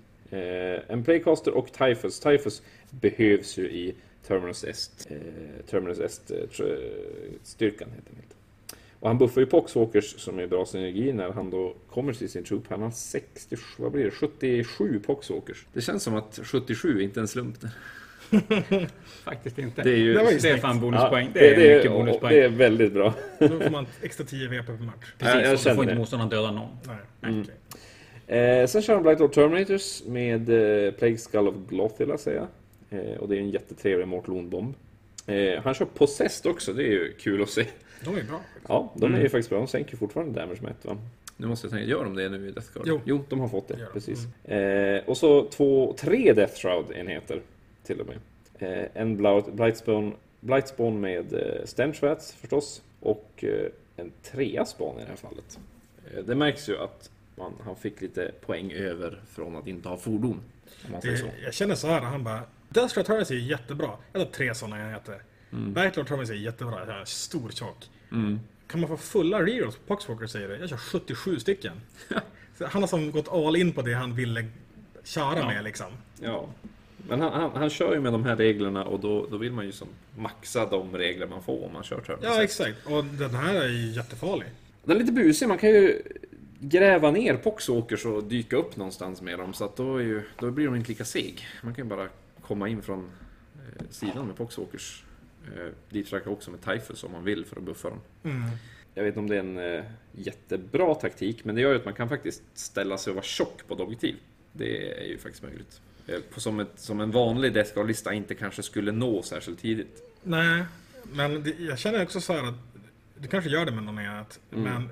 En Playcaster och Typhus. Typhus behövs ju i Terminus Est. Eh, Terminus Est eh, tr- styrkan heter den. helt. Och han buffar ju Poxwalkers som är bra synergi när han då kommer till sin troop. Han har 67, vad blir det? 77 Poxwalkers. Det känns som att 77 är inte en slump. Faktiskt inte. Det är ju... Det var ju Det är fan bonuspoäng. Ja, det, är mycket och- bonuspoäng. Det är väldigt bra. Då får man extra 10 VP per match. Precis, Ja, jag och så känner får inte motståndaren döda någon. Nej, Mm. Eh, sen kör han Black Lord Terminators med eh, Plague Skull of Glothilla säger jag. Eh, och det är en jättetrevlig Mortal Wound-bomb. Eh, han kör Possessed också, det är ju kul att se. De är bra. Ja, de Mm. är ju faktiskt bra. De sänker fortfarande damage med ett va? Nu måste jag tänka, gör de det nu i Death Guard? Jo. de har fått det. Precis. Eh, och så två, tre Death Shroud-enheter till och med. Eh, en Blight- Blightspawn, Blightspawn med eh, Stenchvats förstås. Och eh, en trea spawn i det här fallet. Eh, det märks ju att man, han fick lite poäng över från att inte ha fordon. Om man säger så. Det, jag känner så här, han bara Death Terrorist är jättebra. Jag har tre sådana enheter. Mm. Backlord Terrorist är jättebra. Jag är stor tjock. Mm. Kan man få fulla rerolls på Poxwalker säger du? Jag kör 77 stycken. Han har som gått all in på det han ville köra Ja. med liksom. Ja. Men han, han, han kör ju med de här reglerna och då, då vill man ju som maxa de regler man får om man kör Terminus Ja, exakt. Och den här är ju jättefarlig. Den är lite busig, man kan ju gräva ner Poxwalkers och dyka upp någonstans med dem. Så att då, är ju, då blir de inte lika seg. Man kan ju bara komma in från eh, sidan med Poxwalkers. Eh, dit trackar också med Typhus om man vill för att buffa dem. Mm. Jag vet inte om det är en eh, jättebra taktik, men det gör ju att man kan faktiskt ställa sig och vara tjock på objektiv. Det är ju faktiskt möjligt. Eh, på- Som, ett, som en vanlig Death Guard-lista inte kanske skulle nå särskilt tidigt. Nej, men det, jag känner också så här att du kanske gör det med någon annat, Mm. men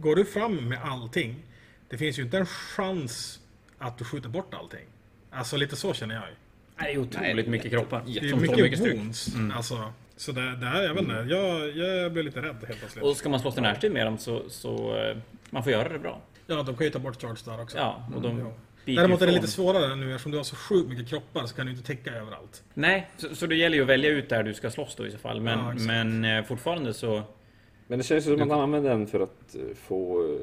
går du fram med allting, det finns ju inte en chans att du skjuter bort allting. Alltså lite så känner jag. ju. Det är otroligt Nej, mycket kroppar. Det är mycket, stryk. wounds. Mm. Alltså, så det, det här, jag vet inte, jag, jag blir lite rädd helt plötsligt. Och ska man slåss i närstrid med dem så, så eh, man får göra det bra. Ja, de kan ju ta bort charge där också. Ja, och de biter Däremot är det lite svårare nu eftersom du har så sjukt mycket kroppar så kan du inte täcka överallt. Nej, så, så det gäller ju att välja ut där du ska slåss då i så fall. Men, Ja, men eh, fortfarande så... Men det känns som att han använder den för att eh, få eh,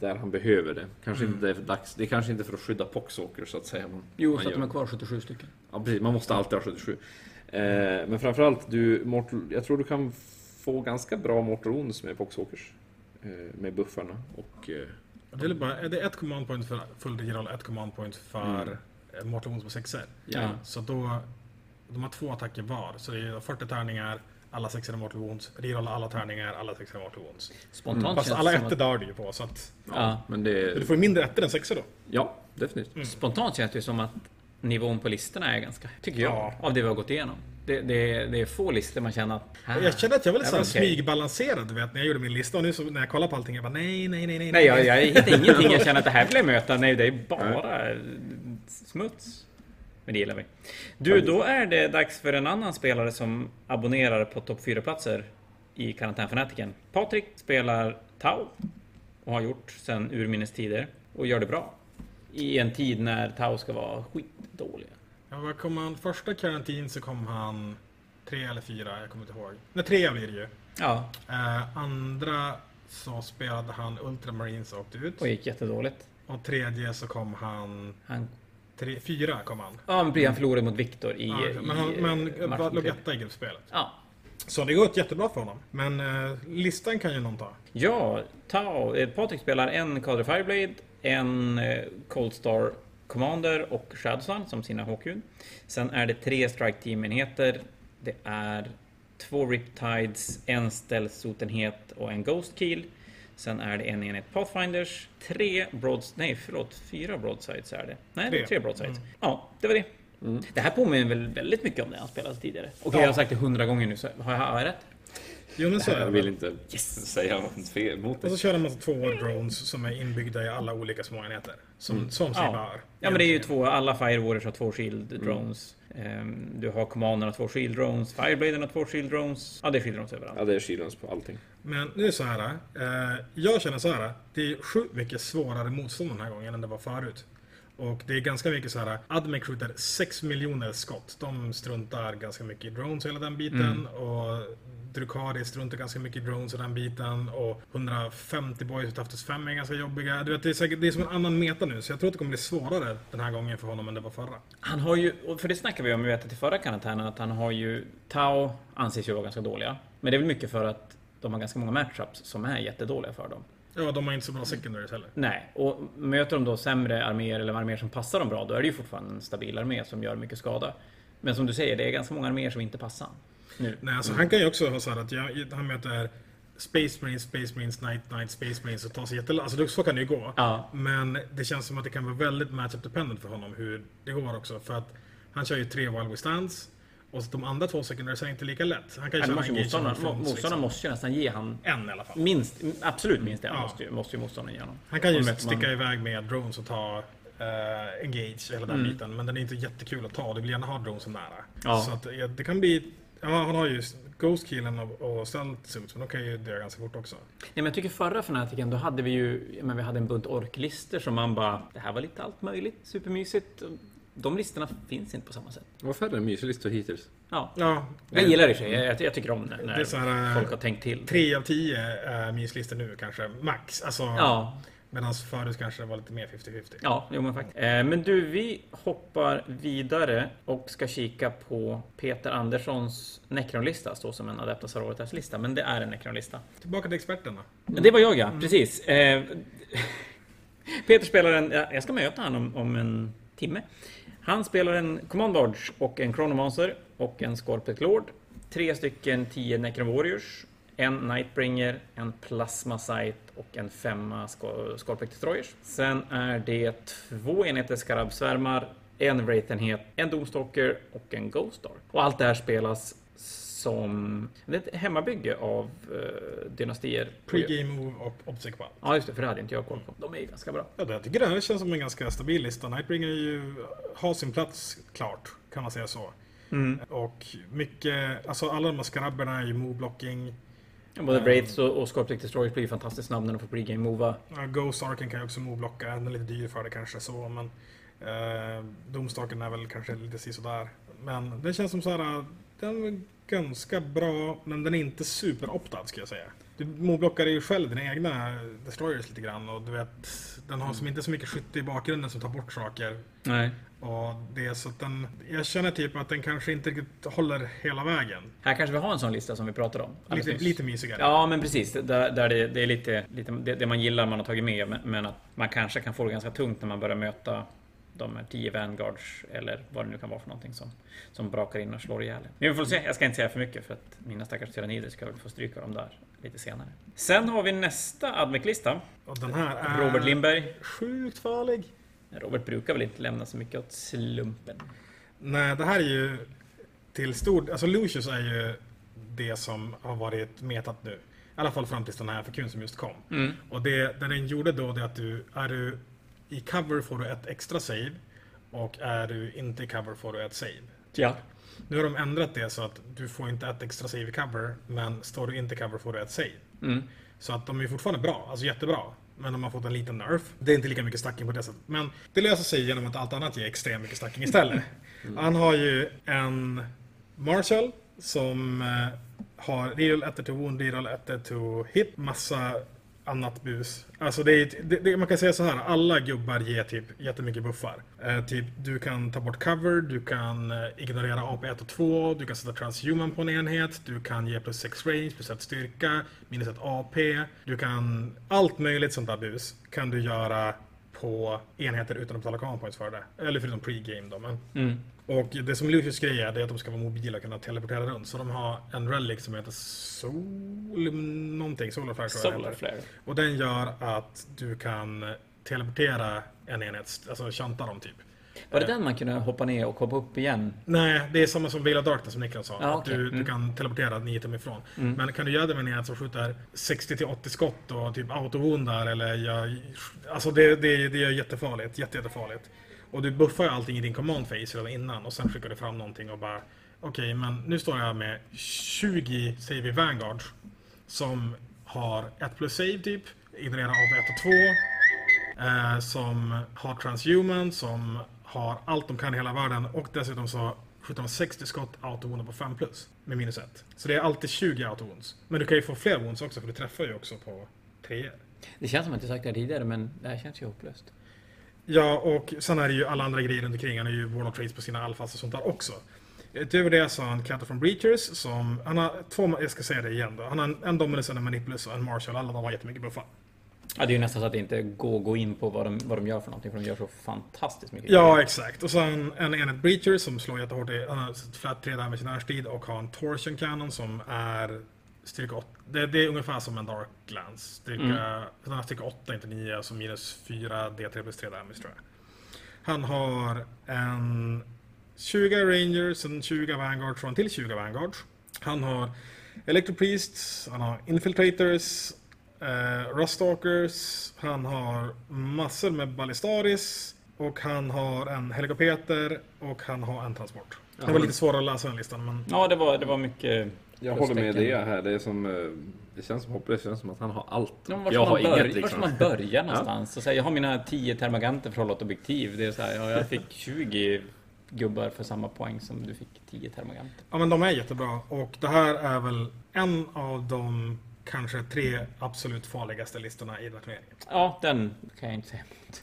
där han behöver det. Kanske Mm. inte det är för dags. Det är kanske inte för att skydda Poxwalkers så att säga. Man, Jo, man så att de gör. är kvar 77 stycken. Ja, precis. Man måste alltid ha 77. Eh, men framförallt, du, Mortal, jag tror du kan få ganska bra Mortal Wounds med Poxwalkers. Eh, med buffarna och... Eh, Det är, bara, är det ett command point för full reroll, ett command point för Mm. mm. Mortal Wounds på sexer. Ja. Så då, de har två attacker var. Så det är 40 tärningar, alla sexer är Mortal Wounds. Rerolla alla tärningar, alla sexer är Mortal Wounds. Spontant Fast känns alla ettor att, dör du ju på. Så att, ja, men det... du får ju mindre ettor än sexer då. Ja, definitivt. Spontant känns det som att nivån på listorna är ganska... Tycker jag. Ja. Av det vi har gått igenom. Det, det, det är få listor man känner att... ah, Jag kände att jag var lite såhär okej. smygbalanserad du vet, när jag gjorde min lista. Och nu så, när jag kollar på allting, jag bara nej, nej, nej, nej. Nej, jag, jag hittar ingenting jag känner att det här vill jag möta. Nej, det är bara smuts. Men det gillar vi. Du, då är det dags för en annan spelare som abonnerar på topp 4-platser i Karantänfanatiken. Patrik spelar Tau och har gjort sedan urminnes tider och gör det bra. I en tid när Tau ska vara skitdåliga. Ja, vad kom han? Första karantin så kom han tre eller fyra, jag kommer inte ihåg. Nej, tre blir det ju. Ja, Eh, andra så spelade han Ultramarines och åkte ut. och gick jättedåligt. Och tredje så kom han... Han, Tre, fyra kom han. ja, men han förlorade mot Viktor i, Ja, i men han men, matchen var- låg etta i gruppspelet. Ja, Så det har gått jättebra för honom. Men eh, listan kan ju någon ta. Ja, Tau. eh, Patrik spelar en Calder Fireblade, en eh, Cold Star Commander och Shadowsun som sina HQ. Sen är det tre Strike Team-enheter. Det är två Riptides, en Stealth-sotenhet och en Ghost Keel. Sen är det en enhet Pathfinders, tre Broads... Nej, förlåt. Fyra Broadsides är det. Nej, det är Tre. tre Broadsides. Ja, det var det. Det här påminner väl väldigt mycket om det han spelade tidigare. Okej, Ja. jag har sagt det hundra gånger nu, så har jag, har jag rätt? Jo, men så är Jag det. vill inte säga fel mot Och dig. så kör de massa två drones som är inbyggda i alla olika små enheter. Som, som sig Ja. bör. Ja men det är ju två, alla Fire Warriors har två Shield Mm. Drones. Ehm, Du har Commander har två Shield Drones, Firebladen har två Shield Drones. Ja det är Shield Drones överallt. Ja, det är Shilons på allting. Men nu är det så här. Eh, jag känner så här. Det är sjukt mycket svårare motstånd den här gången än det var förut. Och det är ganska mycket så här. Admec skjuter 6 miljoner skott. De struntar ganska mycket i drones och hela den biten. Och Drukari struntar ganska mycket i drones och den biten. Och 150 boys utav 5 är ganska jobbiga. Du vet, det, är säkert, det är som en annan meta nu. Så jag tror att det kommer bli svårare den här gången för honom än det var förra. Han har ju, och för det snackade vi om vet till förra karantänen, att han har ju... Tau anses ju vara ganska dåliga. Men det är väl mycket för att de har ganska många matchups som är jättedåliga för dem. Ja, de har inte så bra secondaries heller. Nej, och möter de då sämre arméer eller arméer som passar dem bra, då är det ju fortfarande en stabil armé som gör mycket skada. Men som du säger, det är ganska många arméer som inte passar Nej, alltså han kan ju också ha så här att jag, han möter Space Marines, Space Marines, Night Knight, Space Marines och tar sig jättelångt. Alltså så kan det ju gå. Ja. Men det känns som att det kan vara väldigt matchup dependent för honom hur det går också. För att han kör ju tre Wild Withstands och de andra två secondaries är inte lika lätt. Han kan ju köra motståndaren, on fronts, motståndaren liksom. måste ju nästan ge han En i alla fall. minst, absolut minst en Ja. måste, ju, måste ju motståndaren ge honom. Han kan ju sticka man- iväg med drones och ta eh, engage hela den Mm. biten. Men den är inte jättekul att ta. Du vill gärna ha dronesen nära. Ja. Så att, det kan bli... Ja, han har ju Ghost Killen och, och Stealth Suits, men de kan ju dö ganska fort också. Nej, men jag tycker förra Fanatiken, då hade vi ju men vi hade en bunt orklister som man bara... Det här var lite allt möjligt, supermysigt. De listorna finns inte på samma sätt. Vad färre än myslistor hittills. Ja, Ja, jag gillar det i sig. Jag, jag tycker om det när Det är så här, folk har tänkt till. Tre av tio är myslistor nu kanske, max. Alltså, Ja, Medan förut kanske det var lite mer 50-50. Ja, jo men faktiskt. Eh, men du, vi hoppar vidare och ska kika på Peter Anderssons Necron-lista. Står som en Adeptas Auroritas-lista, men det är en Necron-lista. Tillbaka till experterna. Det var jag ja, precis. Eh, Peter spelar en... ja, Jag ska möta honom om en timme. Han spelar en Command och en Chronomancer och en Scorpic Lord. Tre stycken 10 Necron Warriors. En Nightbringer, en Plasma Sight och en femma Sco- Scorpic Destroyers. Sen är det två enheter Skarabsvärmar, en Wraith-enhet, en Doomstalker och en Ghost Dark. Och allt det här spelas som... Ett hemmabygge av uh, dynastier. Pre-game move och Obsec Wow. Ja, just det, för det hade inte jag koll på. De är ju ganska bra. Ja, det- jag tycker det här känns som en ganska stabil lista. Nightbringer ju, har sin plats klart, kan man säga så. Mm. Och mycket, alltså alla de här skrabberna är ju move-blocking. Både Mm. Wraiths och, och Scorpic Destroyers blir ju fantastiskt snabb när de får pregame mova. Ja, Ghost Arken kan ju också move-blocka, den är lite dyr för det kanske så, men eh, Doomstalken är väl kanske lite sådär. Men det känns som så här, den är ganska bra, men den är inte superoptad ska jag säga. Du move-blockar ju själv dina egna Destroyers lite grann och du vet, den har som inte så mycket skytte i bakgrunden som tar bort saker. Nej. Och det så att den, jag känner typ att den kanske inte riktigt håller hela vägen. Här kanske vi har en sån lista som vi pratade om. Lite, nyss. lite mysigare. Ja, men precis. Där, där det, det är lite, lite det, det man gillar man har tagit med, men, men att man kanske kan få det ganska tungt när man börjar möta de här 10 Vanguards eller vad det nu kan vara för någonting som, som brakar in och slår ihjäl en. Men vi får se. Jag ska inte säga för mycket för att mina stackars tyrannider ska väl få stryka dem där lite senare. Sen har vi nästa Admec-lista. Och den här är Robert Lindberg. sjukt farlig. Robert brukar väl inte lämna så mycket åt slumpen. Nej, det här är ju till stor... Alltså Lucius är ju det som har varit metat nu. I alla fall fram tills den här FAQn som just kom. Mm. Och det, det den gjorde då det att du, är du i cover får du ett extra save. Och är du inte i cover får du ett save. Ja. Nu har de ändrat det så att du får inte ett extra save i cover, men står du inte i cover får du ett save. Mm. Så att de är fortfarande bra, alltså jättebra. Men de har fått en liten nerf. Det är inte lika mycket stacking på det sättet. Men det löser sig genom att allt annat ger extremt mycket stacking istället. Han har ju en Marshall som eh, har reroll 1 to wound, reroll 1 to hit, massa annat bus. Alltså det är, det, det, man kan säga så här, alla gubbar ger typ jättemycket buffar. Eh, typ du kan ta bort cover, du kan eh, ignorera AP1 och 2, du kan sätta transhuman på en enhet, du kan ge plus 6 range, plus 1 styrka, minus 1 AP. Du kan, allt möjligt sånt där bus kan du göra på enheter utan att betala command points för det. Eller förutom pre-game då. Men Mm. och det som Lucius grej är, är att de ska vara mobila och kunna teleportera runt. Så de har en relic som heter Sol... någonting, Solar Flare tror jag Solar. Flare. Och den gör att du kan teleportera en enhet, alltså shunta dem typ. Var det den man kunde hoppa ner och hoppa upp igen? Nej, det är samma som Veil of Darkness som Niklas sa. Att okej. du, Mm. du kan teleportera 9 tum ifrån. Mm. Men kan du göra det med en som skjuter 60-80 skott och typ autovundar eller gör... Alltså det, det, det är jättefarligt. Jätte, jättefarligt. Och du buffar ju allting i din command phase redan innan och sen skickar du fram någonting och bara... Okej, men nu står jag med 20 save i Vanguard. Som har 1 plus save typ. Ignorera AP1 och 2. Eh, som har transhuman, som har allt de kan i hela världen och dessutom så skjuter de 60 skott auto på 5 plus med minus 1. Så det är alltid 20 auto Men du kan ju få fler wounds också för du träffar ju också på 3 Det känns som att jag sagt det tidigare, men det här känns ju hopplöst. Ja, och sen är det ju alla andra grejer runt omkring. Han är ju Warlock Trades på sina alfas och sånt där också. Utöver det så har han Cattle from Breachers som... Han har två... Jag ska säga det igen då. Han har en, en Dominus, en Manipulus och en Marshall. Alla de har jättemycket buffar. Ja, det är ju nästan så att det inte går att gå in på vad de, vad de gör för någonting, för de gör så fantastiskt mycket. Ja, exakt. Och sen en enhet Breacher som slår jättehårt. i- Han har flat 3 damage i närstrid och har en Torsion Cannon som är styrka 8. Det, det är ungefär som en Dark Lance. Styrka, Mm. Den har styrka 8, inte 9, alltså minus 4 D3 plus 3 damage tror jag. Han har en 20 Rangers, en 20 Vanguard från till 20 Vanguard. Han har Electro Priests, han har Infiltrators, eh, Ruststalkers, han har massor med Ballistaris och han har en Helicopeter och han har en transport. Det var lite svårare att läsa den listan men Ja, det var, det var mycket... Jag håller med dig här. Det, är som, eh, det känns som hopplöst. Det känns som att han har allt. Ja, jag har inget Var ska liksom. man börja någonstans? Och säga, jag har mina 10 termaganter för att hålla ett objektiv. Det är så här, ja, jag fick 20 gubbar för samma poäng som du fick 10 termaganter. Ja men de är jättebra och det här är väl en av de kanske tre absolut farligaste listorna i den turneringen. Ja, den kan jag inte säga emot.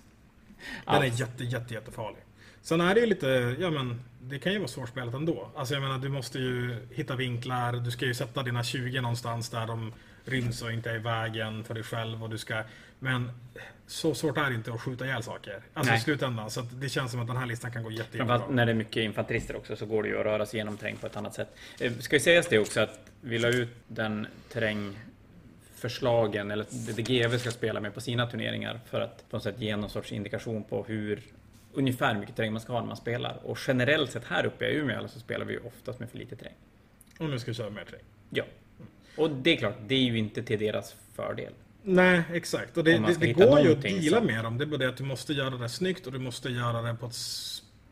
Den är jätte, jätte, jättefarlig. Sen är det ju lite, ja men det kan ju vara svårspelat ändå. Alltså jag menar, du måste ju hitta vinklar, du ska ju sätta dina 20 någonstans där de ryms och inte är i vägen för dig själv och du ska... Men så svårt är det inte att skjuta ihjäl saker. Alltså Nej. i slutändan. Så att det känns som att den här listan kan gå jätte, jättebra. När det är mycket infanterister också så går det ju att röra sig genom terräng på ett annat sätt. Eh, Ska ju sägas det också att vi la ut den terrängförslagen, eller det GW ska spela med på sina turneringar för att på något sätt ge någon sorts indikation på hur ungefär hur mycket terräng man ska ha när man spelar. Och generellt sett här uppe i Umeå så spelar vi ju oftast med för lite terräng. Och nu ska vi köra mer terräng. Ja. Och det är klart, det är ju inte till deras fördel. Nej, exakt. Och det, det, det går ju att deala med dem. Det är bara det att du måste göra det snyggt och du måste göra det på ett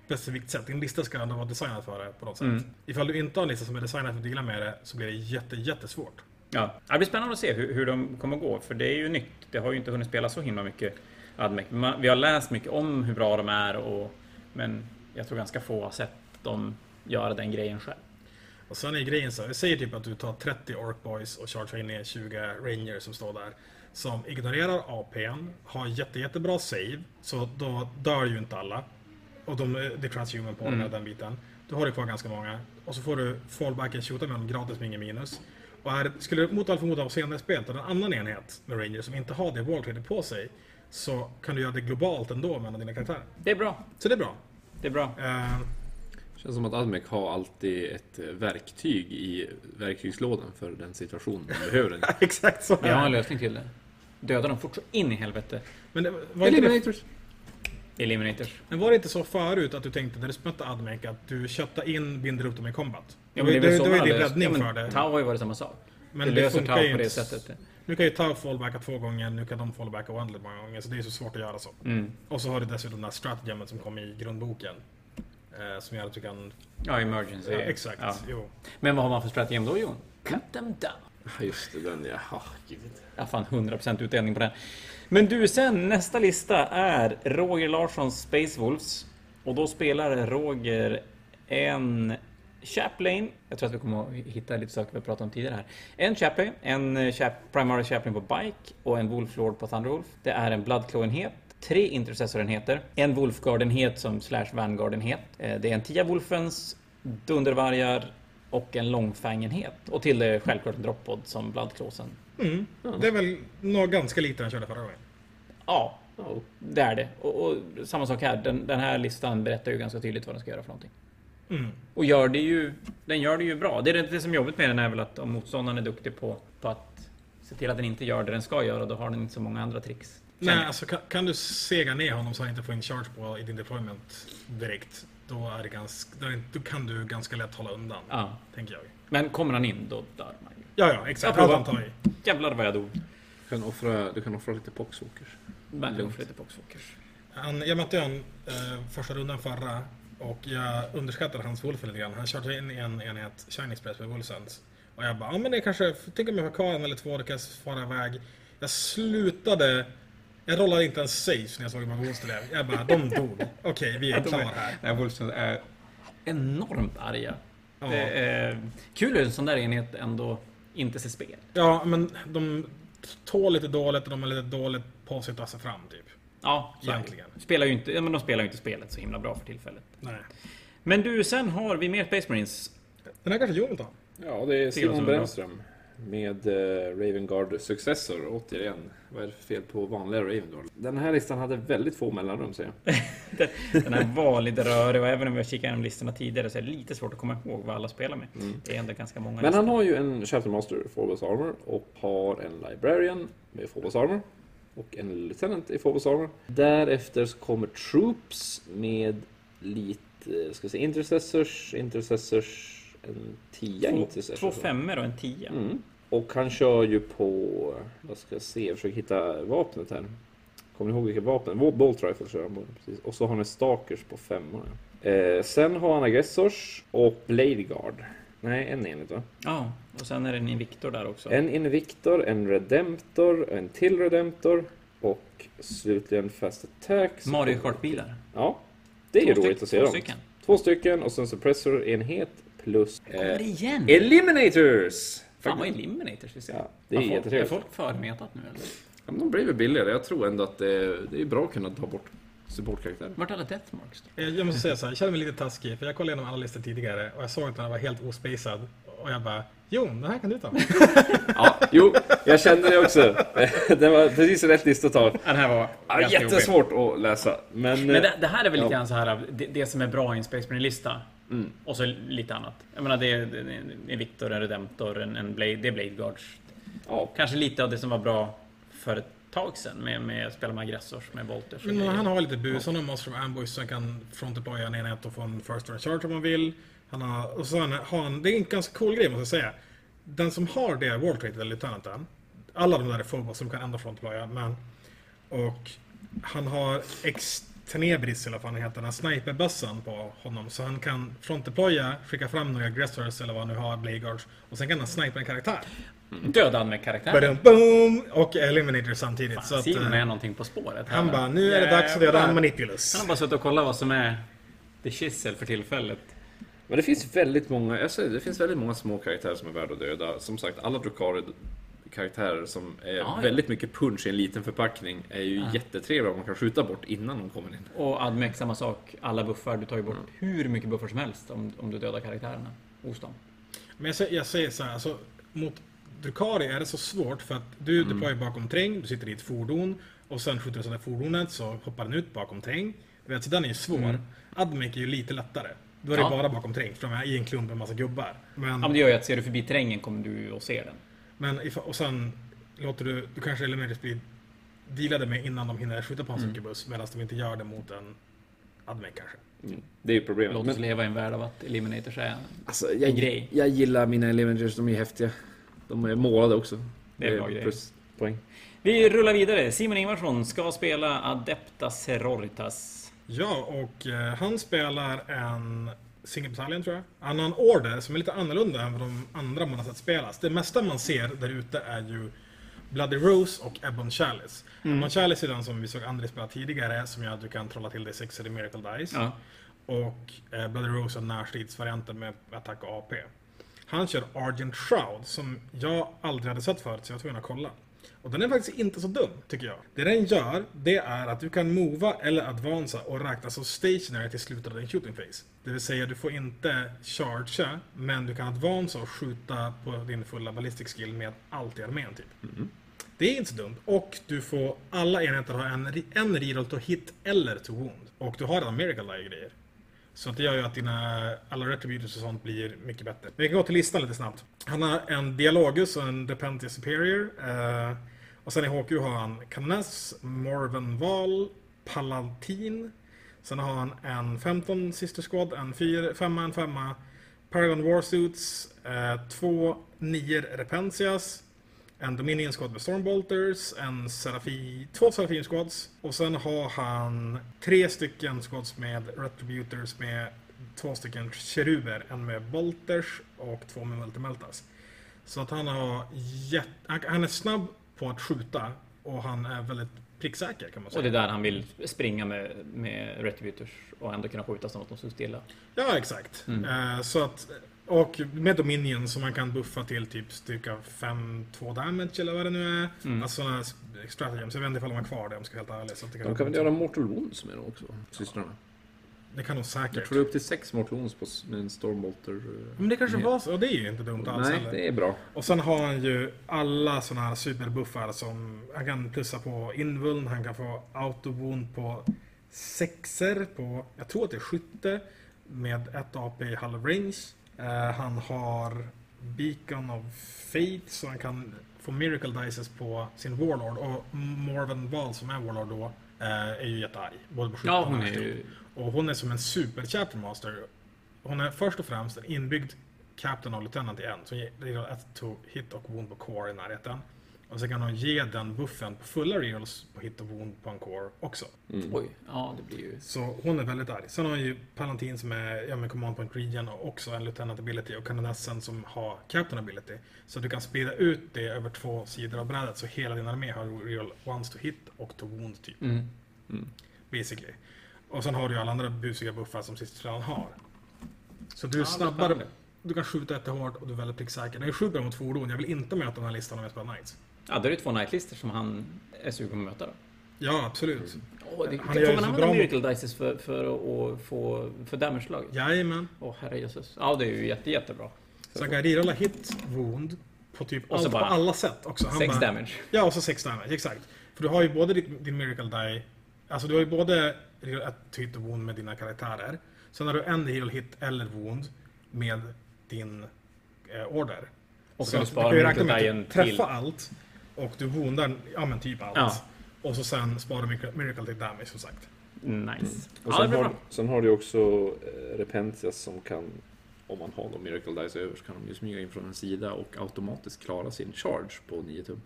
specifikt sätt. Din lista ska ändå vara designad för det på något sätt. Mm. Ifall du inte har en lista som är designad för att deala med det så blir det jätte, jättesvårt. Ja, det blir spännande att se hur, hur de kommer gå, för det är ju nytt. Det har ju inte hunnit spela så himla mycket Admec. Vi har läst mycket om hur bra de är, och, men jag tror ganska få har sett dem göra den grejen själv. Och sen är grejen så här, vi säger typ att du tar 30 Orc Boys och chargear in i 20 Rangers som står där. Som ignorerar APn, har jätte, jättebra save, så då dör ju inte alla. Och de, det är transhuman på Mm. den, biten. Då har du kvar ganska många. Och så får du fallbacken shoota med dem gratis med ingen minus. Och är, skulle det mot all förmodan vara senare i spelet en annan enhet med Rangers som inte har det walltradet på sig så kan du göra det globalt ändå mellan dina karaktärer. Det är bra. Så det är bra. Det är bra. Eh, Känns som att Admec har alltid ett eh, verktyg i verktygslådan för den situation man behöver den. exakt så Vi har en lösning till det. Döda dem fort så in i helvete. Men det var inte det Eliminators! Eliminators. Men var det inte så förut att du tänkte när du mötte Admec att du köttar in, binder upp dem i combat? Ja, det, men det, det, så var ju din räddning ja, för det. Tau har ju varit samma sak. Men det det löser Tau på det inte. sättet. Nu kan ju Tau fallbacka två gånger, nu kan de fallbacka oändligt många gånger, så det är så svårt att göra så. Mm. Och så har du dessutom den här stratagemen som kom i grundboken. Eh, som gör att du kan... Ja, emergency. Ja, exakt, Ja. jo. Men vad har man för strategi då, Jon? Cut them down. Just det, den ja. Oh, gud. Ja, fan 100% utdelning på den. Men du, sen nästa lista är Roger Larssons Space Wolves. Och då spelar Roger en Chaplain. Jag tror att vi kommer att hitta lite saker vi har pratat om tidigare här. En Chaplain, en eh, Chap Primary Chaplain på Bike och en Wolf Lord på Thunderwolf. Det är en Bloodclaw-enhet. Tre Intercessor-enheter. En Wolfguard-enhet som slash Vanguard-enhet. Eh, Det är en Tia Wolfens Dundervargar och en Långfang-enhet. Och till det självklart en Droppod som Bloodclawsen. Mm. Det är väl nog ganska lite den körde förra gången. Ja, Ja. det är det. Och, och samma sak här. Den, den här listan berättar ju ganska tydligt vad den ska göra för någonting. Mm. Och gör det ju, den gör det ju bra. Det, är det, det som är jobbigt med den är väl att om motståndaren är duktig på, på att se till att den inte gör det den ska göra, då har den inte så många andra tricks. Nej, alltså kan, kan du sega ner honom så han inte får in charge på i din deployment direkt, då, är det ganska, då, kan du ganska lätt hålla undan, Ja. tänker jag. Men kommer han in, då dör man ju. Ja, ja, exakt. Jag provar. han tar i. Jävlar vad jag dog. Du kan offra, du kan offra lite poxwalkers. Men lugnt lite. Han, jag mötte honom eh, första rundan förra och jag underskattade hans Wolfen lite grann. Han körde in i en enhet Shiny Express med Wolfsens. Och jag bara, ja men det kanske, tänk om jag har kvar en eller två, kan jag fara iväg. Jag slutade, jag rollade inte ens safe när jag såg hur många monster det. Jag bara, de dog. Okej, vi är klara är- här. Nej, Wolfsons är enormt arga. Ja. Det är kul hur en sån där enhet ändå inte ser spel. Ja, men de tål lite dåligt och de är lite dåligt på sig att ta sig fram typ. Ja, så är det. Egentligen. Spelar ju inte, men de spelar ju inte spelet så himla bra för tillfället. Nej. Men du, sen har vi mer Space Marines. Den här kanske Joel tar. Ja, det är Ser Simon. Brännström. Med eh, Ravengard Successor, återigen. Vad är det för fel på vanliga Ravengard? Den här listan hade väldigt få mellanrum, säger jag. Den här var lite rörig och även om vi har kikat igenom listorna tidigare så är det lite svårt att komma ihåg vad alla spelar med. Det är ändå ganska många Mm. Men han listor. har ju en Chaptermaster Phobos Armor och har en Librarian med Phobos Armor. Och en Lieutenant i Phobos Armor. Därefter så kommer Troops med lite, ska vi säga, Intercessors, Intercessors, en tia två, Intercessors. två femmor och en tia. Mm. Och han kör ju på, vad ska jag se, jag försöker hitta vapnet här. Kommer ni ihåg vilket vapen? Bolt Rifle kör han på. Precis. Och så har han Stalkers på femmor. Eh, sen har han Aggressors och Blade Guard. Nej, en enhet va? Ja, och sen är det en Invictor där också. En Invictor, en Redemptor, en till Redemptor och slutligen Fast Attack. Mario Kart-bilar. Ja, det är ju roligt att se två dem. stycken. Två stycken och sen Suppressor-enhet plus Kommer eh, igen! Eliminators! Fan vad eliminators vi ser. Ja, det är folk, är jättetrevligt. folk förmetat nu eller? Ja, men de blir väl billigare. Jag tror ändå att det är, det är bra att kunna ta bort supportkaraktärer. Vart är alla deathmarks då? Jag jag måste säga så här, jag känner mig lite taskig för jag kollade igenom alla listor tidigare och jag såg att den var helt ospacad. Och jag bara, jo, den här kan du ta. Ja, jo, jag kände det också. Det var precis rätt lista att ta. Den här var Ja, ganska jobbig. jättesvårt att läsa. Men, Men det, det här är väl lite Ja. grann så här, det, det som är bra i en Space Marine-lista. Mm. Och så lite annat. Jag menar, det är, det är en Victor, en Redemptor, en, en Blade, det är Blade Guards. ja, Kanske lite av det som var bra för ett tag sedan med, med att spela med aggressors, med Volters Men han har lite bus, han har Monster of Ambush han kan frontdeploya en enhet och få en first turn charge om man vill. Han har, och så har han, han, det är en ganska cool grej måste jag säga. Den som har det World Trade, eller Lieutenanten, alla de där är Phobos som kan ändå frontdeploya, men... Och han har Extenebris eller vad fan heter, den här sniperbössan på honom. Så han kan frontdeploya, skicka fram några aggressors eller vad han nu har, Blade Guards. Och sen kan han snipa en karaktär. Dödad med karaktär. Badum, boom! Och Eliminator samtidigt. så att, Simon eh, är någonting på spåret. han bara, nu är det dags att döda en Manipulus. Han har bara suttit och kollat vad som är the chisel för tillfället. men det finns väldigt många, jag säger, det finns väldigt många små karaktärer som är värda att döda. Som sagt, alla Drukari karaktärer som är ja. väldigt mycket punch i en liten förpackning är ju Ja. jättetrevliga om man kan skjuta bort innan de kommer in. Och Admec, samma sak. Alla buffar, du tar ju bort hur mycket buffar som helst om, om du dödar karaktärerna hos dem. Men jag säger, jag säger så här, alltså, mot Drukari är det så svårt för att du Mm. deployar bakom terräng, du sitter i ett fordon och sen skjuter du sönder fordonet så hoppar den ut bakom terräng. Du vet, så den är ju svår. Mm. Admec är ju lite lättare. Då är det Ja. bara bakom terräng, för de är i en klump med massa gubbar. Men, Ja, men det gör ju att ser du förbi terrängen kommer du och ser den. men if, och sen låter du, du kanske Eliminators bli dealade med innan de hinner skjuta på en Mm. succubus medan de inte gör det mot en Admec kanske. Det är ju problemet. Låt Men- oss leva i en värld av att Eliminators är Alltså, en jag, grej. jag gillar mina Eliminators, de är häftiga. De är målade också. Det är bra grejer. Pluspoäng. Vi rullar vidare. Simon Ingvarsson ska spela Adepta Seroritas. Ja, och eh, han spelar en single bataljon tror jag. Han har en order som är lite annorlunda än vad de andra man har sett spelas. Det mesta man ser där ute är ju Bloody Rose och Ebon Chalice. Ebon Chalice är den som vi såg André spela tidigare, som gör att du kan trolla till dig 6 Miracle Dice. Ja. Och eh, Bloody Rose är närstridsvarianten med attack och AP. Han kör Argent Shroud, som jag aldrig hade sett förut, så jag var tvungen att kolla. Och den är faktiskt inte så dum, tycker jag. Det den gör, det är att du kan mova eller advansa och räkna som stationary till slutet av din shooting phase. Det vill säga, du får inte chargea, men du kan advansa och skjuta på din fulla ballistic skill med allt i armén, typ. Det är inte så dumt. Och du får, alla enheter har en, en reroll to hit eller to wound. Och du har redan miracle grejer. Så det gör ju att dina alla retributors och sånt blir mycket bättre. Men vi kan gå till listan lite snabbt. Han har en Dialogus och en Repentia Superior. Eh, och sen i HQ har han Canoness, Morven Val, Palantin. Sen har han en 15 Sister Squad, en 5 en 5 Paragon Warsuits, eh, två Nier Repentias en Dominion Squad med Stormbolters, en Serafi, två Serafim Squads och sen har han tre stycken squads med Retributors med två stycken Cheruber, en med Bolters och två med Multimeltas. Så att han har jätte, han, är snabb på att skjuta och han är väldigt pricksäker kan man säga. Och det är där han vill springa med, med Retributors och ändå kunna skjuta som att de stod stilla. Ja, exakt. Mm. Eh, så att, och med Dominion som man kan buffa till typ styrka 5-2 damage eller vad det nu är. Mm. Alltså sådana stratagems. Jag vet inte ifall de har kvar det om jag ska vara helt ärlig. Så att det, kan De kan väl göra Mortal Wounds med dem också, systrarna. det kan de Jag säkert. tror det är upp till sex Mortal Wounds på, en Stormbolter. eh. Men det kanske var så. Och det är ju inte dumt alls Nej, heller. det är bra. Och sen har han ju alla sådana här superbuffar som han kan plussa på invuln, han kan få auto-wound på sexer på, jag tror att det är skytte med ett AP i halv range. Eh, han har Beacon of Fate så han kan få Miracle Dices på sin Warlord och Morven Val som är Warlord då eh, är ju jättearg. Både på Ja, och hon är närstrid. ju... Och hon är som en super chapter master. Hon är först och främst en inbyggd Captain och Lieutenant i en. Som ger reroll 1 to hit och wound på core i närheten. Och så kan hon ge den buffen på fulla rerolls på hit och wound på en core också. Mm. Oj, ja det blir ju... Så hon är väldigt arg. Sen har hon ju Palantin som är ja, med Command Point Region och också en Lieutenant Ability och Kanonessen som har Captain Ability. Så du kan sprida ut det över två sidor av brädet så hela din armé har reroll once to hit och to wound typ. Mm. Basically. Och sen har du ju alla andra busiga buffar som sist redan har. Så du är Ja, snabbare. du kan skjuta jättehårt och du är väldigt pricksäker. Den är sjukt bra mot fordon. Jag vill inte möta den här listan om jag spelar Knights. Ja, då är det två Knight-listor som han är sugen på att möta då. Ja, absolut. Åh, det, Han gör får man använda Miracle Dices för, för att få för damage-slag? Jajamän. Åh, herrejösses. Ja, det är ju jätte, jättebra. Så han kan rerolla hit, wound, på typ allt, på alla sätt också. Han Sex bara, damage. Ja, och så 6 damage, exakt. För du har ju både din, din Miracle Die, alltså du har ju både ett hit och wound med dina karaktärer. Sen har du en heal hit eller wound med din eh, order. Och Så så du sparar kan ju räkna Miracle med att Dien du till... träffar allt och du woundar, ja men typ allt. Ja. Och så sen sparar du Miracle- till damage som sagt. Nice. Och Ja, det sen, blir har, sen har du också eh, Repentias som kan, om man har de Miracle Dice över, så kan de ju smyga in från en sida och automatiskt klara sin charge på 9 tum.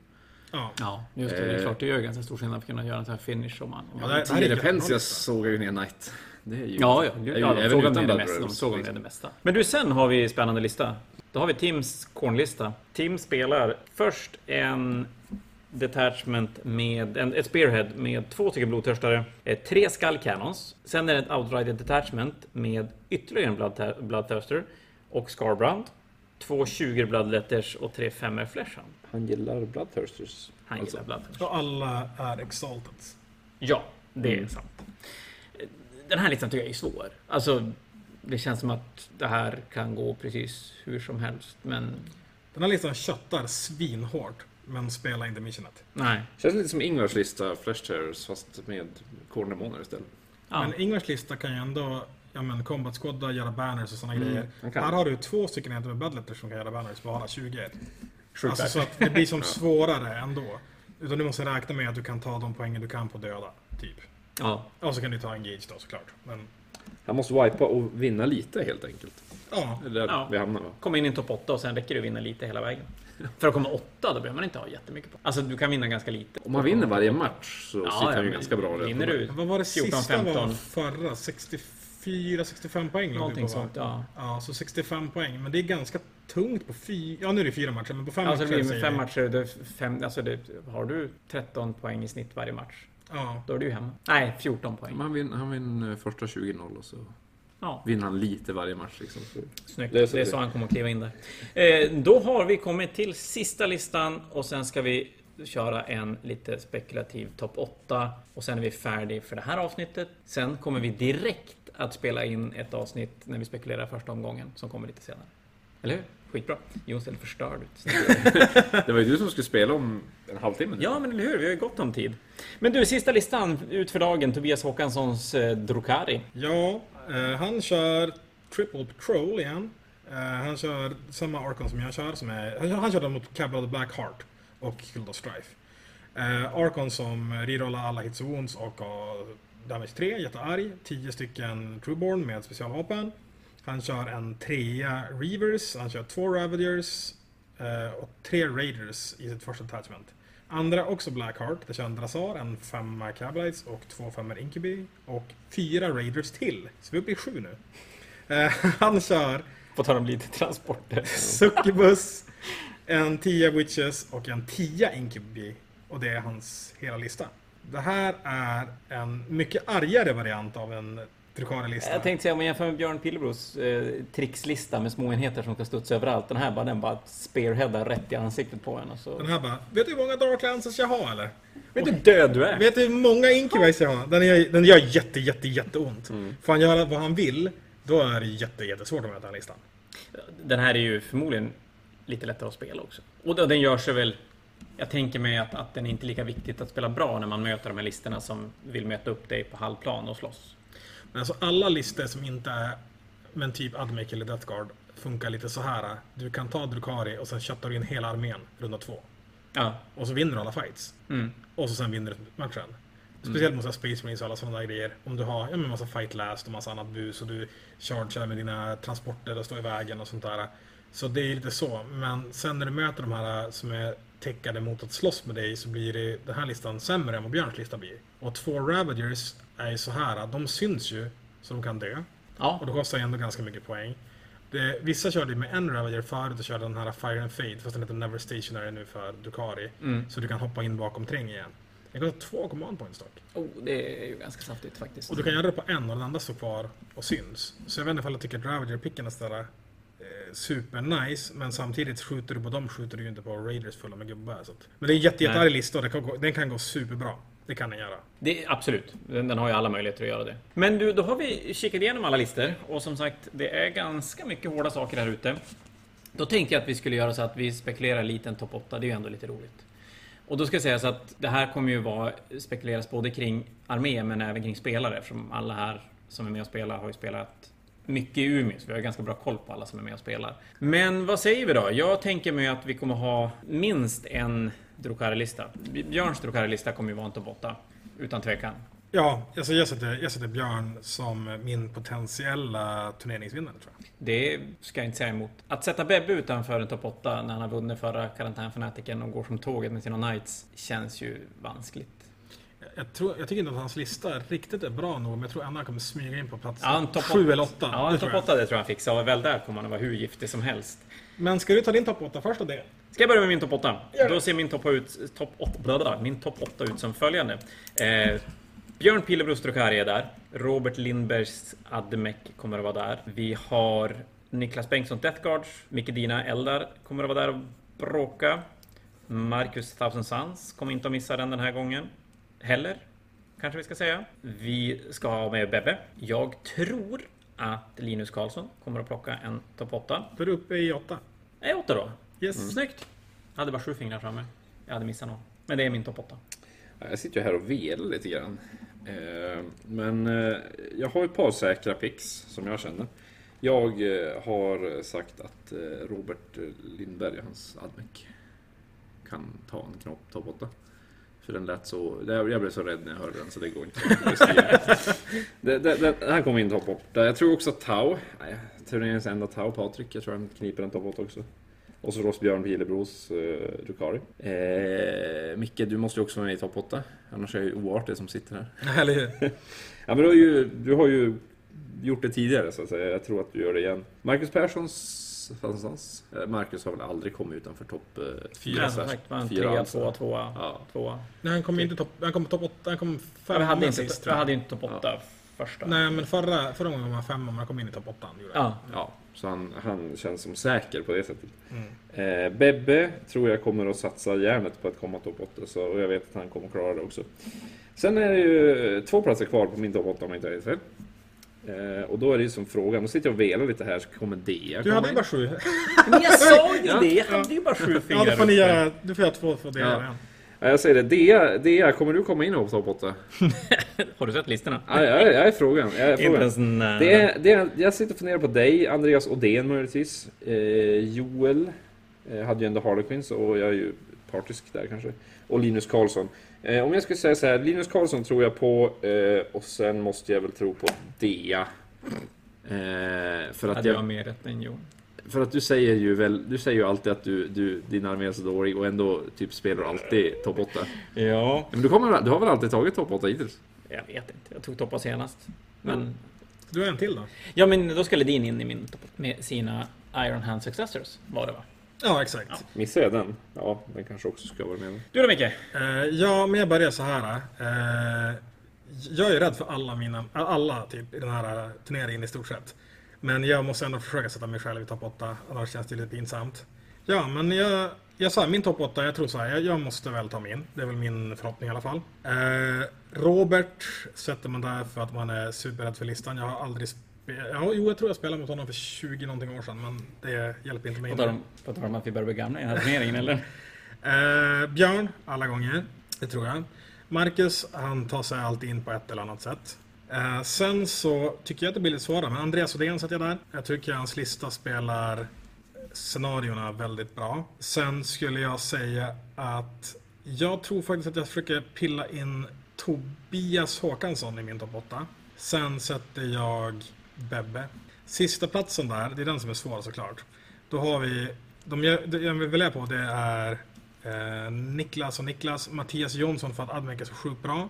Ja. Ja, just det. Det är Eh. klart, det gör ganska stor skillnad för att kunna göra en sån här finish om man... Om Ja, man det- det här är 10 jättebra Repentias lista. sågar ju ner Knight. Det är ju... Ja, ja. ja, ja de såg ner det Blood mesta. De såg liksom. det mesta. Men du, sen har vi spännande lista. Då har vi Tims kornlista. Tim spelar först en detachment med en, ett spearhead med två stycken blodtörstare, eh, tre skull cannons. Sen är det ett outrider detachment med ytterligare en bloodthir- bloodthirster och scarbrand. Två 20 bloodletters och tre femmer fleshhound. Han gillar Bloodthirsters. Han Alltså. gillar bloodthirster. Och alla är exalted. Ja, det är Mm. sant. Den här listan tycker jag är svår. Alltså, det känns som att det här kan gå precis hur som helst, men Den här listan köttar svinhårt, men spelar inte missionet. nej. Känns lite som Ingvars lista, Flash Terrors, fast med Kornemoner istället. Ja. Men Ingvars lista kan ju ändå ja, men combat squadda, göra banners och sådana Mm, grejer. Här har du två stycken enheter med bloodletters som kan göra banners, bara 20. Sjukt Alltså så att det blir som svårare ändå. Utan du måste räkna med att du kan ta de poängen du kan på döda, typ. ja. Och så kan du ta engage då såklart. Men Han måste wipa och vinna lite helt enkelt. ja, Det är där Ja. vi hamnar va? Komma in i en topp 8 och sen räcker det att vinna lite hela vägen. För att komma åtta, då behöver man inte ha jättemycket på. Alltså, du kan vinna ganska lite. Om man vinner varje match så Ja, sitter han ja, ju men ganska bra. Vinner du vad var det 14, sista 15. var förra? 64-65 poäng låg du någonting sånt, ja. Ja, så 65 poäng. Men det är ganska tungt på fyra... Ja, nu är det fyra matcher, men på fem Alltså, matcher det blir säger med fem matcher, det är fem, alltså det, har du 13 poäng i snitt varje match, Ja. då är du ju hemma. Nej, 14 poäng. Han vinner, han vinner första 20-0 och så Ja. vinner han lite varje match liksom. Så. Snyggt. Det Det är är, så det- så han kommer att kliva in där. Eh, då har vi kommit till sista listan och sen ska vi köra en lite spekulativ topp 8 och sen är vi färdiga för det här avsnittet. Sen kommer vi direkt att spela in ett avsnitt när vi spekulerar första omgången som kommer lite senare. Eller hur? Skitbra. Jon ser förstörd ut. Det var ju du som skulle spela om en halvtimme. nu. Ja, men eller hur? Vi har ju gott om tid. Men du, sista listan ut för dagen. Tobias Håkanssons eh, Drukari. Ja, eh, han kör Triple Patrol igen. Eh, han kör samma Archon som jag kör. Som är, han, han kör den mot Cabal the Black Heart och Guild of Strife. Eh, Archon som rerollar alla hits och wounds och har damage 3, jättearg. 10 stycken Trueborn med specialvapen. Han kör en trea Reavers, han kör två Ravagers eh, och tre Raiders i sitt första attachment. Andra också Blackheart, det kör en Drazar, en femma Cabalites och två femmor Incubi och fyra Raiders till. Så vi är uppe i sju nu. Eh, han kör På tal om lite transporter. Succubus, en 10 Witches och en 10 Incubi. Och det är hans hela lista. Det här är en mycket argare variant av en Drukari-lista. Jag tänkte säga om man jämför med Björn Pilebros eh, trixlista med små enheter som ska studsa överallt. Den här bara, den bara spearheadar rätt i ansiktet på en. Och så... Den här bara, vet du hur många Dark Lances jag har eller? Vet du hur död du är? Vet du hur många Incubites jag har? Den gör, den gör jätte, jätte, jätteont. Får han göra vad han vill, då är det jätte, jättesvårt att möta den här listan. Den här är ju förmodligen lite lättare att spela också. Och då, den gör sig väl... Jag tänker mig att, att den är inte lika viktigt att spela bra när man möter de här listorna som vill möta upp dig på halvplan och slåss. Men alltså alla listor som inte är men typ Admec eller Death Guard funkar lite så här. Du kan ta Drukari och sen köttar du in hela armén runda två. Ja. Och så vinner du alla fights. Mm. Och så sen vinner du matchen. Speciellt mot Space Marines och alla sådana grejer. Om du har ja, men massa fight last och massa annat bus och du chargear med dina transporter och står i vägen och sånt där. Så det är lite så. Men sen när du möter de här som är täckade mot att slåss med dig så blir det, den här listan sämre än vad Björns lista blir. Och två Ravagers är ju så här, de syns ju så de kan dö. Ja. Och det kostar ju ändå ganska mycket poäng. Det, vissa körde ju med en Ravager förut och körde den här Fire and Fade fast den heter Never Stationary nu för Dukari. Mm. Så du kan hoppa in bakom träng igen. Det kostar två command points dock. Oh, det är ju ganska saftigt faktiskt. Och du kan göra det på en och den andra står kvar och syns. Så jag vet inte ifall jag tycker att Ravager-picken är sådär eh, super nice, men samtidigt skjuter du på dem skjuter du ju inte på Raiders fulla med gubbar. Att, men det är en jätte, jättearg lista och det kan gå, den kan gå superbra. Det kan den göra. Det, absolut, den, den har ju alla möjligheter att göra det. Men du, då har vi kikat igenom alla listor och som sagt, det är ganska mycket hårda saker här ute. Då tänkte jag att vi skulle göra så att vi spekulerar lite en topp 8, det är ju ändå lite roligt. Och då ska jag säga så att det här kommer ju vara spekuleras både kring armé men även kring spelare eftersom alla här som är med och spelar har ju spelat mycket i Umeå, så vi har ganska bra koll på alla som är med och spelar. Men vad säger vi då? Jag tänker mig att vi kommer ha minst en Drukari-lista. Björns Drukari-lista kommer ju vara en topp 8, utan tvekan. Ja, alltså jag, sätter, jag sätter Björn som min potentiella turneringsvinnare tror jag. Det ska jag inte säga emot. Att sätta Bebbe utanför en topp 8 när han har vunnit förra karantänfanatiken och går som tåget med sina Knights känns ju vanskligt. Jag, tror, jag tycker inte att hans lista riktigt är bra nog, men jag tror ändå han kommer smyga in på plats Ja, 7 eller 8. Ja, en topp 8 det tror jag han fixar och väl där kommer han att vara hur giftig som helst. Men ska du ta din topp 8 först och det? Ska jag börja med min topp 8? Gör det. Då ser min topp 8 ut, top 8, bla bla, min topp 8 ut som följande. Eh, Björn Pilebros Drukari är där. Robert Lindbergs Admek kommer att vara där. Vi har Niklas Bengtsson Deathguards. Micke Dina Eldar kommer att vara där och bråka. Marcus Thousand Sons kommer inte att missa den den här gången. Heller, kanske vi ska säga. Vi ska ha med Bebbe. Jag tror att Linus Karlsson kommer att plocka en topp 8. Då är du uppe i 8. Är jag 8 då? Yes. Snyggt! Jag hade bara sju fingrar framme. Jag hade missat någon. Men det är min topp 8. Jag sitter ju här och velar lite grann. Eh, Men eh, jag har ett par säkra picks som jag känner. Jag eh, har sagt att Robert Lindberg, hans Admec, kan ta en knopp topp 8. För den lät så... Jag blev så rädd när jag hörde den så det går inte det, det, det, här kommer in topp 8. Jag tror också att Tau, turneringens enda Tau, Patrik, jag tror han kniper en topp 8 också. Och så Ross Björn Pilebros eh, Drukari. Eh, Micke, du måste ju också vara med i topp 8. Annars är jag ju oartig som sitter här. Eller hur? Ja, men du har, ju, du har ju gjort det tidigare så att säga. Jag tror att du gör det igen. Marcus Perssons... någonstans? Eh, Marcus har väl aldrig kommit utanför topp eh, fyra? Ja, som slash sagt var en fyra trea, alltså. tvåa, tvåa. Nej, han kom inte topp... Han kom topp 8. Han kom Jag femma hade inte, sist jag. hade inte topp 8 första. Nej, men förra, förra gången var han femma, men han kom in i topp 8. han gjorde. Ja. Ja, så han, han känns som säker på det sättet. Mm. Eh, Bebbe tror jag kommer att satsa järnet på att komma topp 8, så, och jag vet att han kommer att klara det också. Sen är det ju två platser kvar på min topp 8 om jag inte har helt fel. Eh, och då är det ju som frågan, då sitter jag och velar lite här, så kommer Dea Du hade ju bara sju. Men jag sa ju det! Jag hade ju bara sju fingrar Ja, då får ni göra... Du får göra två för det. Ja. Ja. Ja, jag säger det, Dea, Dea, kommer du komma in på topp 8? Har du sett listorna? Ja, jag, är- jag är frågan. Jag är frågan. nära. Det är, det är, jag sitter och funderar på dig, Andreas Odén möjligtvis. Eh, Joel eh, hade ju ändå Harlequins och jag är ju partisk där kanske. Och Linus Karlsson. Eh, om jag skulle säga så här, Linus Karlsson tror jag på eh, och sen måste jag väl tro på Dea. Eh, för, att Hade jag jag, mer rätt än Jon. För att du säger ju väl, du säger ju alltid att du, du, din armé är så dålig och ändå typ spelar du alltid topp 8. Ja. Men du, kommer, du har väl alltid tagit topp 8 hittills? Jag vet inte. Jag tog toppa senast. Men... Du har en till då? Ja, men då ska Ledin in i min topp med sina Iron Hand Successors, var det va? Ja, exakt. Missar jag den? Ja, den kanske också ska vara med. Du då Micke? Eh, ja, men jag börjar så här. eh, jag är rädd för alla mina, alla typ i den här turneringen i stort sett. Men jag måste ändå försöka sätta mig själv i topp 8, annars känns det lite pinsamt. Ja, men jag, jag sa min topp 8, jag tror så här, jag, jag måste väl ta min. Det är väl min förhoppning i alla fall. Eh, Robert sätter man där för att man är superrädd för listan. Jag har aldrig ja, jo jag tror jag spelade mot honom för 20 någonting år sedan, men det hjälper inte mig. På tal om att vi börjar bli gamla i den här turneringen, eller? Eh, Björn, alla gånger. Det tror jag. Marcus, han tar sig alltid in på ett eller annat sätt. Eh, sen så tycker jag att det blir lite svårare, men Andreas Odén sätter jag där. Jag tycker hans lista spelar scenarierna väldigt bra. Sen skulle jag säga att jag tror faktiskt att jag försöker pilla in Tobias Håkansson i min topp 8. Sen sätter jag Bebbe. Sista platsen där, det är den som är svår såklart. Då har vi, de jag, jag vill välja på det är eh, Niklas och Niklas, Mattias Jonsson för att Admec är så sjukt bra.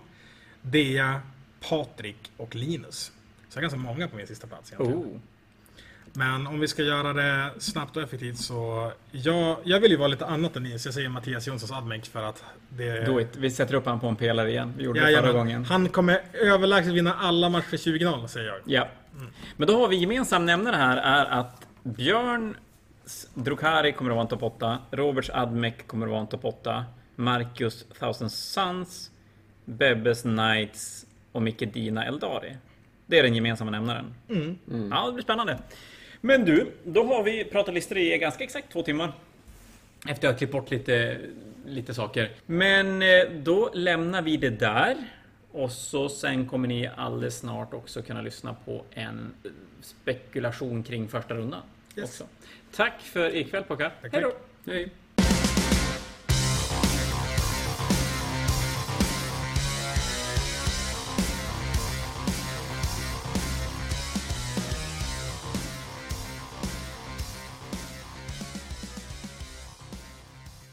Dea, Patrik och Linus. Så det är ganska många på min sista plats egentligen. Oh. Men om vi ska göra det snabbt och effektivt så... Jag, jag vill ju vara lite annat än ni, så jag säger Mattias Jonssons Admec för att det... Do it. Vi sätter upp han på en pelare igen. Vi gjorde det förra Jajamän. gången. Han kommer överlägset vinna alla matcher 20-0, säger jag. Ja. Men då har vi gemensam nämnare här är att Björn Drukari kommer att vara en topp 8. Roberts Admec kommer att vara en topp 8. Marcus Thousand Sons. Bebbes Knights och Micke Dina Eldari. Det är den gemensamma nämnaren. Ja, det blir spännande. Men du, då har vi pratat listor i ganska exakt två timmar. Efter att ha klippt bort lite, lite saker. Men eh, då lämnar vi det där. Och så sen kommer ni alldeles snart också kunna lyssna på en eh, spekulation kring första rundan. Yes. Också. Tack för ikväll pojkar. Tack, Hej då! tack. Hej.